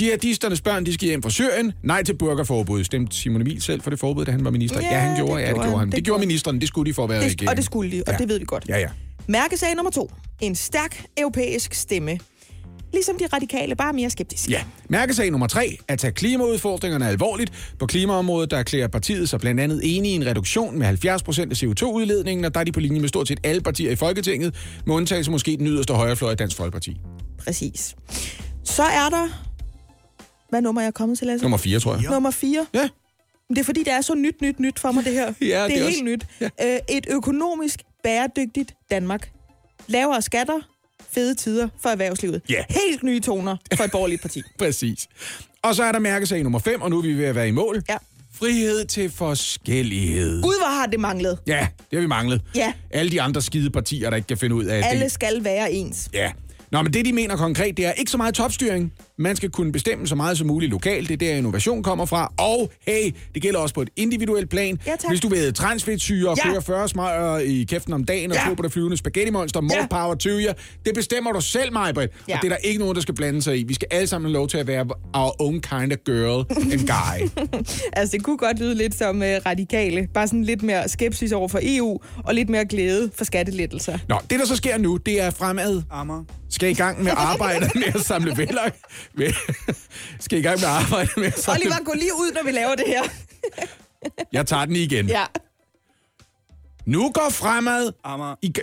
Jihadisternes børn, de skal hjem fra Syrien. Nej til burgerforbud. Stemte Simon Emil selv for det forbud, da han var minister? Ja, Ja, han gjorde, det ja, det gjorde han. han. Det Det, gjorde ministeren, det skulle de for at være Det, og det skulle de, og Ja. det ved vi godt. Ja, ja. Mærkesag nummer to. En stærk europæisk stemme. Ligesom de radikale, bare mere skeptiske. Ja. Mærkesag nummer tre. At tage klimaudfordringerne alvorligt. På klimaområdet, der erklærer partiet sig blandt andet enige i en reduktion med 70 procent af CO2-udledningen, og der er de på linje med stort set alle partier i Folketinget, med undtagelse måske den yderste højrefløj af Dansk Folkeparti. Præcis. Så er der... Hvad nummer er jeg kommet til, Lasse? Nummer fire, tror jeg. Nummer 4. Ja. Det er fordi, det er så nyt, nyt, nyt for mig, det her. Ja, det er, det er helt også- nyt. Ja. Et økonomisk bæredygtigt Danmark. Lavere skatter, fede tider for erhvervslivet. Ja. Helt nye toner for et borgerligt parti. Præcis. Og så er der mærkesag nummer 5, og nu er vi ved at være i mål. Ja. Frihed til forskellighed. Gud, hvor har det manglet. Ja, det har vi manglet. Ja. Alle de andre skide partier, der ikke kan finde ud af Alle det. skal være ens. Ja. Nå, men det, de mener konkret, det er ikke så meget topstyring. Man skal kunne bestemme så meget som muligt lokalt. Det er der, innovation kommer fra. Og hey, det gælder også på et individuelt plan. Ja, tak. Hvis du vil transfedtsyre og Ja. køre 40 smøger i kæften om dagen og Ja. slå på det flyvende spaghetti monster, more Ja. power to you. Det bestemmer du selv, Majbrit. Ja. Og det er der ikke nogen, der skal blande sig i. Vi skal alle sammen have lov til at være our own kind of girl and guy. Altså, det kunne godt lyde lidt som uh, radikale. Bare sådan lidt mere skepsis over for EU, og lidt mere glæde for skattelettelser. Nå, det der så sker nu, det er fremad. Ammer. Skal i gang med arbejdet med at samle vælger. Skal i gang med med at samle... Oliver, gå lige ud, når vi laver det her. Jeg tager den igen. Ja. Nu går fremad i,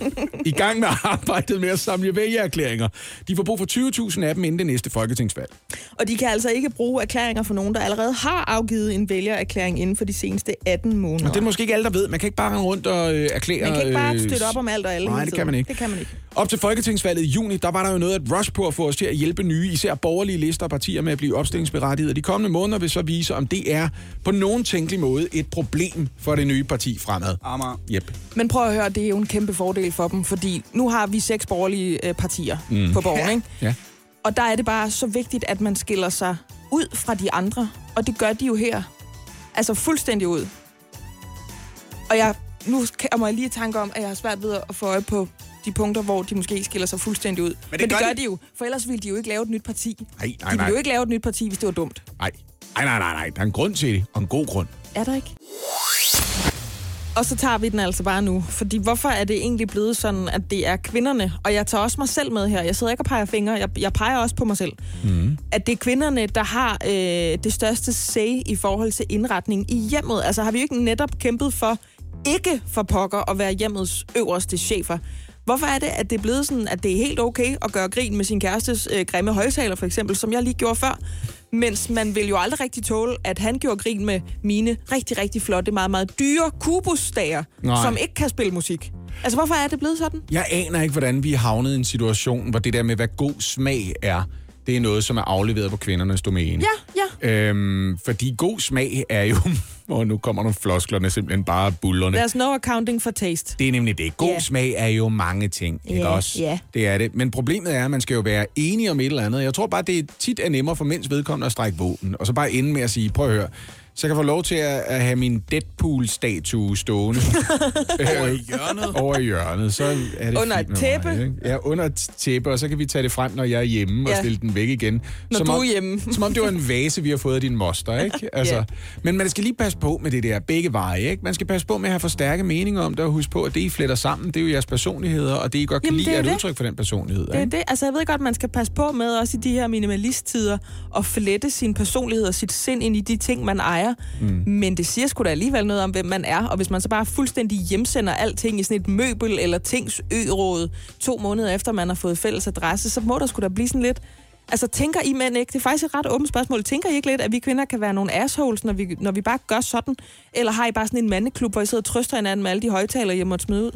i gang med arbejdet med at samle vælgererklæringer. De får brug for 20.000 af dem inden det næste folketingsvalg. Og de kan altså ikke bruge erklæringer for nogen, der allerede har afgivet en vælgererklæring inden for de seneste 18 måneder. Og det er måske ikke alle, der ved. Man kan ikke bare rende rundt og øh, erklære... Man kan ikke bare øh, støtte op om alt og alle Nej, det kan man ikke. Det kan man ikke. Op til folketingsvalget i juni, der var der jo noget at rush på at få os til at hjælpe nye, især borgerlige lister og partier med at blive opstillingsberettiget. De kommende måneder vil så vise, om det er på nogen tænkelig måde et problem for det nye parti fremad. Ammer. Yep. Men prøv at høre, det er jo en kæmpe fordel for dem, fordi nu har vi seks borgerlige øh, partier mm. på borgen, ikke? Ja. Og der er det bare så vigtigt, at man skiller sig ud fra de andre. Og det gør de jo her. Altså fuldstændig ud. Og jeg, nu kommer jeg lige i tanke om, at jeg har svært ved at få øje på de punkter, hvor de måske skiller sig fuldstændig ud. Men det, Men det gør gør, de- de jo, for ellers ville de jo ikke lave et nyt parti. Nej, De nej, ville nej. jo ikke lave et nyt parti, hvis det var dumt. Nej, nej, nej, nej, nej. Der er en grund til det, og en god grund. Er der ikke? Og så tager vi den altså bare nu. Fordi hvorfor er det egentlig blevet sådan, at det er kvinderne, og jeg tager også mig selv med her, jeg sidder ikke og peger fingre, jeg, jeg peger også på mig selv, mm. at det er kvinderne, der har øh, det største say i forhold til indretning i hjemmet. Altså har vi jo ikke netop kæmpet for ikke for pokker at være hjemmets øverste chefer? Hvorfor er det, at det er blevet sådan, at det er helt okay at gøre grin med sin kærestes øh, grimme højtaler, for eksempel, som jeg lige gjorde før? Mens man vil jo aldrig rigtig tåle, at han gjorde grin med mine rigtig, rigtig flotte, meget, meget dyre kubusdager, Nej. som ikke kan spille musik. Altså, hvorfor er det blevet sådan? Jeg aner ikke, hvordan vi er havnet i en situation, hvor det der med, hvad god smag er, det er noget, som er afleveret på kvindernes domæne. Ja, ja. Øhm, fordi god smag er jo... Og nu kommer nogle flosklerne simpelthen bare bullerne. There's no accounting for taste. Det er nemlig det. God yeah. smag er jo mange ting, ikke Ja, også? ja. Det er det. Men problemet er, at man skal jo være enige om et eller andet. Jeg tror bare, det er tit er nemmere for mænds vedkommende at strække våben, og så bare ende med at sige, prøv at høre, så jeg kan få lov til at, at have min Deadpool-statue stående. Over i hjørnet. Over i hjørnet, så er det Under et tæppe. Mig, ikke? ja, under et tæppe, og så kan vi tage det frem, når jeg er hjemme, Ja. og stille den væk igen. Når som du om, er hjemme. Som om det var en vase, vi har fået af din moster, ikke? Altså, Ja. Men man skal lige passe på med det der begge veje, ikke? Man skal passe på med at have for stærke meninger om det, og huske på, at det, I fletter sammen, det er jo jeres personligheder, og det, I godt kan Jamen, lide, er er et det. udtryk for den personlighed, Det er ikke? det. Altså, jeg ved godt, man skal passe på med, også i de her minimalisttider, at flette sin personlighed og sit sind ind i de ting, man ejer. Mm. Men det siger sgu da alligevel noget om, hvem man er. Og hvis man så bare fuldstændig hjemsender alting i sådan et møbel eller tings ø-råd to måneder efter, man har fået fælles adresse, så må der sgu da blive sådan lidt... Altså, tænker I mænd ikke? Det er faktisk et ret åbent spørgsmål. Tænker I ikke lidt, at vi kvinder kan være nogle assholes, når vi, når vi bare gør sådan? Eller har I bare sådan en mandeklub, hvor I sidder og trøster hinanden med alle de højtalere, I måtte smide ud?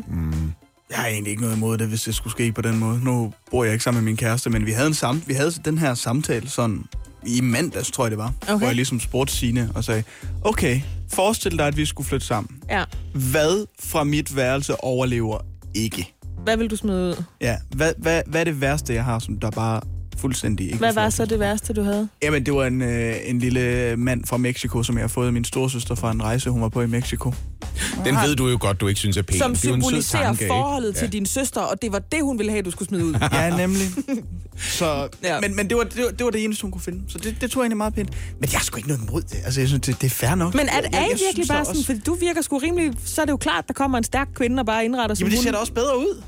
Jeg har egentlig ikke noget imod det, hvis det skulle ske på den måde. Nu bor jeg ikke sammen med min kæreste, men vi havde, en sam- vi havde den her samtale sådan i mandags, tror jeg det var. Okay. Hvor jeg ligesom spurgte Signe og sagde, okay, forestil dig, at vi skulle flytte sammen. Ja. Hvad fra mit værelse overlever ikke? Hvad vil du smide ud? Ja, hvad, hvad, hvad er det værste, jeg har, som der bare fuldstændig ikke Hvad var så det værste, du havde? Jamen, det var en, øh, en lille mand fra Mexico, som jeg har fået af min storsøster fra en rejse, hun var på i Mexico. Den ved du jo godt, du ikke synes er pæn. Som Det er symboliserer tanke, ikke? forholdet til din søster, og det var det, hun ville have, du skulle smide ud. Ja, nemlig. Så, Ja. ja. Men, men det, var, det, var, det var det eneste, hun kunne finde. Så det, det tog jeg egentlig meget pænt. Men jeg har sgu ikke noget imod det. Altså, jeg synes, det, det er fair nok. Men er, Jeg- er jeg- virkelig bare da sådan, også- fordi du virker sgu rimelig, så er det jo klart, der kommer en stærk kvinde og bare indretter som Jamen, det ser da også bedre ud.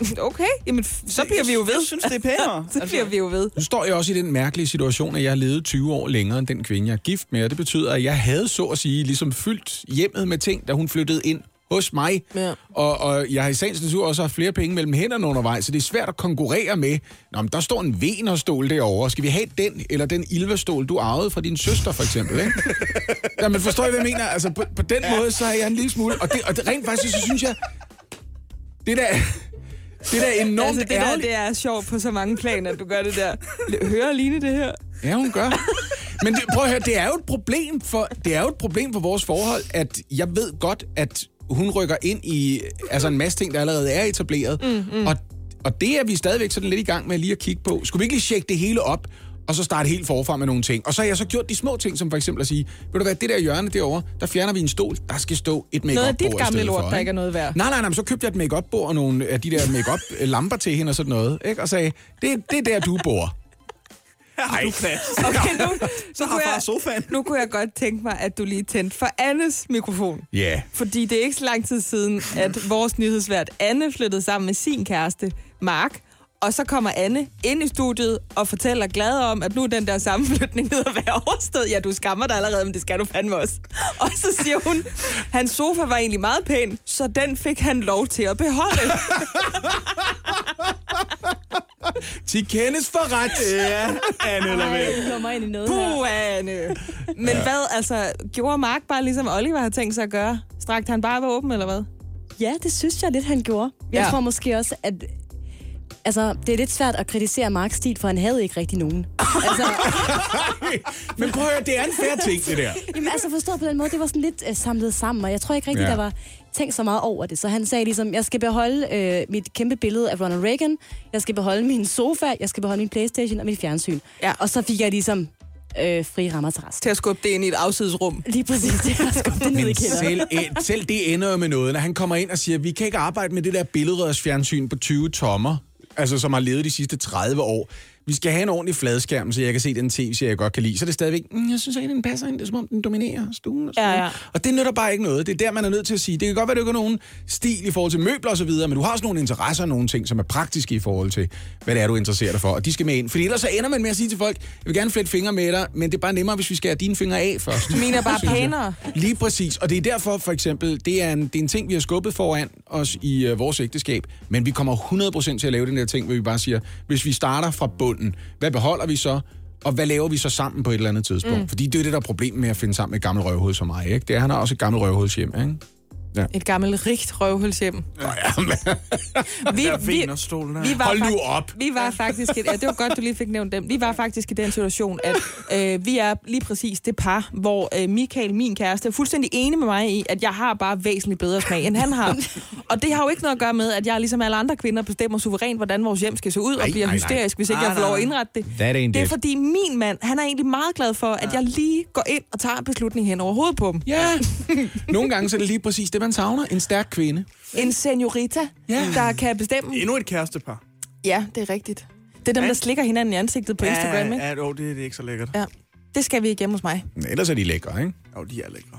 Okay, jamen så bliver vi jo ved. Jeg synes, det er pænere. så bliver vi jo ved. Nu står jeg også i den mærkelige situation, at jeg har levet 20 år længere end den kvinde, jeg er gift med, og det betyder, at jeg havde så at sige ligesom fyldt hjemmet med ting, da hun flyttede ind hos mig. Ja. Og, og jeg har i sagens natur også haft flere penge mellem hænderne undervejs, så det er svært at konkurrere med. Nå, men der står en venerstol derovre. Skal vi have den, eller den ilvestol, du arvede fra din søster, for eksempel, ikke? ja, men forstår I, hvad jeg mener? Altså, på, på den ja. måde, så er jeg en lille smule... Og det, og det rent faktisk, så synes jeg... Det der... Det der er enormt altså, det der, det er sjovt på så mange planer, at du gør det der. Hører Line det her? Ja, hun gør. Men det, prøv at høre, det er jo et problem for, det er jo et problem for vores forhold, at jeg ved godt, at hun rykker ind i altså en masse ting, der allerede er etableret. Mm, mm. Og, og det er vi stadigvæk sådan lidt i gang med lige at kigge på. Skulle vi ikke lige tjekke det hele op, og så starte helt forfra med nogle ting? Og så har jeg så gjort de små ting, som for eksempel at sige, ved du hvad, det der hjørne derovre, der fjerner vi en stol, der skal stå et make Noget af dit gamle lort, for, der ikke er noget værd. Nej, nej, nej, men så købte jeg et make bord og nogle af de der make lamper til hende og sådan noget, ikke? og sagde, det, det er der, du bor. Ej, du plads. Okay, nu, Så har far jeg, sofaen. nu kunne jeg godt tænke mig, at du lige tændte for Annes mikrofon. Ja. Yeah. Fordi det er ikke så lang tid siden, at vores nyhedsvært Anne flyttede sammen med sin kæreste, Mark. Og så kommer Anne ind i studiet og fortæller glad om, at nu er den der sammenflytning ved at være overstået. Ja, du skammer dig allerede, men det skal du fandme også. Og så siger hun, hans sofa var egentlig meget pæn, så den fik han lov til at beholde. Til kendes for ret. Ja, Anne eller Ej, hvad? du kommer ind i noget her. Puh, Anne. Men ja. hvad, altså, gjorde Mark bare ligesom Oliver har tænkt sig at gøre? Strakte han bare var åben, eller hvad? Ja, det synes jeg lidt, han gjorde. Jeg ja. tror måske også, at... Altså, det er lidt svært at kritisere Marks stil, for han havde ikke rigtig nogen. altså, Men prøv at høre, det er en færre ting, det der. jamen, altså forstået på den måde, det var sådan lidt uh, samlet sammen, og jeg tror ikke rigtig, Ja. der var tænkt så meget over det. Så han sagde ligesom, jeg skal beholde øh, mit kæmpe billede af Ronald Reagan, jeg skal beholde min sofa, jeg skal beholde min Playstation og mit fjernsyn. Ja. Og så fik jeg ligesom øh, fri rammer til resten. Til at skubbe det ind i et afsidesrum. Lige præcis, det har skubbet det ned i kælderen. selv, selv det ender jo med noget, når han kommer ind og siger, vi kan ikke arbejde med det der billedrørsfjernsyn på 20 tommer, altså som har levet de sidste 30 år. Vi skal have en ordentlig fladskærm, så jeg kan se den tv-serie, jeg godt kan lide. Så er det stadigvæk, mm, jeg synes ikke, den passer ind. Det er som om, den dominerer stuen. Og, stuen. Ja, ja. og det nytter bare ikke noget. Det er der, man er nødt til at sige. Det kan godt være, at du ikke har nogen stil i forhold til møbler og så videre, men du har også nogle interesser og nogle ting, som er praktiske i forhold til, hvad det er, du interesserer dig for. Og de skal med ind. Fordi ellers så ender man med at sige til folk, jeg vil gerne flette fingre med dig, men det er bare nemmere, hvis vi skal have dine fingre af først. Du mener bare pænere. Lige præcis, og det er derfor for eksempel, det er en, det er en ting, vi har skubbet foran os i uh, vores ægteskab, men vi kommer 100% til at lave den der ting, hvor vi bare siger, hvis vi starter fra bunden, hvad beholder vi så, og hvad laver vi så sammen på et eller andet tidspunkt? Mm. Fordi det er det, der er problemet med at finde sammen med et gammelt røvhoved som mig, ikke? Det er, han har også et gammelt røvhoveds hjem, ikke? Ja. Et gammelt rigt røvhulshjem. vi, og stol der. vi var Hold nu op. Vi var faktisk, et, ja, det var godt, du lige fik nævnt dem. Vi var faktisk i den situation, at øh, vi er lige præcis det par, hvor øh, Michael, min kæreste, er fuldstændig enig med mig i, at jeg har bare væsentligt bedre smag, end han har. Og det har jo ikke noget at gøre med, at jeg ligesom alle andre kvinder bestemmer suverænt, hvordan vores hjem skal se ud, Nej, og bliver nej, nej. hysterisk, hvis ikke Nej, jeg får lov at indrette det. Det er it. fordi min mand, han er egentlig meget glad for, at jeg lige går ind og tager en beslutning hen over hovedet på dem. Ja, nogle gange så er det lige præcis det, man savner. En stærk kvinde. En seniorita, Ja. der kan bestemme. Endnu et kærestepar. Ja, det er rigtigt. Det er dem, Ja. der slikker hinanden i ansigtet på Instagram, ja, ikke? Ja, jo, det, det er ikke så lækkert. Ja. Det skal vi ikke hjemme hos mig. Ellers er de lækre, ikke? Jo, de er lækre.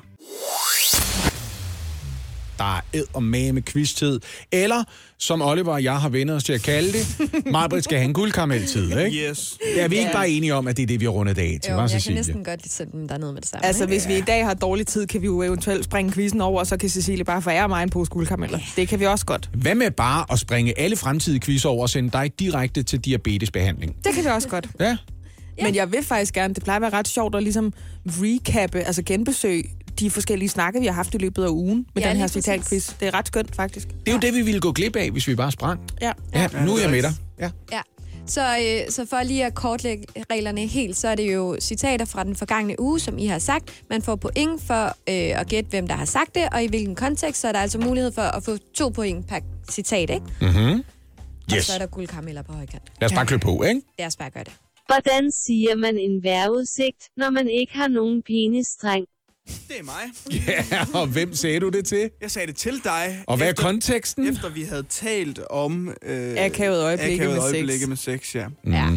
Der er ed og med quiz-tid. Eller, som Oliver og jeg har vendt os til at kalde det, Marbrit skal have en guldkarameltid, ikke? Yes. Er vi ikke bare enige om, at det er det, vi har rundet af til, Jo, jeg kan Cecilie? næsten godt lide sætte dem dernede med det samme. Altså, ikke? hvis vi i dag har dårlig tid, kan vi jo eventuelt springe quizzen over, og så kan Cecilie bare forære mig en pose guldkarameller. Det kan vi også godt. Hvad med bare at springe alle fremtidige quiz over og sende dig direkte til diabetesbehandling? Det kan vi også godt. Ja. Men jeg vil faktisk gerne, det plejer at være ret sjovt at ligesom recappe, altså genbesøge de forskellige snakke, vi har haft i løbet af ugen med Ja, den her citatquiz. Det er ret skønt, faktisk. Det er jo det, vi ville gå glip af, hvis vi bare sprang. Ja. Ja, nu er jeg med dig. Ja. Ja. Så, øh, så for lige at kortlægge reglerne helt, så er det jo citater fra den forgangne uge, som I har sagt. Man får point for øh, at gætte, hvem der har sagt det, og i hvilken kontekst, så er der altså mulighed for at få to point per citat, ikke? Mm-hmm. Og Yes. så er der guldkarameller på højkant. Lad os bare klø på, ikke? Lad os bare gøre det. Hvordan siger man en vejrudsigt, når man ikke har nogen penisstreng? Det er mig. Ja, og hvem sagde du det til? Jeg sagde det til dig. Og hvad er efter, konteksten? Efter vi havde talt om... Øh, Akavede øjeblikke akavede med sex. øjeblikke med sex, ja. Ja, Mm. Ja.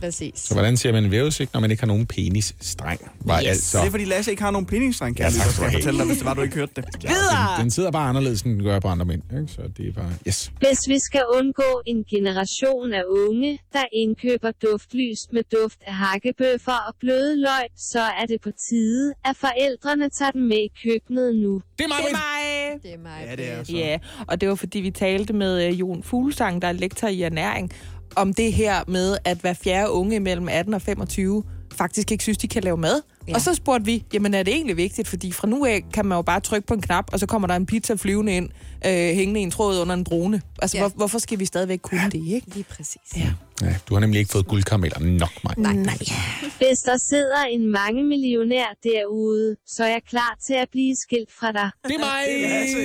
Præcis. Så hvordan siger man en vævesigt, når man ikke har nogen penisstreng? Var Yes. altså. Det er fordi Lasse ikke har nogen peningstreng, kan Ja, jeg tak skal fortælle dig, hvis det var, du ikke hørte det. Ja, den, den sidder bare anderledes, end den gør på andre mænd. Ikke? Så det er bare... Yes. Hvis vi skal undgå en generation af unge, der indkøber duftlys med duft af hakkebøffer og bløde løg, så er det på tide, at forældrene tager dem med i køkkenet nu. Det er mig, Det er mig! Det er mig. Ja, det er så. Ja, og det var fordi, vi talte med uh, Jon Fuglsang, der er lektor i ernæring, om det her med, at hver fjerde unge mellem 18 og 25 faktisk ikke synes, de kan lave mad. Ja. Og så spurgte vi, jamen er det egentlig vigtigt? Fordi fra nu af kan man jo bare trykke på en knap, og så kommer der en pizza flyvende ind, øh, hængende i en tråd under en drone. Altså, Ja. hvor, hvorfor skal vi stadigvæk kunne det, ikke? Lige præcis. Ja. Ja, du har nemlig ikke fået guldkarameller nok, mig. Nej, nej. Hvis der sidder en mange millionær derude, så er jeg klar til at blive skilt fra dig. Det er mig! Det er Lasse,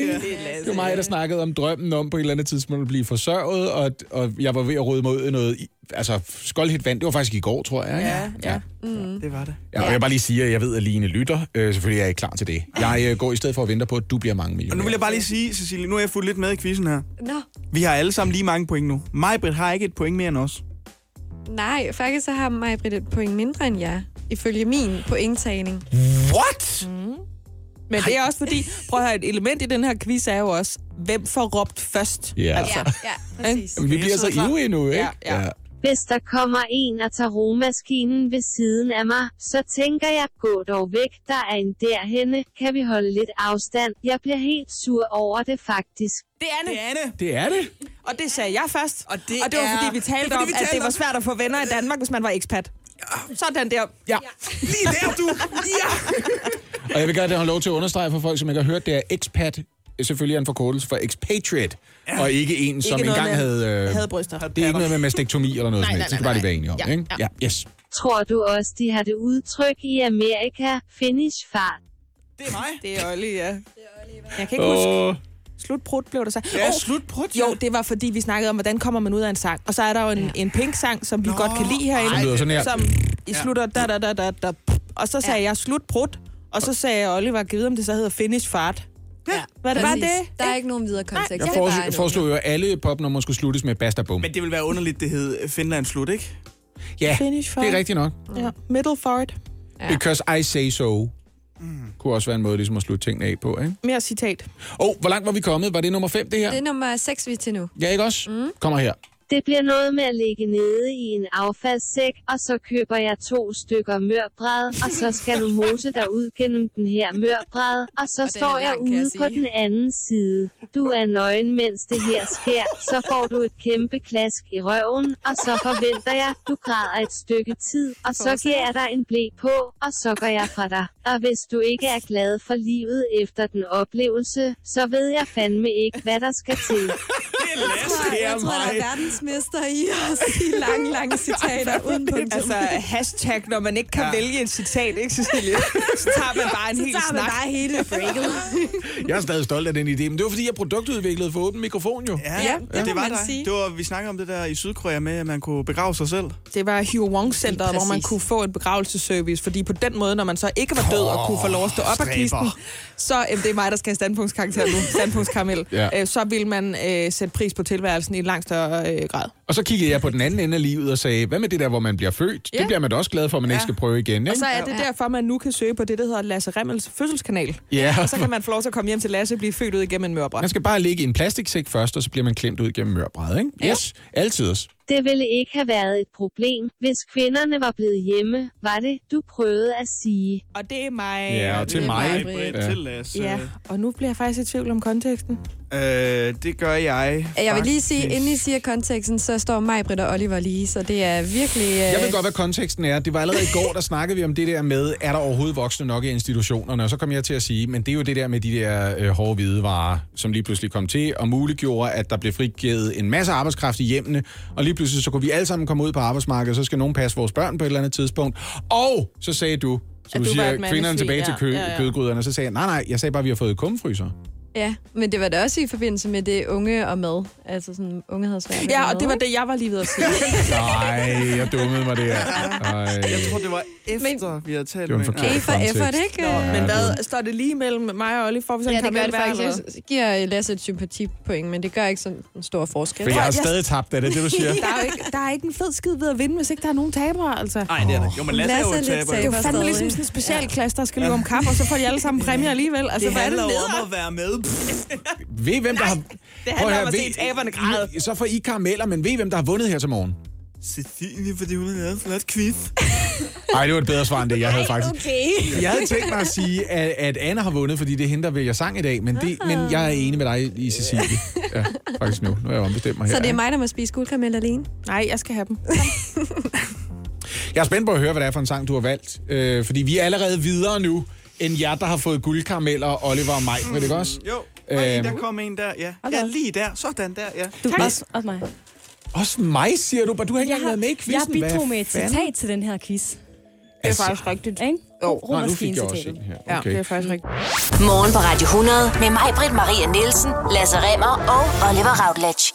ja. Det var mig, der snakkede om drømmen om på et eller andet tidspunkt at blive forsørget, og, og jeg var ved at råde mod noget, i- altså skoldhit vand. Det var faktisk i går, tror jeg. ikke? Ja, ja. Mm. Det var det. Ja, og jeg bare lige sige, at jeg ved, at Line lytter. Øh, selvfølgelig er jeg ikke klar til det. Jeg øh, går i stedet for at vente på, at du bliver mange Og millioner. nu vil jeg bare lige sige, Cecilie, nu er jeg fuldt lidt med i quizzen her. Nå, Vi har alle sammen lige mange point nu. Majbrit har ikke et point mere end os. nej, faktisk så har mig Britt et point mindre end jer, ifølge min pointtagning. What? Men det er også fordi, prøv at høre, et element i den her quiz er jo også, hvem får råbt først? Ja. Altså, Ja, ja, præcis. Jamen, vi bliver så ivrige nu, ikke? Ja, ja. Hvis der kommer en og tager romaskinen ved siden af mig, så tænker jeg, gå dog væk, der er en derhenne, kan vi holde lidt afstand. Jeg bliver helt sur over det faktisk. Det er Det er Anne. Det er det. Og det sagde jeg først. Og det og det var er- fordi, vi talte det fordi, om, vi at talte det var svært at få venner i Danmark, hvis man var ekspat. Sådan der. Ja. Lige der, du. Ja. Og jeg vil gerne have lov til at understrege for folk, som ikke har hørt, det er expat selvfølgelig er en forkortelse for expatriate, ja. og ikke en, som Ikke noget engang med- havde... Øh, Havde bryster. det er ikke noget med mastektomi eller noget Nej, nej, helst. Det skal nej, bare lige være enige om, Ja, ikke? ja. Ja, yes. Tror du også, de har det udtryk i Amerika? Finish fart. Det er mig. Det er Olli, ja. Jeg kan ikke huske. Åh, Slutbrud blev det så. Ja, Åh, slut prut. Jo, det var fordi, vi snakkede om, hvordan kommer man ud af en sang. Og så er der jo en, en pink-sang, som vi Nå, godt kan lide herinde. Som lyder sådan her. Som i slutter da da da da da. Og så sagde jeg slutbrud. Og så sagde jeg, Oliver, givet om det så hedder finish fart. Ja, Var det bare det? Der er ikke nogen videre kontekst. Jeg foreslog, jeg foreslog jo, at alle popnumre skulle sluttes med basta bum. Men det vil være underligt, det hed Finland slut, ikke? Ja, Finish det er rigtigt nok. Ja. Middle fart. Ja. Because I say so. Kunne også være en måde ligesom at slutte tingene af på, ikke? Mere citat. Åh, oh, hvor langt var vi kommet? Var det nummer 5, det her? Det er nummer 6, vi er til nu. Ja, ikke også? Mm. Kommer her. Det bliver noget med at ligge nede i en affaldssæk, og så køber jeg to stykker mørbræd, og så skal du mose dig ud gennem den her mørbræd, og så er står jeg lang, jeg ude på sige. den anden side. Du er nøgen, mens det her sker, så får du et kæmpe klask i røven, og så forventer jeg, du græder et stykke tid, og så giver jeg dig en blæ på, og så går jeg fra dig. Og hvis du ikke er glad for livet efter den oplevelse, så ved jeg fandme ikke, hvad der skal til. Jeg tror, der er verdensmester i at sige lange, lange citater uden punktum. Altså, hashtag, når man ikke kan ja. vælge et citat, ikke Cecilie? Så tager man bare en Så hel tager man snak. bare hele breaket. Jeg er stadig stolt af den idé, men det var fordi, jeg produktudviklede for åben mikrofon jo. Ja, Ja, ja, det det var man der. sige. Det var, vi snakkede om det der i Sydkorea med, at man kunne begrave sig selv. Det var Hugh Wong Center, hvor man kunne få et begravelsesservice, fordi på den måde, når man så ikke var død og kunne få lov at stå op af kisten, så, øh, det er mig, der skal have standpunktskarakter nu, standpunktskaramel, Ja. øh, så vil man øh, sætte pris på tilværelsen i en langt større øh, grad. Og så kiggede jeg på den anden ende af livet og sagde, hvad med det der, hvor man bliver født? Ja. Det bliver man da også glad for, at man ikke Ja. skal prøve igen, Og ikke? så er det derfor, man nu kan søge på det, der hedder Lasse Remmels fødselskanal. Ja. Og så kan man få lov til at komme hjem til Lasse og blive født ud igennem en mørbræt. Man skal bare ligge i en plastiksæk først, og så bliver man klemt ud gennem mørbræd, ikke? Yes, altid os. Det ville ikke have været et problem, hvis kvinderne var blevet hjemme, var det, du prøvede at sige. Og det er mig. Ja, og til det er mig. mig, Britt, Ja. til Lasse. Ja, og nu bliver jeg faktisk i tvivl om konteksten. Øh, det gør jeg. Jeg vil lige sige, faktisk. inden I siger konteksten, så står mig, Britt og Oliver lige, så det er virkelig... Øh, Jeg ved godt, hvad konteksten er. Det var allerede i går, der snakkede vi om det der med, er der overhovedet voksne nok i institutionerne? Og så kom jeg til at sige, men det er jo det der med de der øh, hårde hvide varer, som lige pludselig kom til og muliggjorde, at der blev frigivet en masse arbejdskraft i hjemmene. Og lige pludselig så kunne vi alle sammen komme ud på arbejdsmarkedet, så skal nogen passe vores børn på et eller andet tidspunkt. Og så sagde du, At du, du siger, kvinderne tilbage ja. til kø- Ja, ja. kødgryderne. Så sagde jeg, nej, nej, jeg sagde bare, at vi har fået kummefryser. Ja, men det var da også i forbindelse med det unge og mad. Altså sådan, unge havde svært Ja, mad, og det var ikke? det, jeg var lige ved at sige. Nej, jeg dummede mig der. Ej. Jeg tror, det var efter, vi havde talt Det var en med... A for effort, ikke? Nå, Ja, men hvad, står det lige mellem mig og Olli? Får vi sådan Ja, det gør det faktisk. Jeg giver Lasse et sympatipoint, men det gør ikke sådan en stor forskel. For jeg har stadig tabt af det, det du siger. Der er, jo ikke, der er ikke en fed skid ved at vinde, hvis ikke der er nogen tabere, altså. Nej, det er det. Jo, men Lasse, Lasse er jo taber. Det er jo fandme ligesom sådan en specialklasse, der skal løbe om kap, og så får de alle sammen præmier alligevel. Altså, Det hvad er det handler om at være med. Ved I, hvem der har... Det handler om at se taberne græde. Så får I karameller, men ved I, hvem der har vundet her til morgen? Cecilie, fordi hun har lavet en flot quiz. Nej, det var et bedre svar end det, jeg havde faktisk. Okay. Jeg havde tænkt mig at sige, at, at Anna har vundet, fordi det er hende, der vælger sang i dag, men, det, men jeg er enig med dig i Cecilie. Ja, faktisk nu. Nu har jeg ombestemt mig her. Så det er mig, der må spise guldkaramel alene? Nej, jeg skal have dem. Jeg er spændt på at høre, hvad det er for en sang, du har valgt. Øh, fordi vi er allerede videre nu, end jer, der har fået guldkarameller, Oliver og mig. Ved det ikke også? Jo, Ej, Øhm. der kom en der, ja. Da Ja, lige der. Sådan der, ja. Du, også, også mig. Også mig, siger du, men du har ikke Jeg været med i jeg quizzen. bidrog Hvad med et citat til den her quiz. Det er Altså- faktisk rigtigt. Ikke? Jo. Nu fik jeg også en her. Ja, Okay. det er faktisk rigtigt. Morgen på Radio 100 med mig, Britt Maria Nielsen, Lasse Remmer og Oliver Routledge.